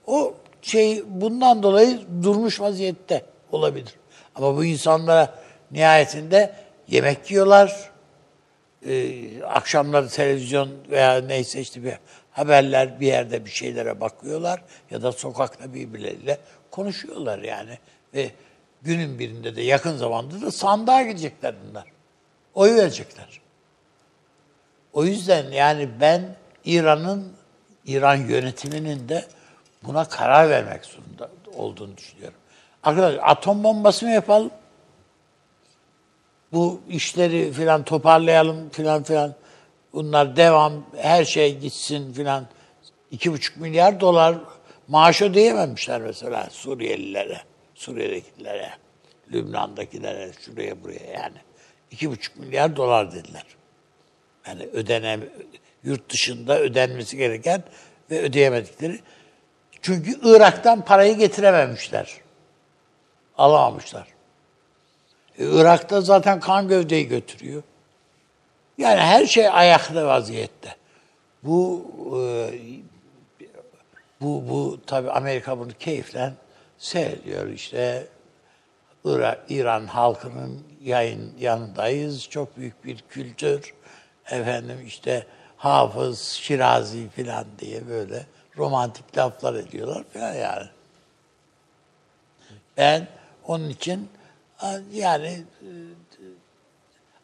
o şey bundan dolayı durmuş vaziyette olabilir. Ama bu insanlara nihayetinde yemek yiyorlar. Ee, akşamları televizyon veya neyse işte bir haberler bir yerde bir şeylere bakıyorlar ya da sokakta birbirleriyle konuşuyorlar yani. Ve günün birinde de yakın zamanda da sandığa gidecekler bunlar. Oy verecekler. O yüzden yani ben İran'ın, İran yönetiminin de buna karar vermek zorunda olduğunu düşünüyorum. Arkadaşlar atom bombası mı yapalım? Bu işleri filan toparlayalım filan filan. Bunlar devam, her şey gitsin filan. İki buçuk milyar dolar maaş ödeyememişler mesela Suriyelilere, Suriye'dekilere, Lübnan'dakilere, şuraya buraya yani. İki buçuk milyar dolar dediler. Yani ödenem, yurt dışında ödenmesi gereken ve ödeyemedikleri. Çünkü Irak'tan parayı getirememişler. Alamamışlar. Irak'ta zaten kan gövdeyi götürüyor. Yani her şey ayakta vaziyette. Bu e, bu bu tabi Amerika bunu keyifle seyrediyor işte Irak, İran halkının yayın yanındayız. Çok büyük bir kültür. Efendim işte Hafız, Şirazi filan diye böyle romantik laflar ediyorlar falan yani. Ben onun için yani e,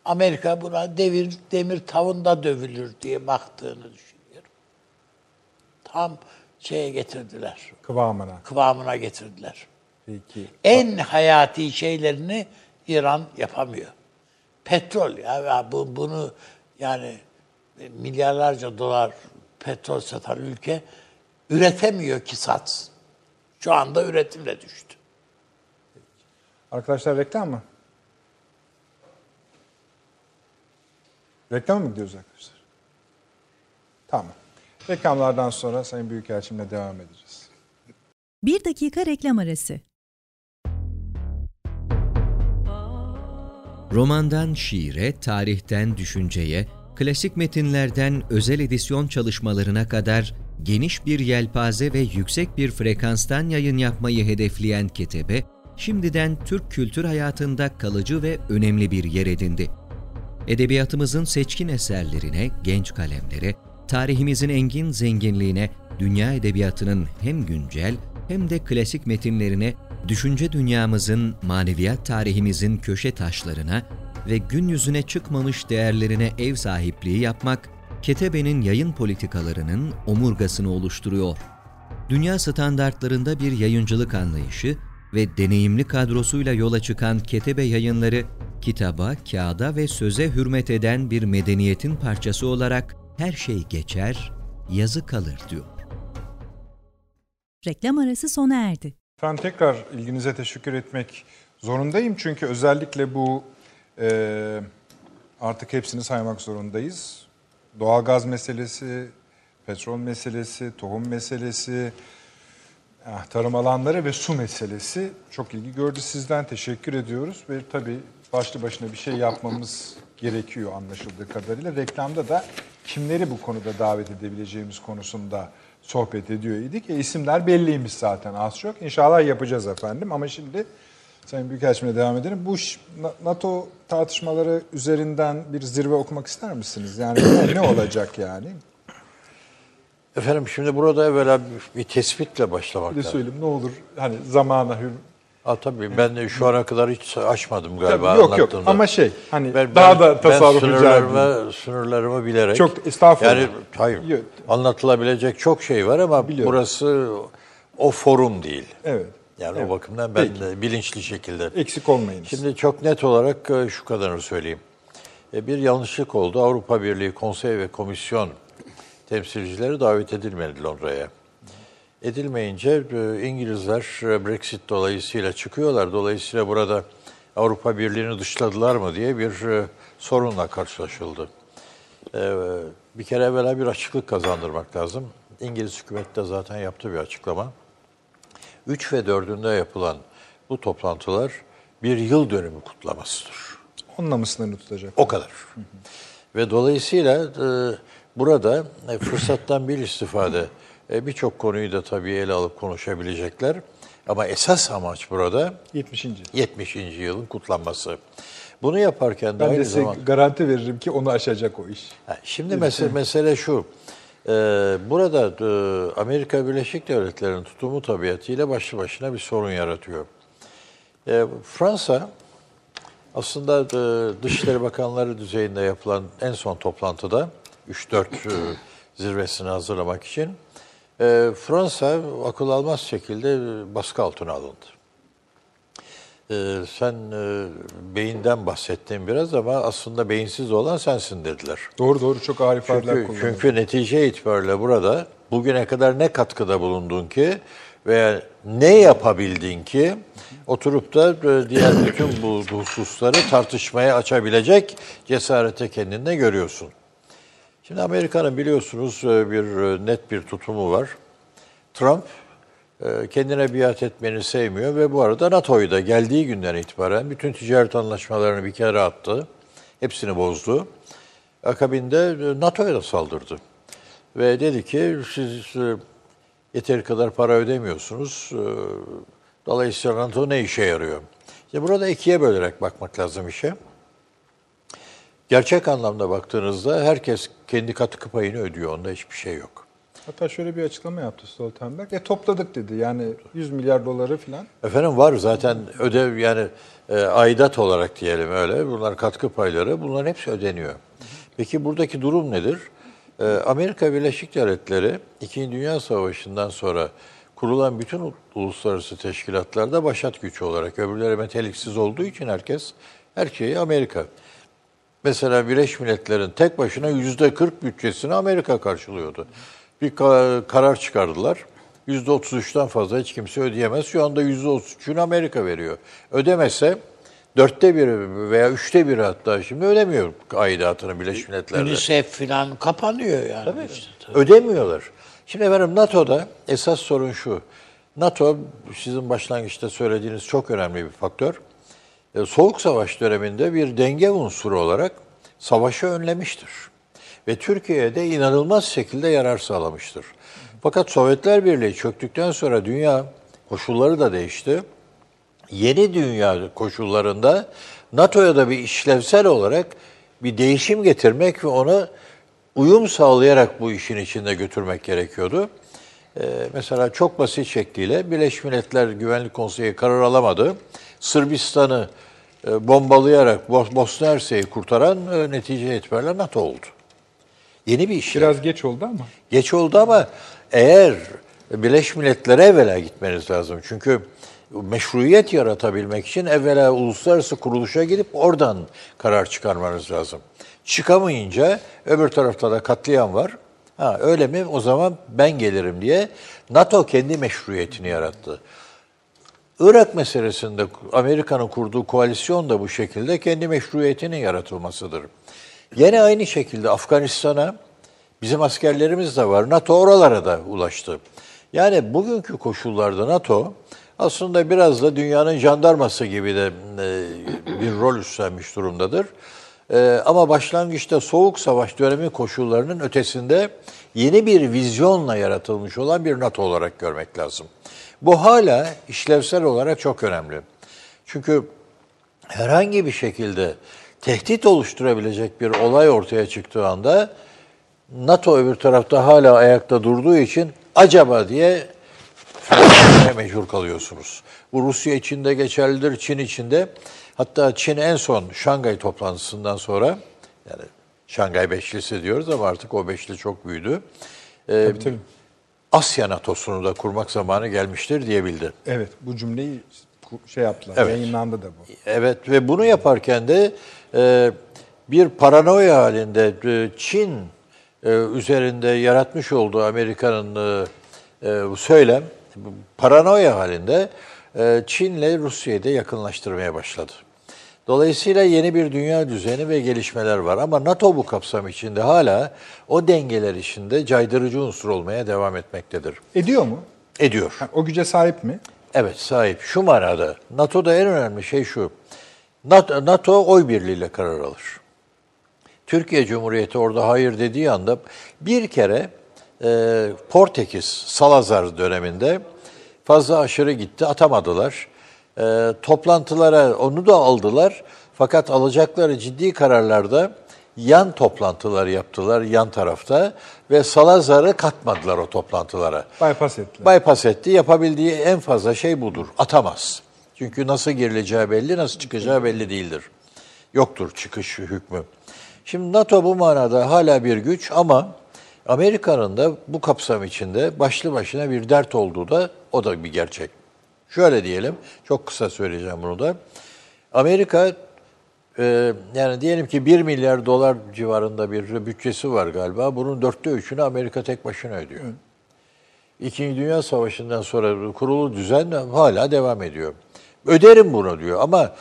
Amerika buna devir demir tavında dövülür diye baktığını düşünüyorum. Tam şeye getirdiler. Kıvamına. Kıvamına getirdiler. Peki. En hayati şeylerini İran yapamıyor. Petrol ya ya bu bunu yani milyarlarca dolar petrol satan ülke üretemiyor ki satsın. Şu anda üretimle düştü. Arkadaşlar reklam mı? Reklama mı gidiyoruz arkadaşlar? Tamam. Reklamlardan sonra Sayın Büyükelçimle devam edeceğiz. Bir dakika reklam arası. Romandan şiire, tarihten düşünceye, klasik metinlerden özel edisyon çalışmalarına kadar geniş bir yelpaze ve yüksek bir frekanstan yayın yapmayı hedefleyen Ketebe, şimdiden Türk kültür hayatında kalıcı ve önemli bir yer edindi. Edebiyatımızın seçkin eserlerine, genç kalemlere, tarihimizin engin zenginliğine, dünya edebiyatının hem güncel hem de klasik metinlerine, düşünce dünyamızın, maneviyat tarihimizin köşe taşlarına ve gün yüzüne çıkmamış değerlerine ev sahipliği yapmak, Ketebe'nin yayın politikalarının omurgasını oluşturuyor. Dünya standartlarında bir yayıncılık anlayışı ve deneyimli kadrosuyla yola çıkan Ketebe yayınları, kitaba, kağıda ve söze hürmet eden bir medeniyetin parçası olarak her şey geçer, yazı kalır diyor. Reklam arası sona erdi. Efendim tekrar ilginize teşekkür etmek zorundayım. Çünkü özellikle bu e, artık hepsini saymak zorundayız. Doğalgaz meselesi, petrol meselesi, tohum meselesi, ah, tarım alanları ve su meselesi çok ilgi gördü. Sizden teşekkür ediyoruz ve tabii başlı başına bir şey yapmamız gerekiyor anlaşıldığı kadarıyla. Reklamda da kimleri bu konuda davet edebileceğimiz konusunda sohbet ediyor idik. E, isimler belliymiş zaten az çok. İnşallah yapacağız efendim ama şimdi Sayın Büyükelçimle devam edelim. Bu NATO tartışmaları üzerinden bir zirve okumak ister misiniz? Yani ne olacak yani? Efendim şimdi burada evvela bir, tespitle başlamak lazım. söyleyeyim ne olur hani zamana hür... Ha, tabii ben de şu ana kadar hiç açmadım galiba Tabii, yok yok anlattığımda. ama şey hani Ben- daha da tasarruf ben rica sınırlarımı, sınırlarımı bilerek. Çok estağfurullah. Yani hayır. Yok. Anlatılabilecek çok şey var ama Biliyorum. burası o forum değil. Evet. Yani o bakımdan ben Peki. de bilinçli şekilde. Eksik olmayınız. Şimdi çok net olarak e, şu kadarını söyleyeyim. E, Bir yanlışlık oldu. Avrupa Birliği Konsey ve Komisyon temsilcileri davet edilmedi Londra'ya. Edilmeyince e, İngilizler e, Brexit dolayısıyla çıkıyorlar. Dolayısıyla burada Avrupa Birliği'ni dışladılar mı diye bir e, sorunla karşılaşıldı. Bir kere evvela bir açıklık kazandırmak lazım. İngiliz hükümeti de zaten yaptı bir açıklama. 3 ve 4'ünde yapılan bu toplantılar bir yıl dönümü kutlamasıdır. Onunla mı sınırlı tutacak? O kadar. Ve dolayısıyla e, burada e, fırsattan bir istifade e, birçok konuyu da tabii ele alıp konuşabilecekler. Ama esas amaç burada 70. 70. yılın kutlanması. Bunu yaparken de Ben de aynı size zamanda... garanti veririm ki onu aşacak o iş. Şimdi mesele, mesele şu. Ee, burada e, Amerika Birleşik Devletleri'nin tutumu tabiatıyla başlı başına bir sorun yaratıyor. Ee, Fransa aslında e, Dışişleri Bakanları düzeyinde yapılan en son toplantıda 3-4 e, zirvesini hazırlamak için e, Fransa akıl almaz şekilde e, baskı altına alındı. Ee, sen e, beyinden bahsettin biraz ama aslında beyinsiz olan sensin dediler. Doğru doğru çok ağır ifadeler Çünkü, çünkü netice itibariyle burada bugüne kadar ne katkıda bulundun ki veya ne yapabildin ki oturup da e, diğer bütün bu hususları tartışmaya açabilecek cesarete kendinde görüyorsun. Şimdi Amerika'nın biliyorsunuz e, bir e, net bir tutumu var. Trump e, kendine biat etmeni sevmiyor ve bu arada NATO'yu da geldiği günden itibaren bütün ticaret anlaşmalarını bir kere attı. Hepsini bozdu. Akabinde NATO'ya da saldırdı. Ve dedi ki siz yeteri kadar para ödemiyorsunuz. Dolayısıyla NATO ne işe yarıyor? İşte burada ikiye bölerek bakmak lazım işe. Gerçek anlamda baktığınızda herkes kendi katkı payını ödüyor. Onda hiçbir şey yok. Hatta şöyle bir açıklama yaptı Stoltenberg. E topladık dedi. Yani 100 milyar doları falan. Efendim var zaten ödev yani e, aidat olarak diyelim öyle. Bunlar katkı payları. Bunların hepsi ödeniyor. Peki buradaki durum nedir? E, Amerika Birleşik Devletleri İkinci Dünya Savaşı'ndan sonra kurulan bütün uluslararası teşkilatlarda başat gücü olarak öbürleri meteliksiz olduğu için herkes her şeyi Amerika. Mesela Birleşmiş Milletler'in tek başına yüzde 40 bütçesini Amerika karşılıyordu. Bir ka- karar çıkardılar. Yüzde 33'ten fazla hiç kimse ödeyemez. Şu anda yüzde 33'ünü Amerika veriyor. Ödemese dörtte biri veya üçte biri hatta şimdi ödemiyor aidatını Birleşmiş Milletler'de. UNICEF falan kapanıyor yani. işte. Ödemiyorlar. Şimdi efendim NATO'da esas sorun şu. NATO sizin başlangıçta söylediğiniz çok önemli bir faktör. E, Soğuk Savaş döneminde bir denge unsuru olarak savaşı önlemiştir. Ve Türkiye'ye de inanılmaz şekilde yarar sağlamıştır. Fakat Sovyetler Birliği çöktükten sonra dünya koşulları da değişti yeni dünya koşullarında NATO'ya da bir işlevsel olarak bir değişim getirmek ve ona uyum sağlayarak bu işin içinde götürmek gerekiyordu. Ee, mesela çok basit şekliyle Birleşmiş Milletler Güvenlik Konseyi karar alamadı. Sırbistan'ı bombalayarak Bos- Bosna Hersek'i kurtaran e, netice itibariyle NATO oldu. Yeni bir işlev. Biraz geç oldu ama. Geç oldu ama eğer Birleşmiş Milletler'e evvela gitmeniz lazım. Çünkü meşruiyet yaratabilmek için evvela uluslararası kuruluşa gidip oradan karar çıkarmanız lazım. Çıkamayınca öbür tarafta da katliam var. Ha öyle mi? O zaman ben gelirim diye NATO kendi meşruiyetini yarattı. Irak meselesinde Amerika'nın kurduğu koalisyon da bu şekilde kendi meşruiyetinin yaratılmasıdır. Yine aynı şekilde Afganistan'a bizim askerlerimiz de var. NATO oralara da ulaştı. Yani bugünkü koşullarda NATO aslında biraz da dünyanın jandarması gibi de e, bir rol üstlenmiş durumdadır. E, ama başlangıçta Soğuk Savaş dönemi koşullarının ötesinde yeni bir vizyonla yaratılmış olan bir NATO olarak görmek lazım. Bu hala işlevsel olarak çok önemli. Çünkü herhangi bir şekilde tehdit oluşturabilecek bir olay ortaya çıktığı anda NATO öbür tarafta hala ayakta durduğu için acaba diye mecbur kalıyorsunuz. Bu Rusya için de geçerlidir, Çin için de. Hatta Çin en son Şangay toplantısından sonra, yani Şangay Beşlisi diyoruz ama artık o beşli çok büyüdü. Ee, Tabii tabii. Asya NATO'sunu da kurmak zamanı gelmiştir diyebildi. Evet bu cümleyi şey yaptılar. Evet. Yayınlandı da bu. Evet ve bunu yaparken de e, bir paranoya halinde e, Çin e, üzerinde yaratmış olduğu Amerika'nın e, e, söylem paranoya halinde e, Çin'le Rusya'yı da yakınlaştırmaya başladı. Dolayısıyla yeni bir dünya düzeni ve gelişmeler var. Ama NATO bu kapsam içinde hala o dengeler içinde caydırıcı unsur olmaya devam etmektedir. Ediyor mu? Ediyor. Ha, o güce sahip mi? Evet sahip. Şu manada NATO'da en önemli şey şu. NATO, NATO oy birliğiyle karar alır. Türkiye Cumhuriyeti orada hayır dediği anda bir kere e, Portekiz Salazar döneminde fazla aşırı gitti atamadılar. E, toplantılara onu da aldılar fakat alacakları ciddi kararlarda yan toplantılar yaptılar yan tarafta ve Salazar'ı katmadılar o toplantılara. Bypass ettiler. Bypass etti. Yapabildiği en fazla şey budur. Atamaz. Çünkü nasıl girileceği belli, nasıl çıkacağı belli değildir. Yoktur çıkış hükmü. Şimdi NATO bu manada hala bir güç ama Amerika'nın da bu kapsam içinde başlı başına bir dert olduğu da o da bir gerçek. Şöyle diyelim, çok kısa söyleyeceğim bunu da. Amerika e, yani diyelim ki 1 milyar dolar civarında bir bütçesi var galiba. Bunun dörtte üçünü Amerika tek başına ödüyor. İkinci Dünya Savaşı'ndan sonra kurulu düzen hala devam ediyor. Öderim bunu diyor ama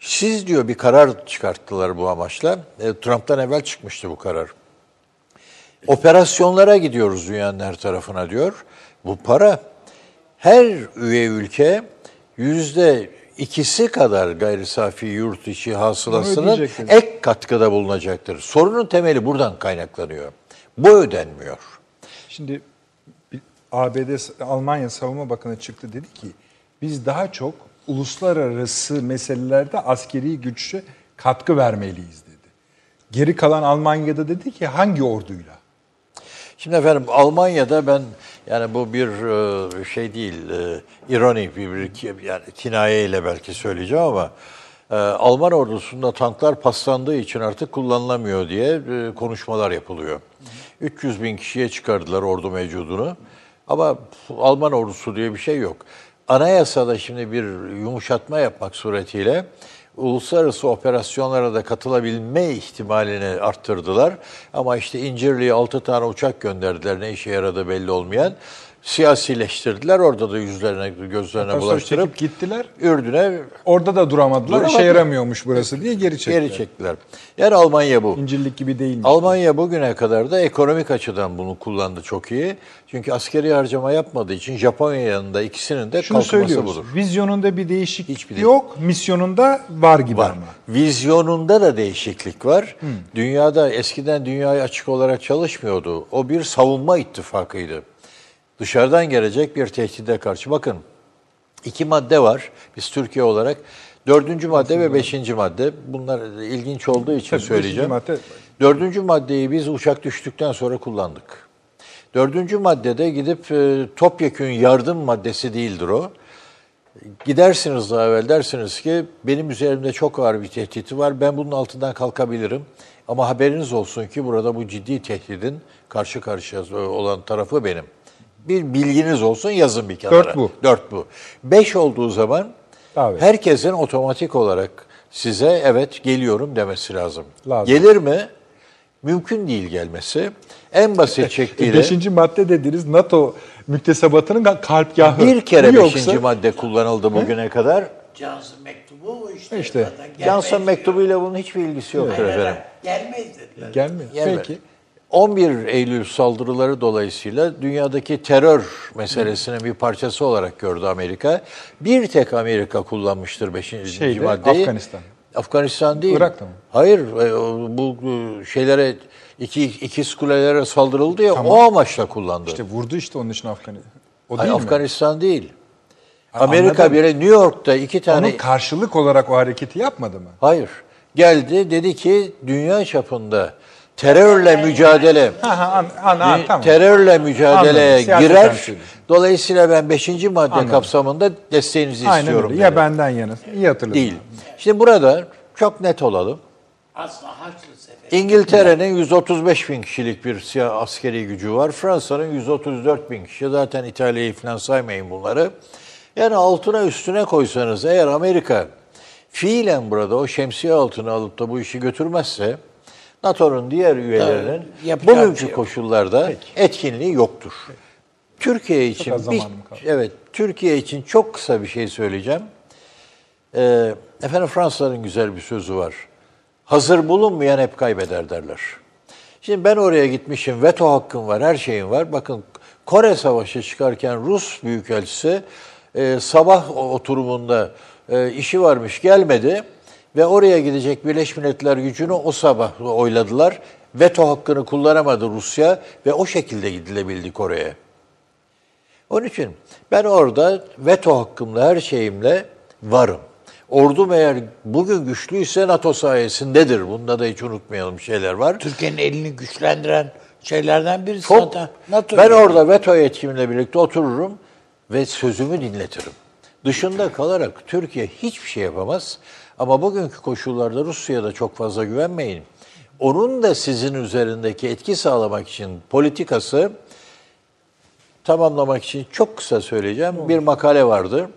siz diyor bir karar çıkarttılar bu amaçla. E, Trump'tan evvel çıkmıştı bu karar. Operasyonlara gidiyoruz dünyanın her tarafına diyor. Bu para her üye ülke yüzde ikisi kadar gayri safi yurt içi hasılasının ek katkıda bulunacaktır. Sorunun temeli buradan kaynaklanıyor. Bu ödenmiyor. Şimdi ABD, Almanya Savunma Bakanı çıktı dedi ki biz daha çok uluslararası meselelerde askeri güçe katkı vermeliyiz dedi. Geri kalan Almanya'da dedi ki hangi orduyla? Şimdi efendim Almanya'da ben yani bu bir e, şey değil, e, ironik bir, bir yani kinaye ile belki söyleyeceğim ama e, Alman ordusunda tanklar paslandığı için artık kullanılamıyor diye konuşmalar yapılıyor. 300 bin kişiye çıkardılar ordu mevcudunu ama Alman ordusu diye bir şey yok. Anayasada şimdi bir yumuşatma yapmak suretiyle uluslararası operasyonlara da katılabilme ihtimalini arttırdılar. Ama işte İncirli'ye 6 tane uçak gönderdiler. Ne işe yaradı belli olmayan. Siyasileştirdiler. Orada da yüzlerine, gözlerine Sonra bulaştırıp gittiler. Ürdün'e Orada da duramadılar. Duramadılar. İşe yaramıyormuş burası diye geri çektiler. geri çektiler. Yani Almanya bu. İncirlik gibi değilmiş. Almanya bugüne kadar da ekonomik açıdan bunu kullandı çok iyi. Çünkü askeri harcama yapmadığı için Japonya'nın da ikisinin de Şunu söylüyoruz. budur. Vizyonunda bir değişiklik Hiçbir yok. Misyonunda var gibi Var. ama. Vizyonunda da değişiklik var. Dünyada eskiden dünyaya açık olarak çalışmıyordu. O bir savunma ittifakıydı. Dışarıdan gelecek bir tehdide karşı. Bakın iki madde var biz Türkiye olarak. Dördüncü madde ve beşinci madde. Bunlar ilginç olduğu için Tabii, söyleyeceğim. madde- Dördüncü maddeyi biz uçak düştükten sonra kullandık. Dördüncü maddede gidip e, topyekün yardım maddesi değildir o. Gidersiniz daha evvel dersiniz ki benim üzerimde çok ağır bir tehditi var. Ben bunun altından kalkabilirim. Ama haberiniz olsun ki burada bu ciddi tehdidin karşı karşıya olan tarafı benim. Bir bilginiz olsun yazın bir kenara. Dört bu. Dört bu. Beş olduğu zaman Tabii. herkesin otomatik olarak size evet geliyorum demesi lazım. Lazım. Gelir mi? Mümkün değil gelmesi. En basit şekliyle... Beşinci madde dediniz NATO müktesebatının kalpgahı. Bir kere Bu beşinci madde kullanıldı bugüne kadar. Johnson mektubu bu işte. İşte. Johnson mektubuyla bunun hiçbir ilgisi yoktur efendim. Gelmeyiz dediler. Gelmiyor. Yani Peki. 11 Eylül saldırıları dolayısıyla dünyadaki terör meselesinin bir parçası olarak gördü Amerika. Bir tek Amerika kullanmıştır 5. Şeyde, maddeyi. Afganistan. Afganistan değil. Irak'ta mı? Hayır, e, bu e, şeylere iki ikiz kulelere saldırıldı ya o amaçla kullandı. İşte vurdu işte onun için Afganistan. O Hayır, değil mi? Afganistan değil. Amerika bile New York'ta iki tane Onun karşılık olarak o hareketi yapmadı mı? Hayır. Geldi dedi ki dünya çapında terörle mücadele Ha ha an, tamam. terörle mücadeleye Anladım, girer. Dolayısıyla ben 5. madde Anladım. kapsamında desteğinizi Aynen istiyorum. öyle. Ya benden yana. İyi hatırladım. değil. Şimdi burada çok net olalım. İngiltere'nin 135 bin kişilik bir siyah askeri gücü var. Fransa'nın 134 bin kişi. Zaten İtalya'yı falan saymayın bunları. Yani altına üstüne koysanız eğer Amerika fiilen burada o şemsiye altına alıp da bu işi götürmezse NATO'nun diğer üyelerinin bir bugünkü şey koşullarda etkinliği yoktur. Türkiye için bir, evet Türkiye için çok kısa bir şey söyleyeceğim. Ee, efendim Fransızların güzel bir sözü var. Hazır bulunmayan hep kaybeder derler. Şimdi ben oraya gitmişim, veto hakkım var, her şeyim var. Bakın Kore Savaşı çıkarken Rus Büyükelçisi e, sabah oturumunda e, işi varmış gelmedi ve oraya gidecek Birleşmiş Milletler gücünü o sabah oyladılar. Veto hakkını kullanamadı Rusya ve o şekilde gidilebildi Kore'ye. Onun için ben orada veto hakkımla her şeyimle varım. Ordum eğer bugün güçlüyse NATO sayesindedir. Bunda da hiç unutmayalım şeyler var. Türkiye'nin elini güçlendiren şeylerden birisi Çok, zaten NATO. ben orada veto yetkimle birlikte otururum ve sözümü dinletirim. Dışında kalarak Türkiye hiçbir şey yapamaz. Ama bugünkü koşullarda Rusya'ya da çok fazla güvenmeyin. Onun da sizin üzerindeki etki sağlamak için politikası tamamlamak için çok kısa söyleyeceğim. Bir makale vardı.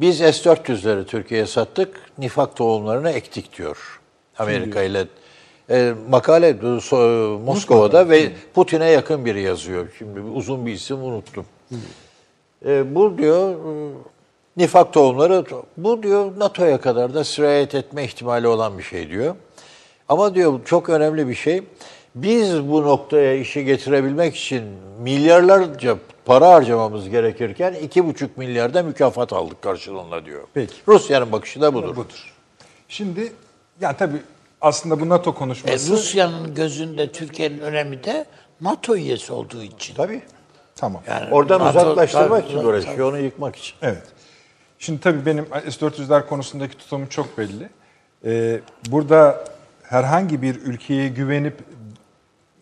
Biz S-400'leri Türkiye'ye sattık, nifak tohumlarını ektik diyor. Amerika ile. E, makale so- Moskova'da ve Putin'e yakın biri yazıyor. Şimdi uzun bir isim unuttum. E, bu diyor nifak tohumları, bu diyor NATO'ya kadar da sirayet etme ihtimali olan bir şey diyor. Ama diyor çok önemli bir şey. Biz bu noktaya işi getirebilmek için milyarlarca para harcamamız gerekirken iki buçuk milyarda mükafat aldık karşılığında diyor. Peki. Rusya'nın bakışı da budur. Budur. Şimdi ya tabii aslında bu NATO E, konuşması Rusya'nın gözünde Türkiye'nin önemi de NATO üyesi olduğu için. Tabii. tamam. Yani Oradan NATO uzaklaştırmak için tabii, uğraşıyor, onu yıkmak için. Evet. Şimdi tabii benim S-400'ler konusundaki tutumum çok belli. Ee, burada herhangi bir ülkeye güvenip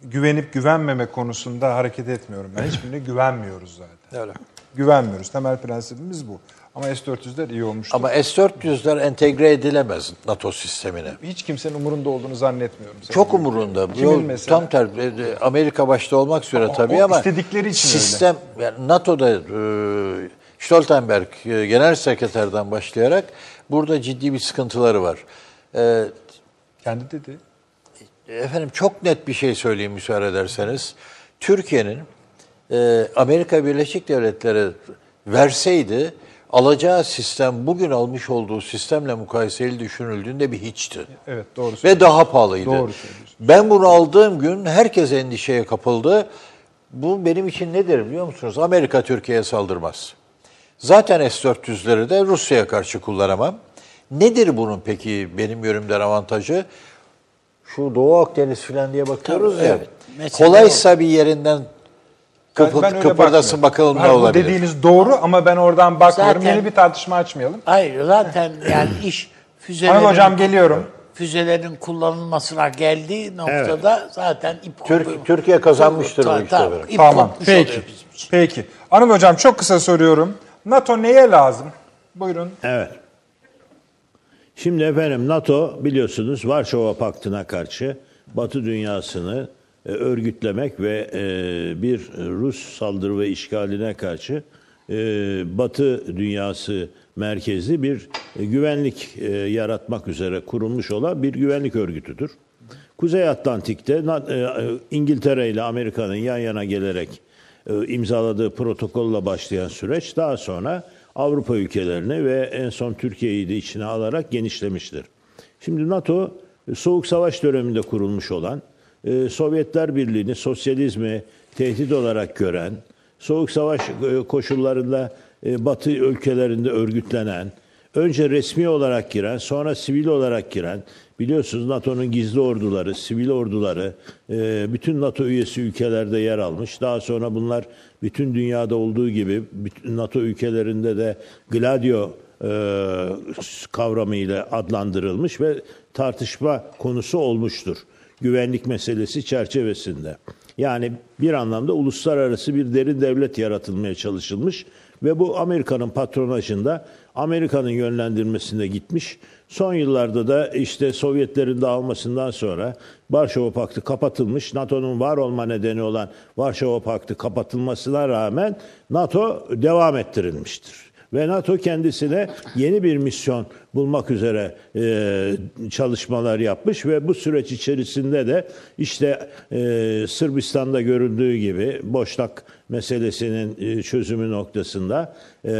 güvenip güvenmeme konusunda hareket etmiyorum. Ben hiçbirine güvenmiyoruz zaten. Öyle. Güvenmiyoruz. Temel prensibimiz bu. Ama S-400'ler iyi olmuştur. Ama S-400'ler entegre edilemez NATO sistemine. Hiç kimsenin umurunda olduğunu zannetmiyorum. Çok umurunda. Kimin mesela? Tam tersi. E, Amerika başta olmak üzere O- tabii ama istedikleri için öyle. sistem yani NATO'da e, Stoltenberg e, genel sekreterden başlayarak burada ciddi bir sıkıntıları var. E, Kendi dedi. Efendim çok net bir şey söyleyeyim müsaade ederseniz. Türkiye'nin e, Amerika Birleşik Devletleri verseydi alacağı sistem bugün almış olduğu sistemle mukayeseli düşünüldüğünde bir hiçti. Evet doğru Ve daha pahalıydı. Doğru. Ben bunu aldığım gün herkes endişeye kapıldı. Bu benim için nedir biliyor musunuz? Amerika Türkiye'ye saldırmaz. Zaten S-400'leri de Rusya'ya karşı kullanamam. Nedir bunun peki benim yorumdan avantajı? Şu Doğu Akdeniz falan diye bakıyoruz Tabii, ya. evet. Kolaysa bir yerinden Ben öyle kıpırdasın bakalım ne Hayır, bu olabilir. dediğiniz doğru ama ben oradan bakmıyorum. Zaten- Yeni bir tartışma açmayalım. Hayır zaten yani iş füzelerin, Anıl hocam geliyorum. füzelerin kullanılmasına geldiği noktada zaten ip Türk- Türkiye kazanmıştır bu işte Tamam. kopmuş Peki. Peki. Anıl hocam çok kısa soruyorum. NATO neye lazım? Buyurun. Evet. Şimdi efendim NATO biliyorsunuz Varşova Paktı'na karşı Batı dünyasını e, örgütlemek ve e, bir Rus saldırı ve işgaline karşı e, Batı dünyası merkezli bir e, güvenlik e, yaratmak üzere kurulmuş olan bir güvenlik örgütüdür. Kuzey Atlantik'te e, İngiltere ile Amerika'nın yan yana gelerek e, imzaladığı protokolla başlayan süreç daha sonra Avrupa ülkelerini ve en son Türkiye'yi de içine alarak genişlemiştir. Şimdi NATO e, Soğuk Savaş döneminde kurulmuş olan e, Sovyetler Birliği'ni sosyalizmi tehdit olarak gören, Soğuk Savaş e, koşullarında Batı ülkelerinde örgütlenen, önce resmi olarak giren, sonra sivil olarak giren, biliyorsunuz NATO'nun gizli orduları, sivil orduları, e, bütün NATO üyesi ülkelerde yer almış. Daha sonra bunlar bütün dünyada olduğu gibi bütün NATO ülkelerinde de Gladio e, kavramıyla adlandırılmış ve tartışma konusu olmuştur. Güvenlik meselesi çerçevesinde. Yani bir anlamda uluslararası bir derin devlet yaratılmaya çalışılmış ve bu Amerika'nın patronajında Amerika'nın yönlendirmesinde gitmiş. Son yıllarda da işte Sovyetlerin dağılmasından sonra Varşova Paktı kapatılmış. NATO'nun var olma nedeni olan Varşova Paktı kapatılmasına rağmen NATO devam ettirilmiştir. Ve NATO kendisine yeni bir misyon bulmak üzere e, çalışmalar yapmış ve bu süreç içerisinde de işte e, Sırbistan'da görüldüğü gibi Boşnak meselesinin e, çözümü noktasında e,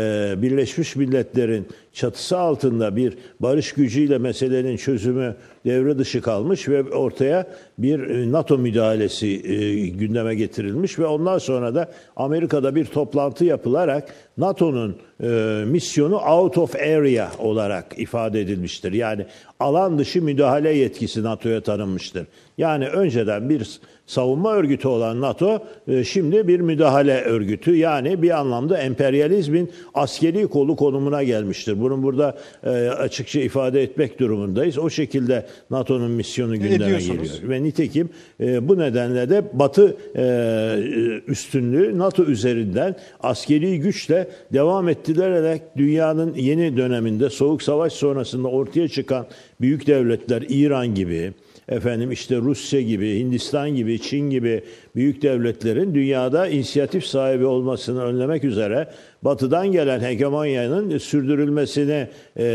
Birleşmiş Milletler'in çatısı altında bir barış gücüyle meselenin çözümü devre dışı kalmış ve ortaya bir e, NATO müdahalesi gündeme getirilmiş ve ondan sonra da Amerika'da bir toplantı yapılarak NATO'nun misyonu out of area olarak ifade edilmiştir. Yani alan dışı müdahale yetkisi NATO'ya tanınmıştır. Yani önceden bir savunma örgütü olan NATO e, şimdi bir müdahale örgütü yani bir anlamda emperyalizmin askeri kolu konumuna gelmiştir. Bunu burada e, açıkça ifade etmek durumundayız. O şekilde NATO'nun misyonu gündeme geliyor. Ve nitekim e, bu nedenle de Batı üstünlüğü NATO üzerinden askeri güçle devam ettirerek dünyanın yeni döneminde Soğuk Savaş sonrasında ortaya çıkan büyük devletler İran gibi, efendim işte Rusya gibi, Hindistan gibi, Çin gibi büyük devletlerin dünyada inisiyatif sahibi olmasını önlemek üzere batıdan gelen hegemonyanın sürdürülmesini e,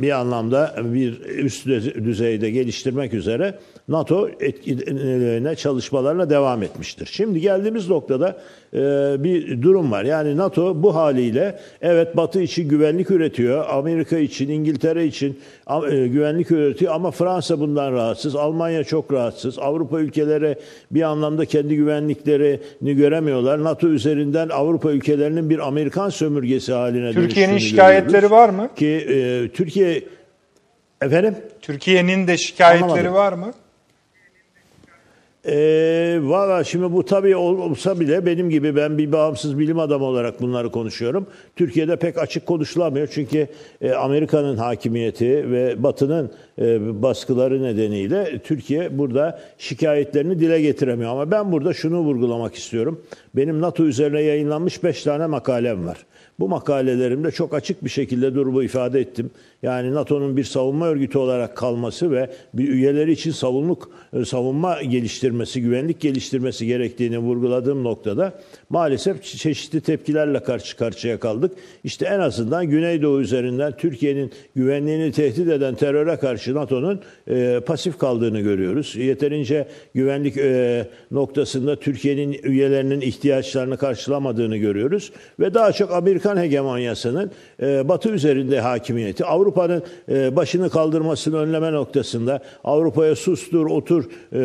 bir anlamda bir üst düzeyde geliştirmek üzere NATO etkilerine çalışmalarına devam etmiştir. Şimdi geldiğimiz noktada e, bir durum var. Yani NATO bu haliyle evet Batı için güvenlik üretiyor, Amerika için, İngiltere için e, güvenlik üretiyor ama Fransa bundan rahatsız, Almanya çok rahatsız, Avrupa ülkeleri bir anlamda kendi güvenliklerini göremiyorlar. NATO üzerinden Avrupa ülkelerinin bir Amerikan sömürgesi haline Türkiye'nin şikayetleri görüyoruz. var mı? Ki e, Türkiye efendim Türkiye'nin de şikayetleri Anlamadım. var mı? Ee, Valla şimdi bu tabii ol- olsa bile benim gibi ben bir bağımsız bilim adamı olarak bunları konuşuyorum. Türkiye'de pek açık konuşulamıyor çünkü e, Amerika'nın hakimiyeti ve Batı'nın e, baskıları nedeniyle Türkiye burada şikayetlerini dile getiremiyor. Ama ben burada şunu vurgulamak istiyorum. Benim NATO üzerine yayınlanmış 5 tane makalem var. Bu makalelerimde çok açık bir şekilde durumu ifade ettim. Yani NATO'nun bir savunma örgütü olarak kalması ve bir üyeleri için savunluk e, savunma geliştirmesi, güvenlik geliştirmesi gerektiğini vurguladığım noktada maalesef çe- çeşitli tepkilerle karşı karşıya kaldık. İşte en azından Güneydoğu üzerinden Türkiye'nin güvenliğini tehdit eden teröre karşı NATO'nun e, pasif kaldığını görüyoruz. Yeterince güvenlik e, noktasında Türkiye'nin üyelerinin ihtiyaçlarını karşılamadığını görüyoruz ve daha çok Amerikan hegemonyasının e, Batı üzerinde hakimiyeti, Avrupa'nın e, başını kaldırmasını önleme noktasında, Avrupa'ya sustur, otur e,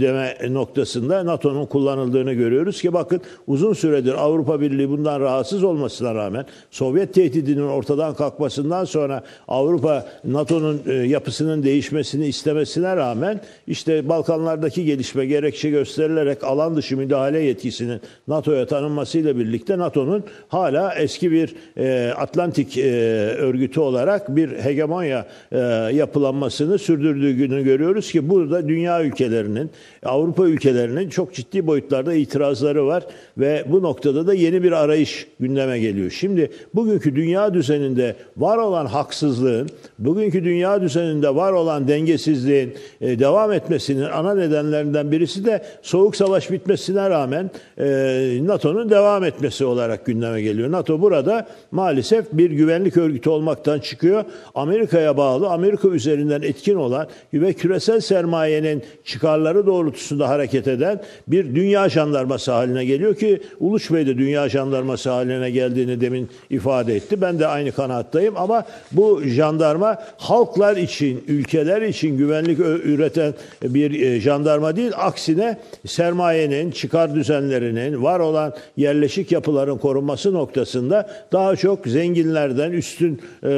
deme noktasında NATO'nun kullanıldığını görüyoruz ki bakın uzun süredir Avrupa Birliği bundan rahatsız olmasına rağmen Sovyet tehdidinin ortadan kalkmasından sonra Avrupa NATO'nun e, yapısının değişmesini istemesine rağmen işte Balkanlardaki gelişme gerekçe gösterilerek alan dışı müdahale yetkisinin NATO'ya tanınmasıyla birlikte NATO'nun hala eski bir e, Atlantik e, örgütü olarak bir hegemonya e, yapılanmasını sürdürdüğünü görüyoruz ki burada dünya ülkelerinin, Avrupa ülkelerinin çok ciddi boyutlarda itirazları var ve bu noktada da yeni bir arayış gündeme geliyor. Şimdi bugünkü dünya düzeninde var olan haksızlığın, bugünkü dünya düzeninde var olan dengesizliğin e, devam etmesinin ana nedenlerinden birisi de soğuk savaş bitmesine rağmen e, NATO'nun devam etmesi olarak gündeme geliyor. NATO burada maalesef bir güvenlik örgütü olmaktan çıkıyor. Amerika'ya bağlı, Amerika üzerinden etkin olan ve küresel sermayenin çıkarları doğrultusunda hareket eden bir dünya jandarması haline geliyor ki Uluç Bey de dünya jandarması haline geldiğini demin ifade etti. Ben de aynı kanaattayım ama bu jandarma halklar için, ülkeler için güvenlik üreten bir e, jandarma değil. Aksine sermayenin, çıkar düzenlerinin, var olan yerleşik yapıların korunması noktasında daha çok zenginlerden, üstün e,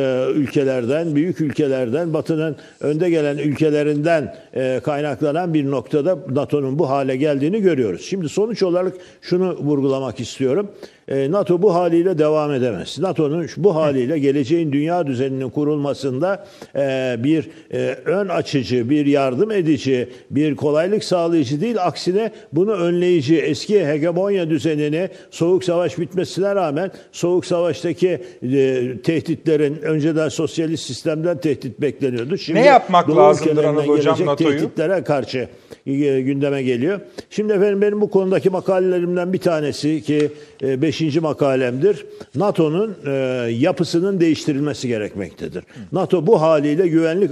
ülkelerden, büyük ülkelerden, Batı'nın önde gelen ülkelerinden e, kaynaklanan bir noktada NATO'nun bu hale geldiğini görüyoruz. Şimdi sonuç olarak şunu vurgulamak istiyorum. E, NATO bu haliyle devam edemez. NATO'nun bu haliyle geleceğin dünya düzeninin kurulmasında e, bir e, ön açıcı, bir yardım edici, bir kolaylık sağlayıcı değil. Aksine bunu önleyici, eski hegemonya düzenini soğuk savaş bitmesine rağmen soğuk savaştaki tehditlerin önceden sosyalist sistemden tehdit bekleniyordu. Şimdi Ne yapmak lazımdır Anadolu Hocam NATO'yu? tehditlere karşı gündeme geliyor. Şimdi efendim benim bu konudaki makalelerimden bir tanesi ki 5. makalemdir. NATO'nun e, yapısının değiştirilmesi gerekmektedir. NATO bu haliyle güvenlik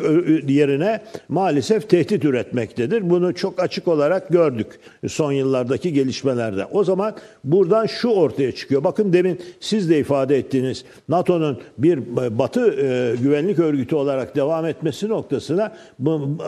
yerine maalesef tehdit üretmektedir. Bunu çok açık olarak gördük son yıllardaki gelişmelerde. O zaman buradan şu ortaya çıkıyor. Bakın demin siz de ifade ettiğiniz NATO'nun bir Batı e, güvenlik örgütü olarak devam etmesi noktasına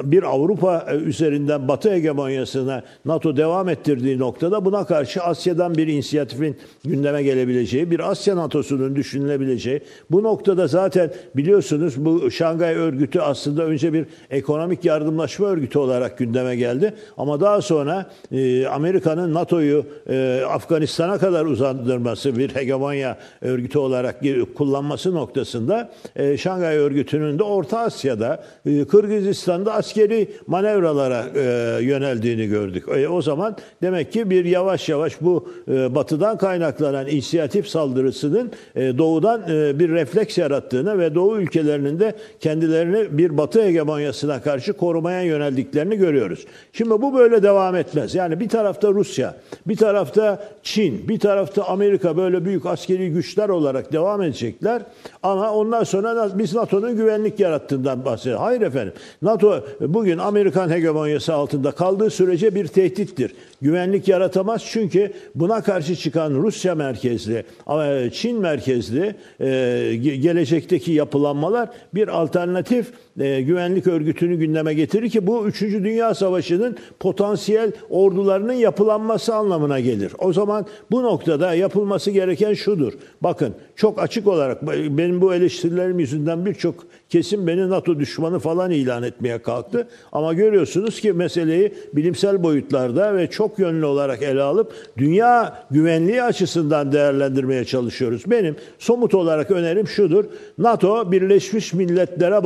bir Avrupa e, üzerinden Batı hegemonyasına NATO devam ettirdiği noktada buna karşı Asya'dan bir inisiyatifin gündeme gelebileceği, bir Asya NATO'sunun düşünülebileceği. Bu noktada zaten biliyorsunuz bu Şangay örgütü aslında önce bir ekonomik yardımlaşma örgütü olarak gündeme geldi. Ama daha sonra e, Amerika'nın NATO'yu e, Afganistan'a kadar uzandırması bir hegemonya örgütü olarak kullanması noktasında e, Şangay örgütünün de Orta Asya'da, e, Kırgızistan'da askeri manevralara e, yöneldiğini gördük. E, o zaman demek ki bir yavaş yavaş bu e, batıdan kaynaklanan inisiyatif saldırısının e, doğudan e, bir refleks yarattığını ve doğu ülkelerinin de kendilerini bir batı hegemonyasına karşı korumaya yöneldiklerini görüyoruz. Şimdi bu böyle devam etmez. Yani bir tarafta Rusya, bir tarafta Çin, bir tarafta Amerika böyle büyük askeri güçler olarak devam edecekler. Ama ondan sonra biz NATO'nun güvenlik yarattığından bahsediyoruz. Hayır efendim. NATO bugün Amerikan hegemonyası altında kaldığı sürece bir tehdittir. Güvenlik yaratamaz çünkü buna karşı çıkan Rusya merkezli, e, Çin merkezli e, ge- gelecekteki yapılanmalar bir alternatif e, güvenlik örgütünü gündeme getirir ki bu 3. Dünya Savaşı'nın potansiyel ordularının yapılanması anlamına gelir. O zaman bu noktada yapılması gereken şudur. Bakın çok açık olarak benim bu eleştirilerim yüzünden birçok kesim beni NATO düşmanı falan ilan etmeye kalktı. Ama görüyorsunuz ki meseleyi bilimsel boyutlarda ve çok yönlü olarak ele alıp dünya güvenliği açısından değerlendirmeye çalışıyoruz. Benim somut olarak önerim şudur. NATO Birleşmiş Milletler'e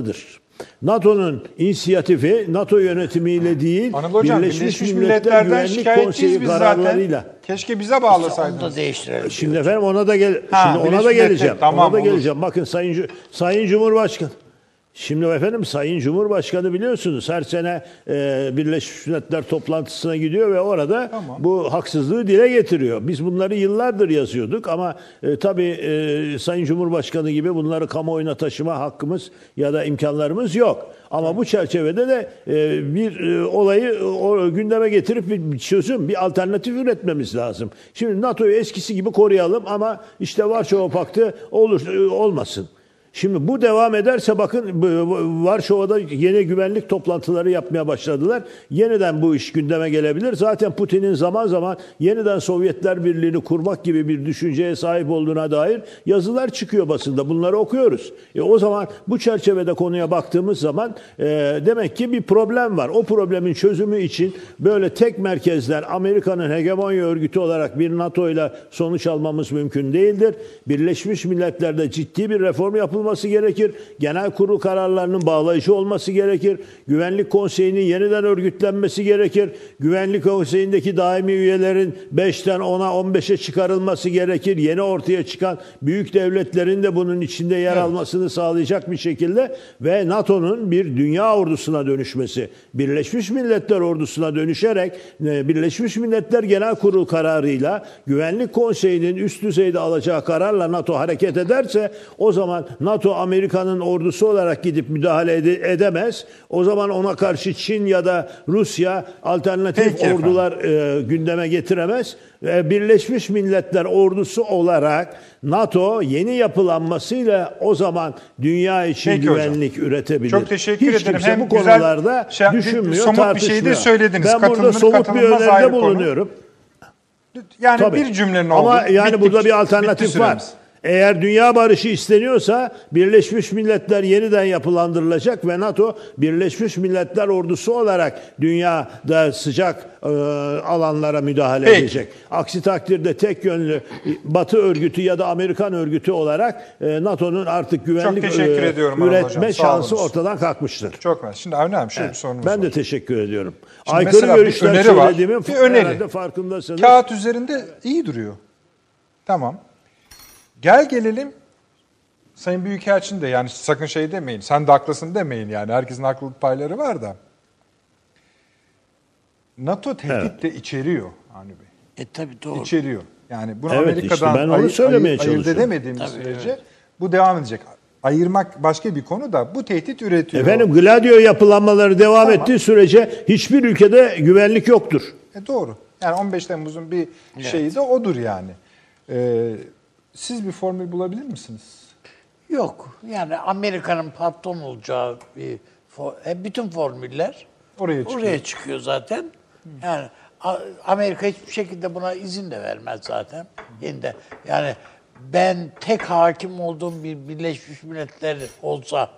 bağlanmalıdır. NATO'nun inisiyatifi NATO yönetimiyle değil Anıl Hocam Birleşmiş, Birleşmiş Milletler Milletler'den Güvenlik Konseyi biz kararlarıyla. zaten. Keşke bize Onu bağlasaydınız. da değiştirelim. Şimdi efendim ona da gel Ha, şimdi ona da geleceğim. tamam, ona da olur. geleceğim. Bakın Sayın Sayın Cumhurbaşkanı Şimdi efendim Sayın Cumhurbaşkanı biliyorsunuz her sene e, Birleşmiş Milletler toplantısına gidiyor ve orada Tamam. bu haksızlığı dile getiriyor. Biz bunları yıllardır yazıyorduk ama e, tabii e, Sayın Cumhurbaşkanı gibi bunları kamuoyuna taşıma hakkımız ya da imkanlarımız yok. Ama bu çerçevede de e, bir e, olayı e, o, gündeme getirip bir çözüm, bir alternatif üretmemiz lazım. Şimdi NATO'yu eskisi gibi koruyalım ama işte Varşova Paktı olur e, olmasın. Şimdi bu devam ederse bakın Varşova'da yeni güvenlik toplantıları yapmaya başladılar. Yeniden bu iş gündeme gelebilir. Zaten Putin'in zaman zaman yeniden Sovyetler Birliği'ni kurmak gibi bir düşünceye sahip olduğuna dair yazılar çıkıyor basında. Bunları okuyoruz. E o zaman bu çerçevede konuya baktığımız zaman e, demek ki bir problem var. O problemin çözümü için böyle tek merkezler Amerika'nın hegemonya örgütü olarak bir NATO ile sonuç almamız mümkün değildir. Birleşmiş Milletler'de ciddi bir reform yapılması gerekir. Genel kurul kararlarının bağlayıcı olması gerekir. Güvenlik Konseyi'nin yeniden örgütlenmesi gerekir. Güvenlik Konseyi'ndeki daimi üyelerin 5'ten 10'a 15'e çıkarılması gerekir. Yeni ortaya çıkan büyük devletlerin de bunun içinde yer almasını sağlayacak bir şekilde ve NATO'nun bir dünya ordusuna dönüşmesi, Birleşmiş Milletler ordusuna dönüşerek e, Birleşmiş Milletler Genel Kurul kararıyla Güvenlik Konseyi'nin üst düzeyde alacağı kararla NATO hareket ederse o zaman NATO Amerika'nın ordusu olarak gidip müdahale ede- edemez. O zaman ona karşı Çin ya da Rusya alternatif Peki ordular e, gündeme getiremez. Ve Birleşmiş Milletler ordusu olarak NATO yeni yapılanmasıyla o zaman dünya için Peki hocam. güvenlik üretebilir. Çok teşekkür Hiç ederim. kimse Hem bu konularda şey- düşünmüyor, somut bir şey de tartışmıyor. söylediniz. Ben burada somut bir öneride konu. bulunuyorum. Yani Tabii. bir cümlenin oldu. Ama yani Bitti- burada bir alternatif var. Eğer dünya barışı isteniyorsa Birleşmiş Milletler yeniden yapılandırılacak ve NATO Birleşmiş Milletler ordusu olarak dünyada sıcak e, alanlara müdahale Peki. edecek. Aksi takdirde tek yönlü Batı örgütü ya da Amerikan örgütü olarak e, NATO'nun artık güvenlik teşekkür e, ediyorum üretme Hocam, şansı ortadan kalkmıştır. Çok var. Şimdi Avni abi şöyle bir sorunumuz Ben var. de teşekkür ediyorum. Şimdi Aykırı bir görüşler var. söylediğimin Bir öneri. herhalde farkındasınız. Kağıt üzerinde iyi duruyor. Tamam. Gel gelelim Sayın Büyükelçin de yani sakın şey demeyin. Sen de haklısın demeyin yani. Herkesin haklılık payları var da. NATO tehdit de içeriyor Avni Bey. E tabii doğru. İçeriyor. Yani bunu Evet, Amerika'dan işte ben onu ayı- söylemeye ayı- ayırt edemediğimiz sürece bu devam edecek. Ayırmak başka bir konu da bu tehdit üretiyor. Efendim Gladio yapılanmaları devam Tamam. ettiği sürece hiçbir ülkede güvenlik yoktur. E doğru. Yani 15 Temmuz'un bir şeyi de odur yani. Ee, siz bir formül bulabilir misiniz? Yok. Yani Amerika'nın patron olacağı bir fo- e, bütün formüller Oraya çıkıyor. oraya çıkıyor zaten. Yani A- Amerika hiçbir şekilde buna izin de vermez zaten. Yeniden. Yani ben tek hakim olduğum bir Birleşmiş Milletler olsa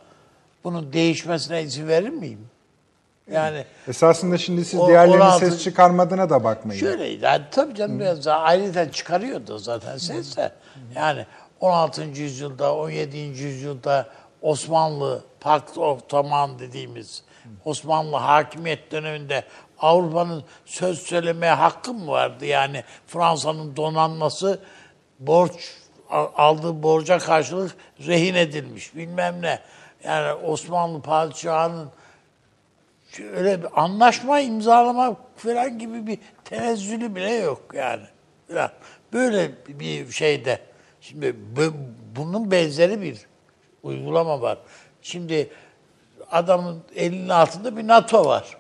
bunun değişmesine izin verir miyim? Yani Esasında şimdi siz O- diğerlerinin 16 ses çıkarmadığına da bakmayın. Şöyleydi. Yani tabii canım biraz daha ayrıca çıkarıyordu zaten ses de. Yani 16. yüzyılda, 17. yüzyılda Osmanlı of Ottoman dediğimiz Osmanlı hakimiyet döneminde Avrupa'nın söz söylemeye hakkı mı vardı? Yani Fransa'nın donanması borç aldığı borca karşılık rehin edilmiş bilmem ne. Yani Osmanlı padişahının öyle bir anlaşma imzalamak falan gibi bir tenezzülü bile yok yani. Falan. Böyle bir şeyde. Şimdi bu- bunun benzeri bir uygulama var. Şimdi adamın elinin altında bir NATO var.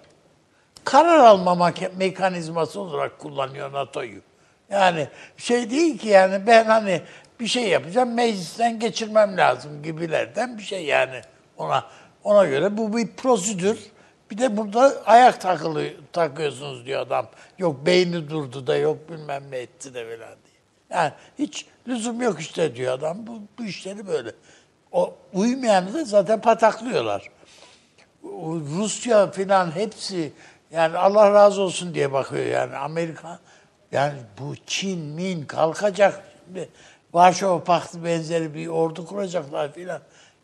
Karar alma mekanizması olarak kullanıyor NATO'yu. Yani şey değil ki yani ben hani bir şey yapacağım meclisten geçirmem lazım gibilerden bir şey yani ona Ona göre bu bir prosedür. Bir de burada ayak takılı takıyorsunuz diyor adam. Yok beyni durdu da yok bilmem ne etti de falan diye. Yani hiç lüzum yok işte diyor adam. Bu, bu işleri böyle. O uymayanı da zaten pataklıyorlar. Rusya filan hepsi yani Allah razı olsun diye bakıyor yani Amerika yani bu Çin min kalkacak şimdi Varşova Paktı benzeri bir ordu kuracaklar filan.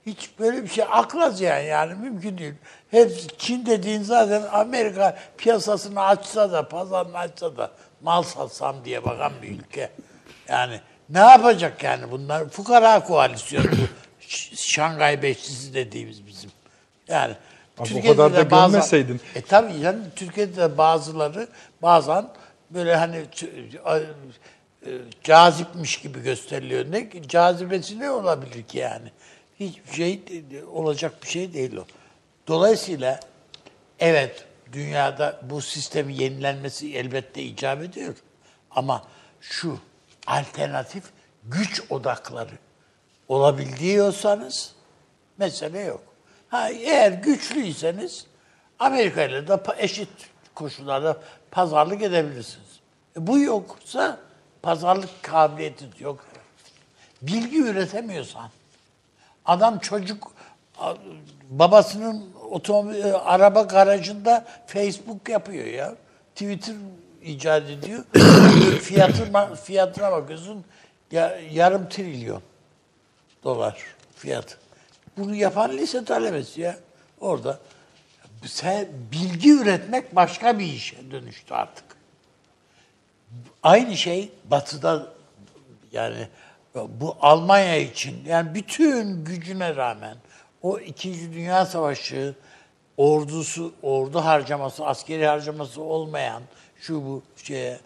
Hiç böyle bir şey akla yani yani mümkün değil. Hep Çin dediğin zaten Amerika piyasasını açsa da pazarını açsa da mal satsam diye bakan bir ülke. Yani ne yapacak yani bunlar? Fukara koalisyonu Şangay Beşlisi dediğimiz bizim. Yani Abi o Türkiye'de kadar da bazen- gömmeseydin. E tabii yani Türkiye'de de bazıları bazen böyle hani e, cazipmiş gibi gösteriliyor. Ne cazibesi ne olabilir ki yani? Hiçbir şey de- olacak bir şey değil o. Dolayısıyla evet dünyada bu sistemin yenilenmesi elbette icap ediyor. Ama şu alternatif güç odakları olabildiyorsanız mesele yok. Ha, eğer güçlüyseniz Amerika ile de eşit koşullarda pazarlık edebilirsiniz. E, bu yoksa pazarlık kabiliyetiniz yok. Bilgi üretemiyorsan, adam çocuk babasının otomobil, e, araba garajında Facebook yapıyor ya. Twitter icat ediyor. (coughs) Fiyatına, fiyatına bakıyorsun ya, yarım trilyon dolar fiyat. Bunu yapan lise talebesi ya orada. Sen, bilgi üretmek başka bir işe dönüştü artık. Aynı şey Batı'da yani bu Almanya için yani bütün gücüne rağmen o İkinci Dünya Savaşı ordusu, ordu harcaması, askeri harcaması olmayan şu bu şeye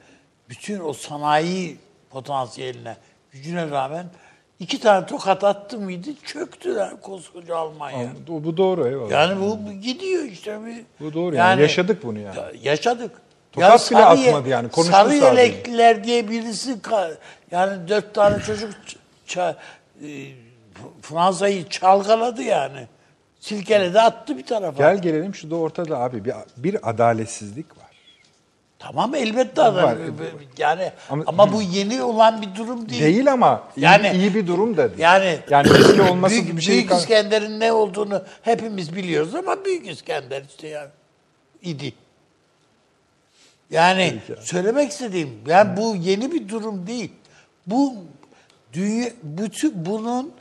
bütün o sanayi potansiyeline, gücüne rağmen iki tane tokat attı mıydı çöktüler koskoca Almanya. Bu, bu doğru eyvallah. Yani bu, bu gidiyor işte. Bir, Bu doğru yani. Yaşadık bunu yani. Ya- Yaşadık. Tokat bile sarı atmadı yani, konuştu Sarı yelekliler diye birisi yani dört tane çocuk ça- e, Fransa'yı çalkaladı yani. Silkeledi attı bir tarafa. Gel gelelim şu da ortada abi bir, bir adaletsizlik var. Tamam elbette adam. Var. Yani Ama- ama, bu yeni olan bir durum değil. Değil ama iyi, Yani- iyi bir durum da değil. Yani, yani eski (clears throat) olması büyük, bir şey Büyük İskender'in ne olduğunu hepimiz biliyoruz ama Büyük İskender işte yani idi. Yani söylemek istediğim yani bu yeni bir durum değil. Bu dünya bütün bunun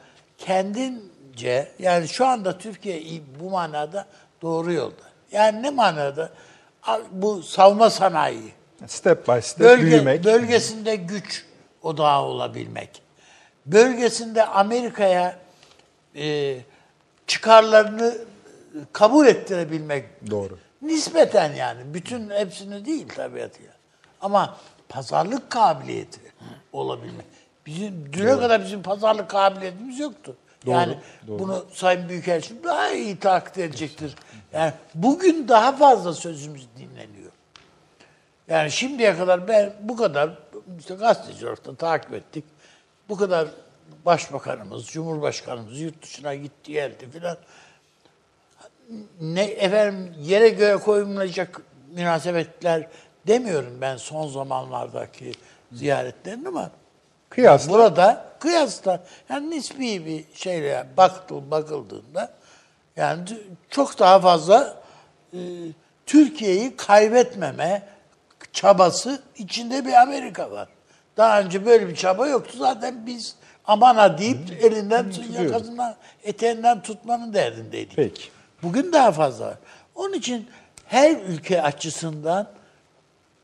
kendince yani şu anda Türkiye bu manada doğru yolda. Yani ne manada? Bu savunma sanayi Step by step bölge, büyümek. bölgesinde güç odağı olabilmek. Bölgesinde Amerika'ya e, çıkarlarını kabul ettirebilmek. Doğru. Nispeten yani. Bütün hepsini değil tabiatıyla. Ama pazarlık kabiliyeti olabilmek. Bizim düne kadar bizim pazarlık kabiliyetimiz yoktu. yani doğru. bunu Sayın Büyükelçim daha iyi taklit edecektir. Yani bugün daha fazla sözümüz dinleniyor. Yani şimdiye kadar ben bu kadar işte gazeteci olarak da takip ettik. Bu kadar başbakanımız, cumhurbaşkanımız yurt dışına gitti geldi filan. Ne efendim yere göğe koyulmayacak münasebetler demiyorum ben son zamanlardaki ziyaretlerin ama Kıyasla burada kıyasla yani nispi bir şeyle baktı, bakıldığında yani çok daha fazla e, Türkiye'yi kaybetmeme çabası içinde bir Amerika var. Daha önce böyle bir çaba yoktu. Zaten biz aman ha deyip elinden, yakasından, eteğinden tutmanın derdindeydik. Peki. Bugün daha fazla var. Onun için her ülke açısından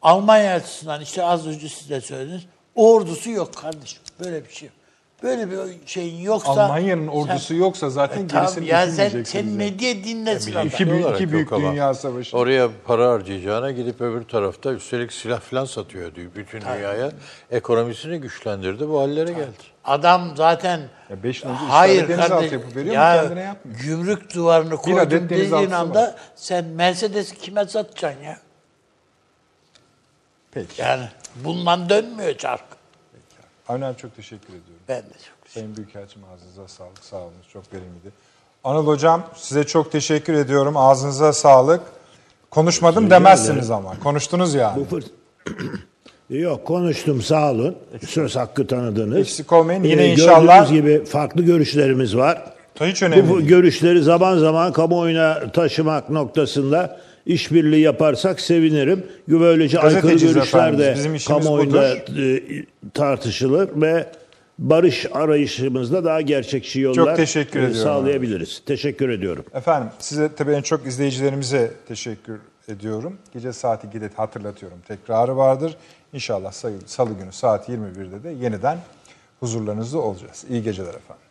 Almanya açısından işte az önce siz de söylediniz. Ordusu yok kardeşim. Böyle bir şey yok. Böyle bir şeyin yoksa... Almanya'nın ordusu yoksa zaten E, tamam, gerisini ya sen, sen ne diye dinlesin adam? İki büyük, iki büyük dünya savaşı. Oraya para harcayacağına gidip öbür tarafta üstelik silah falan satıyor diyor bütün dünyaya. Ekonomisini güçlendirdi bu hallere geldi. Adam zaten Ya beş önce hayır işgali kardeş, denizaltı yapıp veriyor mu, ya kendine yapmıyor. gümrük duvarını adet koydum dediğin anda var. sen Mercedes'i kime satacaksın ya? Peki. Yani bundan dönmüyor çark. Avni abi çok teşekkür ediyorum. Ben de çok Sayın Büyükelçim ağzınıza sağlık. Sağ olun. Çok verimliydi. Anıl Hocam size çok teşekkür ediyorum. Ağzınıza sağlık. Konuşmadım Rica demezsiniz ederim. ama. Konuştunuz yani. (coughs) Yok konuştum sağ olun. Söz hakkı tanıdınız. Eksik olmayın. Yine Ee, inşallah- Gördüğünüz gibi farklı görüşlerimiz var. Hiç önemli Bu değil. görüşleri zaman zaman kamuoyuna taşımak noktasında işbirliği yaparsak sevinirim. Böylece aykırı görüşler efendim, de kamuoyunda e, tartışılır ve barış arayışımızda daha gerçekçi yollar Çok teşekkür e, ediyorum. sağlayabiliriz. Teşekkür ediyorum. Efendim size tabii en çok izleyicilerimize teşekkür ediyorum. Gece saat 2'de hatırlatıyorum. Tekrarı vardır. İnşallah salı günü saat 21'de de yeniden huzurlarınızda olacağız. İyi geceler efendim.